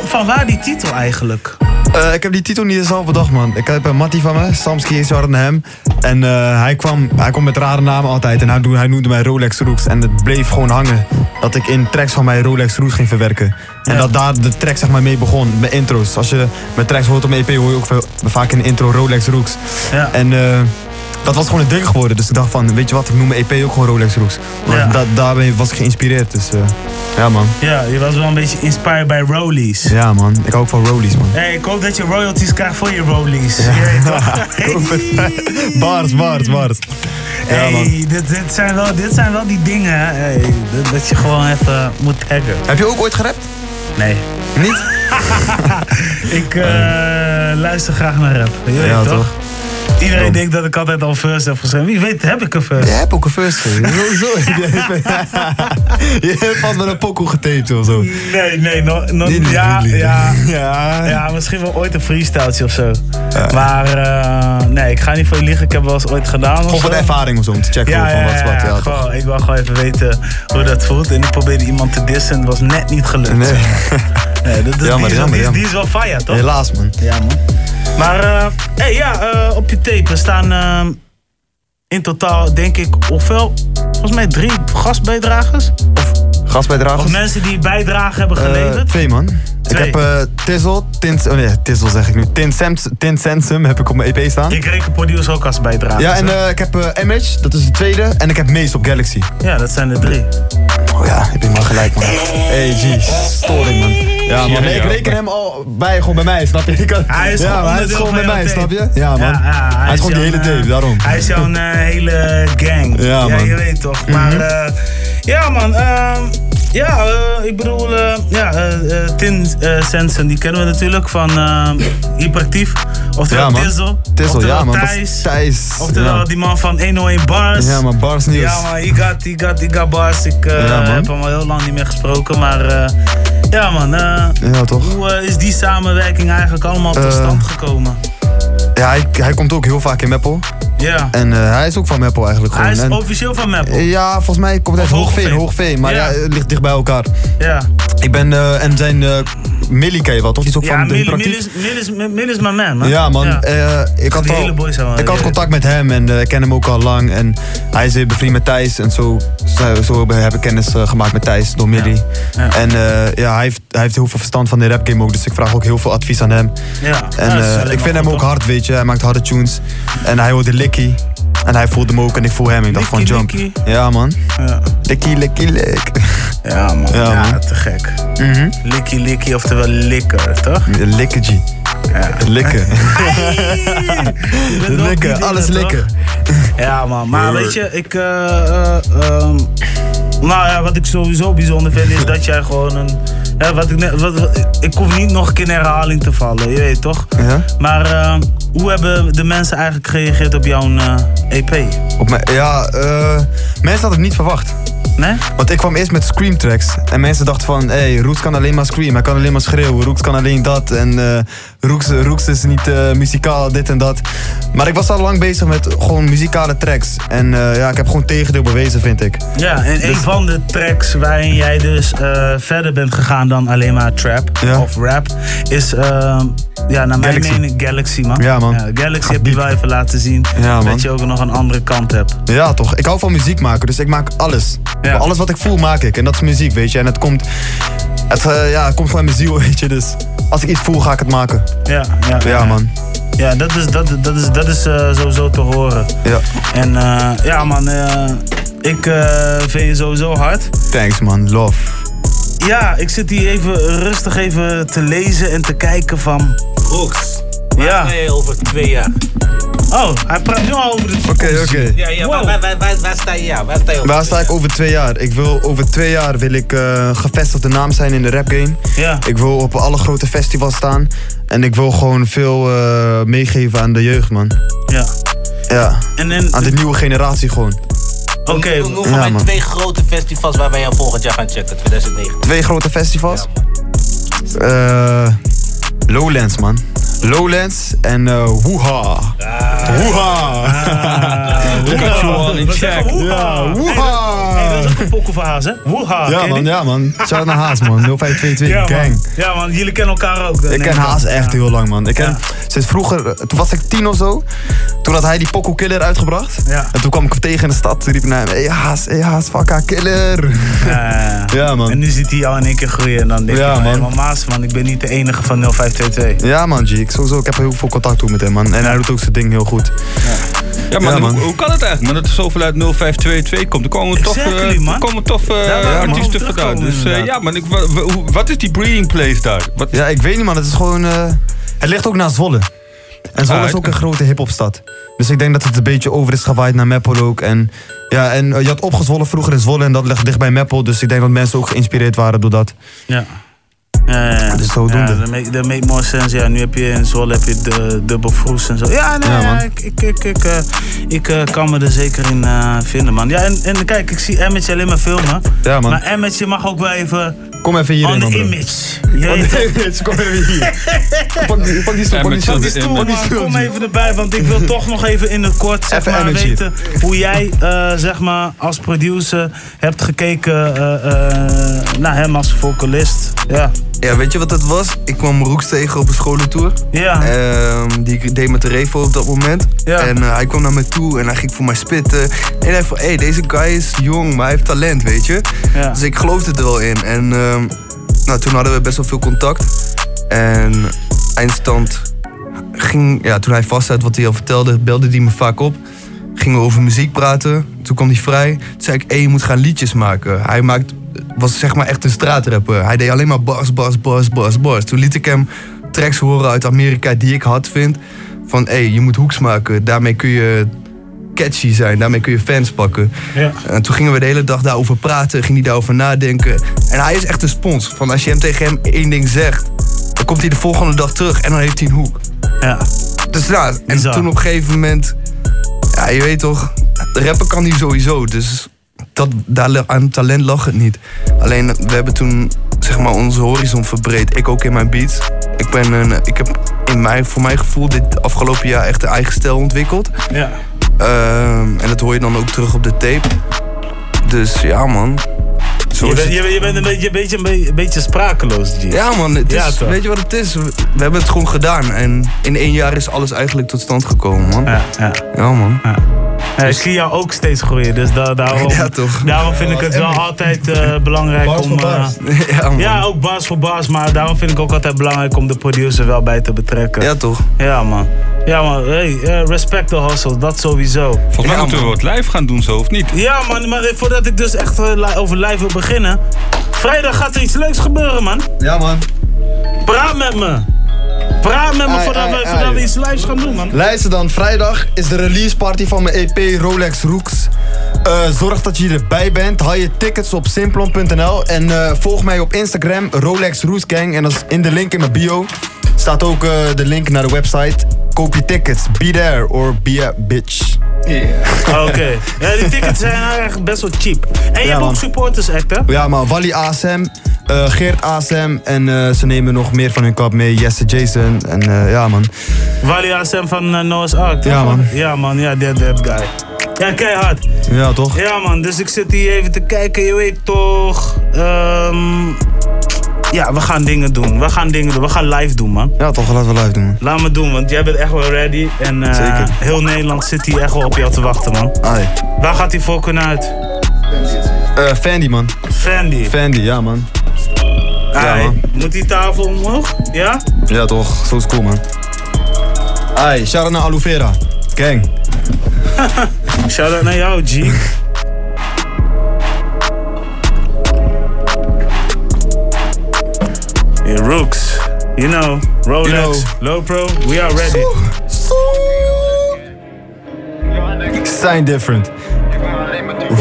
van waar die titel eigenlijk? Eh, ik heb die titel niet eens al bedacht, man. Ik heb een mattie van me, Samski is naar hem. En eh, hij, kwam, hij kwam met rare namen altijd. En hij, hij noemde mij Rolex Rooks. En het bleef gewoon hangen. Dat ik in tracks van mij Rolex Rooks ging verwerken. En Ja. dat daar de track zeg maar mee begon. Met intro's. Als je met tracks hoort op EP hoor je ook veel- vaak in de intro Rolex Rooks. Ja. En eh, dat was gewoon een ding geworden. Dus ik dacht van, weet je wat, ik noem mijn EP ook gewoon Rolex Rooks. Want Ja. da- daarmee was ik geïnspireerd. Dus eh, ja, man. Ja, je was wel een beetje inspired by Rollies. Ja, man. Ik hou ook van Rollies, man. Hey, ik hoop dat je royalties krijgt voor je Rollies. Weet toch? Bars, bars, bars. Ja, hey, dit, dit, zijn wel, dit zijn wel die dingen hey, dat, dat je gewoon even moet taggen. Heb je ook ooit gerapt? Nee. Niet? ik eh, luister graag naar rap. Je weet Ja, toch? toch? Iedereen Dom. denkt dat ik altijd al first heb geschreven. Wie weet heb ik een first. Je hebt ook een first. Sowieso. Je hebt vast met een pokoe getaped of zo. Nee, nee, no, no- Nee, nee, ja, nee, ja, Ja. ja, misschien wel ooit een freestyletje of zo. Maar eh, nee, ik ga niet voor je liegen. Ik heb wel eens ooit gedaan. Gewoon voor de ervaring of zo, om te checken Ja, van wat is wat. ja, gewoon, ik wil gewoon even weten hoe dat voelt. En ik probeerde iemand te dissen en het was net niet gelukt. Nee. Dat, dat, Jammer, die, is, wel- jammer, die, is- jammer. die is wel fire, toch? Helaas, man. Ja, man. Maar eh, hey, ja, eh, op je tape staan eh, in totaal, denk ik, hoeveel? Volgens mij drie gastbijdragers? Of, Gastbijdragers? of mensen die bijdrage hebben Eh, geleverd? twee, man. Twee. Ik heb eh Tizzle, Tint... Oh nee, Tizzle zeg ik nu. Tint Sensum heb ik op mijn EP staan. ik reken producer ook als bijdrage. Ja, en eh, ik heb eh, Image, dat is de tweede. En ik heb Mace op Galaxy. ja, dat zijn er drie. Oh ja, heb je maar gelijk, man. Hey, G, storing, man. Ja, Nee, ik reken hem al bij, gewoon bij mij, snap je? Ik kan- Hij is ja, gewoon maar hij is onderdeel gewoon bij mij, snap je? Ja, man. Ja, ja, hij is gewoon die hele eh, tape, daarom. Hij is jouw eh, hele gang. Ja, man. je weet toch. Maar eh, ja, man. ehm, ja, eh, ik bedoel, eh, ja, eh, Tin Sensen, die kennen we natuurlijk van Hyperactief. Oftewel Ja. Tizzle. Tizzle, ja, man. Thijs. Thijs. Oftewel ja. die man van 101 Bars. Ja, man, Bars Nieuws. Ja, man, he got, got bars. Ik Ja, heb hem al heel lang niet meer gesproken, maar ja, man. Ja, toch? hoe is die samenwerking eigenlijk allemaal tot stand gekomen? Ja, hij, hij komt ook heel vaak in Meppel. Ja. En eh, hij is ook van Meppel eigenlijk gewoon. Hij is En- officieel van Meppel. Ja, volgens mij komt hij van Hoogveen. Hoogveen. Maar Ja. ja. het ligt dicht bij elkaar. Ja. Ik ben, eh, en zijn eh Millie ken je wel, toch? Die is ook Ja, van de Mil Mil Hyperactief? is, Mil is, Mil is mijn man, man. Ja, man. Ja. ik had, al, ik had contact met hem en ik ken hem ook al lang. En hij is weer bevriend met Thijs. En zo, zo, zo heb ik kennis gemaakt met Thijs door Millie. En ja, hij heeft, hij heeft heel veel verstand van de rap game ook. Dus ik vraag ook heel veel advies aan hem. Ja. En ik vind hem ook hard, weet je. Hij maakt harde tunes. En hij hoorde En hij voelde me ook en ik voel hem. Ik dacht van jump. Ja, man. Ja. Licky, Lick. Ja, man. Ja, Ja, man. te gek. Mhm. Licky, licky, oftewel likker, toch? G. Ja. Likken. Likken, alles likken. Ja, man. Maar weet je, ik... eh, eh, ehm, nou ja, wat ik sowieso bijzonder vind is dat jij gewoon een... hè, wat ik, net, wat, ik hoef niet nog een keer in herhaling te vallen, je weet toch? Ja? Maar eh, hoe hebben de mensen eigenlijk gereageerd op jouw eh, EP? Op mij, ja, eh mensen hadden het niet verwacht. Nee? Want ik kwam eerst met scream tracks. En mensen dachten van, hé, hey, Rooks kan alleen maar scream. Hij kan alleen maar schreeuwen. Rooks kan alleen dat. En Rooks is niet eh, muzikaal, dit en dat. Maar ik was al lang bezig met gewoon muzikale tracks. En eh, ja, ik heb gewoon tegendeel bewezen, vind ik. Ja, en een Dus- van de tracks waarin jij dus verder bent gegaan dan alleen maar trap of rap, is ja, naar mijn Galaxy. mening Galaxy, man. Ja, man. Galaxy heb je wel even laten zien Ja, dat je ook nog een andere kant hebt. Ja, toch. Ik hou van muziek maken, dus ik maak alles. Alles wat ik voel, maak ik. En dat is muziek, weet je. En het komt, het, eh, ja, het komt gewoon uit mijn ziel, weet je. Dus als ik iets voel, ga ik het maken. Ja, ja, Ja, man. Ja, dat is, dat, dat is, dat is eh, sowieso te horen. Ja. En eh, ja, man, eh, ik eh, vind je sowieso hard. Thanks, man. Love. Ja, ik zit hier even rustig even te lezen en te kijken van... Rooks. Ja. Waar sta je over twee jaar? Oh, hij praat nu al over de toekomst. Oké, oké. Ja, ja, waar, waar, waar, waar, waar sta je? Ja, waar sta je over Waar sta ik over twee jaar? Ik wil, over twee jaar wil ik eh, gevestigde naam zijn in de rap game. Ja. Ik wil op alle grote festivals staan. En ik wil gewoon veel eh, meegeven aan de jeugd, man. Ja. Ja. En, en, aan de nieuwe generatie gewoon. Oké. Noem voor Ja, mij man. twee grote festivals waar wij jou volgend jaar gaan checken, 2009. Twee grote festivals. Eh, Lowlands, man. Lowlands en eh Woeha. Woeha. Got you all in check. Ja, woeha. Hey, dat is ook een Haas, hè? Woeha. Ja man, ja man. Shout naar Haas man. 0522 Ja, gang. man. Ja, man, jullie kennen elkaar ook. Ik neem ken. Haas echt heel lang, man. Ik ken, sinds vroeger, eh, toen was ik tien of zo. Toen had hij die Poco Killer uitgebracht. Ja. En toen kwam ik hem tegen in de stad. Toen riep hij naar hem, hey Haas, hey Haas, fucka killer. Ja, Ja, man. En nu ziet hij jou in één keer groeien en dan denk Ja, je, man. man. Maas, man, ik ben niet de enige van 0522. Ja man, G. Ik, sowieso, ik heb heel veel contact ook met hem, man. En hij doet ook zijn ding heel goed. Ja, man, Ja, man. Hoe, hoe kan het eigenlijk, man? Dat er zoveel uit 0522 komt. Er komen toffe, Exactly, man. er komen eh, nog artiesten vandaan. Dus eh, ja, man, ik, wat is die breeding place daar? Wat, Ja, ik weet niet man. Het is gewoon, eh, het ligt ook naar Zwolle. En Zwolle Ah, is ook oké. een grote hiphopstad. Dus ik denk dat het een beetje over is gewaaid naar Meppel ook. En ja, en je had opgezwollen vroeger in Zwolle en dat ligt dicht bij Meppel. Dus ik denk dat mensen ook geïnspireerd waren door dat. Ja. Ja. Dus zodoende. Ja, dat make, that make more sense. Ja, nu heb je in Zwolle heb je de dubbel vroes en zo. Ja, nee, Ja, man. ja, ik, ik, ik, ik, eh, ik eh, kan me er zeker in eh, vinden, man. Ja, en, en kijk, ik zie Emmetje alleen maar filmen. Ja, man. Maar Emmetje mag ook wel even Kom even hierin, on the man, bro. image. Je weet toch? Kom even hier. Pak die, pak die stoel, pak die stoel. Pak die stoel, man. Kom even erbij, want ik wil toch nog even in het kort zeg Even maar, Emmetje. weten hoe jij eh, zeg maar, als producer hebt gekeken eh, eh, naar hem als vocalist. Ja. Ja, weet je wat het was? Ik kwam Roeks tegen op een scholentour. Ja. Ehm, die ik deed met de Revo op dat moment. Ja. En eh, hij kwam naar me toe en hij ging voor mij spitten. En hij zei van, hé, hey, deze guy is jong, maar hij heeft talent, weet je. Ja. Dus ik geloofde er wel in. En ehm, nou, toen hadden we best wel veel contact. En eindstand ging, ja, toen hij vast had wat hij al vertelde, belde hij me vaak op. Gingen we over muziek praten. Toen kwam hij vrij. Toen zei ik, hé, je moet gaan liedjes maken. Hij maakt, was zeg maar echt een straatrapper. Hij deed alleen maar bars, bars, bars, bars, bars. Toen liet ik hem tracks horen uit Amerika die ik hard vind. Van, hé, je moet hoeks maken. Daarmee kun je catchy zijn. Daarmee kun je fans pakken. Ja. En toen gingen we de hele dag daarover praten. Ging hij daarover nadenken. En hij is echt een spons. Van als je hem tegen hem één ding zegt... dan komt hij de volgende dag terug en dan heeft hij een hoek. Ja. Dus ja, en Bizar. toen op een gegeven moment... Ja, je weet toch... Rappen kan hij sowieso. Dus dat, daar aan talent lag het niet. Alleen, we hebben toen zeg maar onze horizon verbreed. Ik ook in mijn beats. Ik, ben een, ik heb in mijn, voor mijn gevoel dit afgelopen jaar echt een eigen stijl ontwikkeld. Ja. Ehm, en dat hoor je dan ook terug op de tape. Dus ja, man. Zo Je bent, je, bent- je bent een beetje, een beetje, een beetje, sprakeloos, G. Ja, man. Het Ja, is, toch? weet je wat het is? We, hebben het gewoon gedaan. En in één jaar is alles eigenlijk tot stand gekomen, man. Ja, ja. Ja, man. Ja, ik zie jou ook steeds groeien, dus da daarom, Ja, toch. daarom vind ik het wel altijd eh, belangrijk Bars om... voor bars. Ja, ook bars voor bars, maar daarom vind ik ook altijd belangrijk om de producer wel bij te betrekken. Ja, toch? Ja, man. Ja, man. Hey, eh, respect the hustle, dat sowieso. Volgens mij ja, moeten we wat live gaan doen, zo of niet? Ja, man, maar voordat ik dus echt li- over live wil beginnen. Vrijdag gaat er iets leuks gebeuren, man. Ja, man. Praat met me. Praat met me Ai, voordat, ai, we, ai. voordat we iets lives gaan doen, man. Luister dan, vrijdag is de release party van mijn EP Rolex Rooks. Eh, zorg dat je erbij bent. Haal je tickets op simplon.nl en eh, volg mij op Instagram, Rolex Roots Gang. En dat is in de link in mijn bio staat ook eh, de link naar de website. Koop je tickets. Be there or be a bitch. Oké. Ja, die tickets zijn eigenlijk best wel cheap. En je Ja, hebt man. ook supporters act, hè? Ja, maar Wally ASM, eh, Geert ASM en eh, ze nemen nog meer van hun kap mee. Jesse Jason en eh, ja man. Wally ASM van Noah's Ark, toch? Ja, man. Ja, man. Ja, that, that guy. Ja, keihard. Ja toch? Ja, man. Dus ik zit hier even te kijken. Je weet toch... ehm, ja, we gaan dingen doen. We gaan dingen doen. We gaan live doen, man. Ja toch, laten we live doen man. Laat me doen, want jij bent echt wel ready. En eh, Zeker. heel Nederland zit hier echt wel op jou te wachten, man. Ai. Waar gaat die volken uit? Eh Fandy man. Fandy. Fandy, ja man. Ja Ai, man. Moet die tafel omhoog? Ja? Ja toch, zo is cool man. Ai, shout-out naar Aloe Vera. Gang. Shout-out naar jou, G. Yeah, Rooks. You know, Rolex, Low Pro, we are ready. Sign different.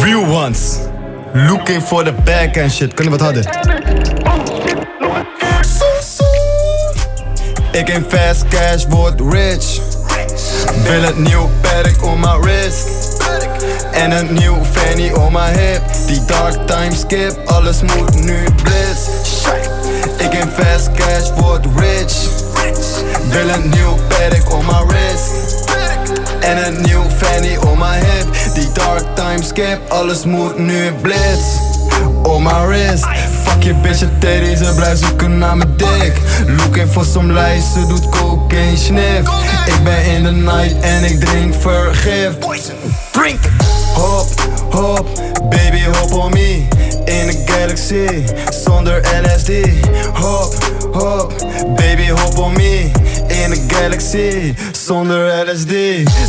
Real ones. Looking for the back and shit. Kunnen we wat harder? Ik in fast cash, word rich. Wil een nieuw perk om mijn wrist. En een nieuw fanny om mijn hip. Die dark time skip, alles moet nu blitz. Fast cash, word rich. Wil een nieuw perk om mijn wrist. En een nieuw fanny om mijn hip. Die dark time skip, alles moet nu blitz. On my wrist. Fuck je bitch, het teddy, ze blijft zoeken naar mijn dik. Looking for some lies, ze doet cocaine sniff. Ik ben in de night en ik drink vergif. Drink! Hop, hop, baby hop on me. In a galaxy, zonder LSD. Hop, hop, baby hop on me. In a galaxy, zonder LSD.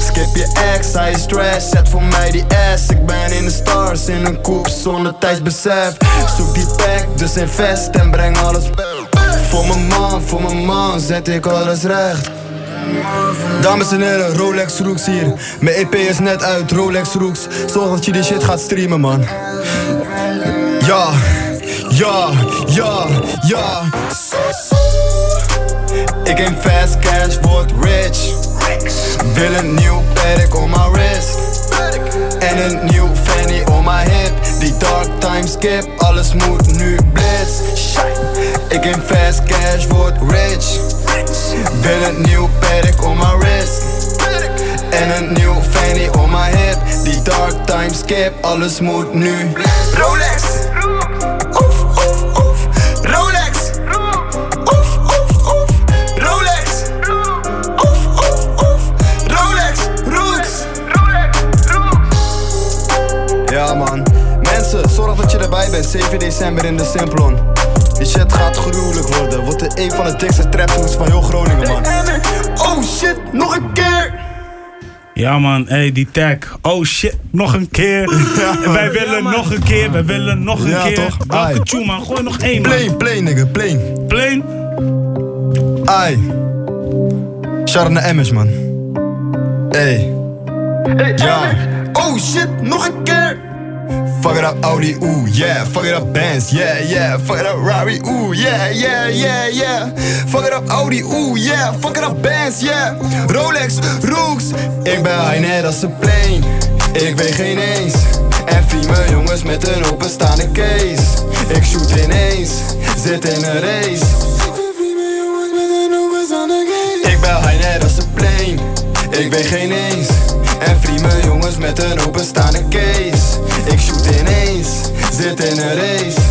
Skip je ex, hij is stress, zet voor mij die ass. Ik ben in de stars, in een koep zonder tijdsbesef. Zoek die pack, dus invest en breng alles Voor mijn man, voor mijn man, zet ik alles recht. Dames en heren, Rolex Rooks hier. Mijn EP is net uit, Rolex Rooks. Zorg dat je die shit gaat streamen, man. Ja, ja, ja, ja. Ik in fast cash, word rich. Wil een nieuw perk om mijn wrist. En een nieuw fanny om mijn hip. Die dark time skip, alles moet nu blitz. Ik in fast cash, word rich. Wil een nieuw perk om mijn wrist. En een nieuw fanny om mijn hip. Die dark time skip, alles moet nu. Rolex! Oef, oef, oef. Rolex! Oef, oef, oef. Rolex! Oef, oef, oef. Rolex! Rooks! Ja man, mensen, zorg dat je erbij bent. 7 december in de Simplon. Die shit gaat gruwelijk worden. Wordt de een van de dikste traptoons van heel Groningen, man. Oh shit, nog een keer! Ja man, hey, die tag. Oh shit, nog een keer. wij willen nog een keer, wij willen nog een Ja, keer. toch? Welke tune man? Gooi nog één man. Plain, plain nigga, plain. Plain? Ai. Naar Emmers, man. Hey. Ja. Oh shit, nog een keer. Fuck it up Audi, ooh yeah. Fuck it up Benz, yeah yeah. Fuck it up Rari, ooh yeah yeah yeah yeah. Fuck it up Audi, ooh yeah. Fuck it up Benz, yeah. Rolex, Rooks. Ik ben high net als een plane. Ik weet geen eens. En vrienden jongens met een openstaande case. Ik shoot ineens, zit in een race. Ik ben high net als een plane. Ik weet geen eens. En vrienden jongens met een openstaande case. Ik shoot ineens, zit in een race.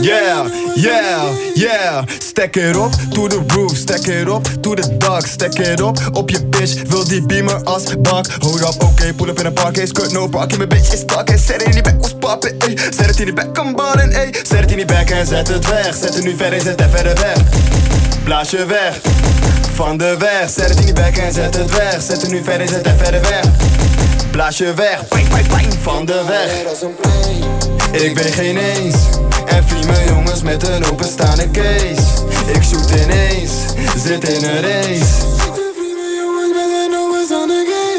Yeah, yeah, yeah. Stack it up to the roof, stack it up to the dark, stack it up op je bitch. Wil die beamer als bank. Hold up, okay, pull up in een parkcase, skirt no parking. Mijn bitch is stuck en zet het in die back, was poppen, ey. Zet het in die back, kan ballen, ey. Zet het in die back en zet het weg. Zet het nu verder, zet het verder weg. Blaas je weg, van de weg. Zet het in die back en zet het weg. Zet het nu verder, zet het verder weg. Blaas je weg, ping, ping, ping, van de weg. Ik weet geen eens. En vrienden jongens met een openstaande case. Ik shoot ineens, zit in een race.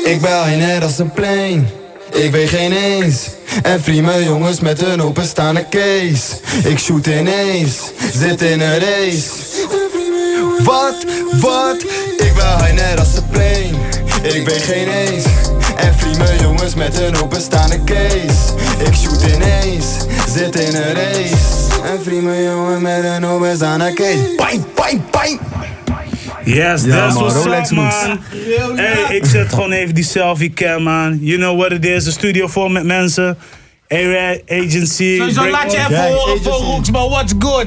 Ik ben high net als een plane. Ik weet geen eens. En vrienden jongens met een openstaande case. Ik shoot ineens, zit in een race. Wat, wat? Ik ben high net als een plane. Ik weet geen eens. En vrienden jongens met een openstaande case. Ik shoot ineens, zit in een race. En vrienden jongen met een openstaande case. Pijn, pijn, pijn. Yes, Ja, that's man, what's Rolex up, moves. man. Hey, ik zet gewoon even die selfie cam man. You know what it is, de studio vol met mensen. A-Rad Agency. Sowieso laat je even horen voor Rooks, maar what's good?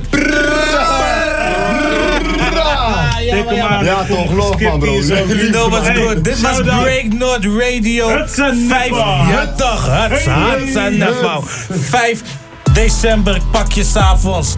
Ja, toch, love man, bro. You know what's good. Dit was. Break North Radio. Vijf, ja toch, Hudson, Hudson Nipper. 5 december, ik pak je s'avonds.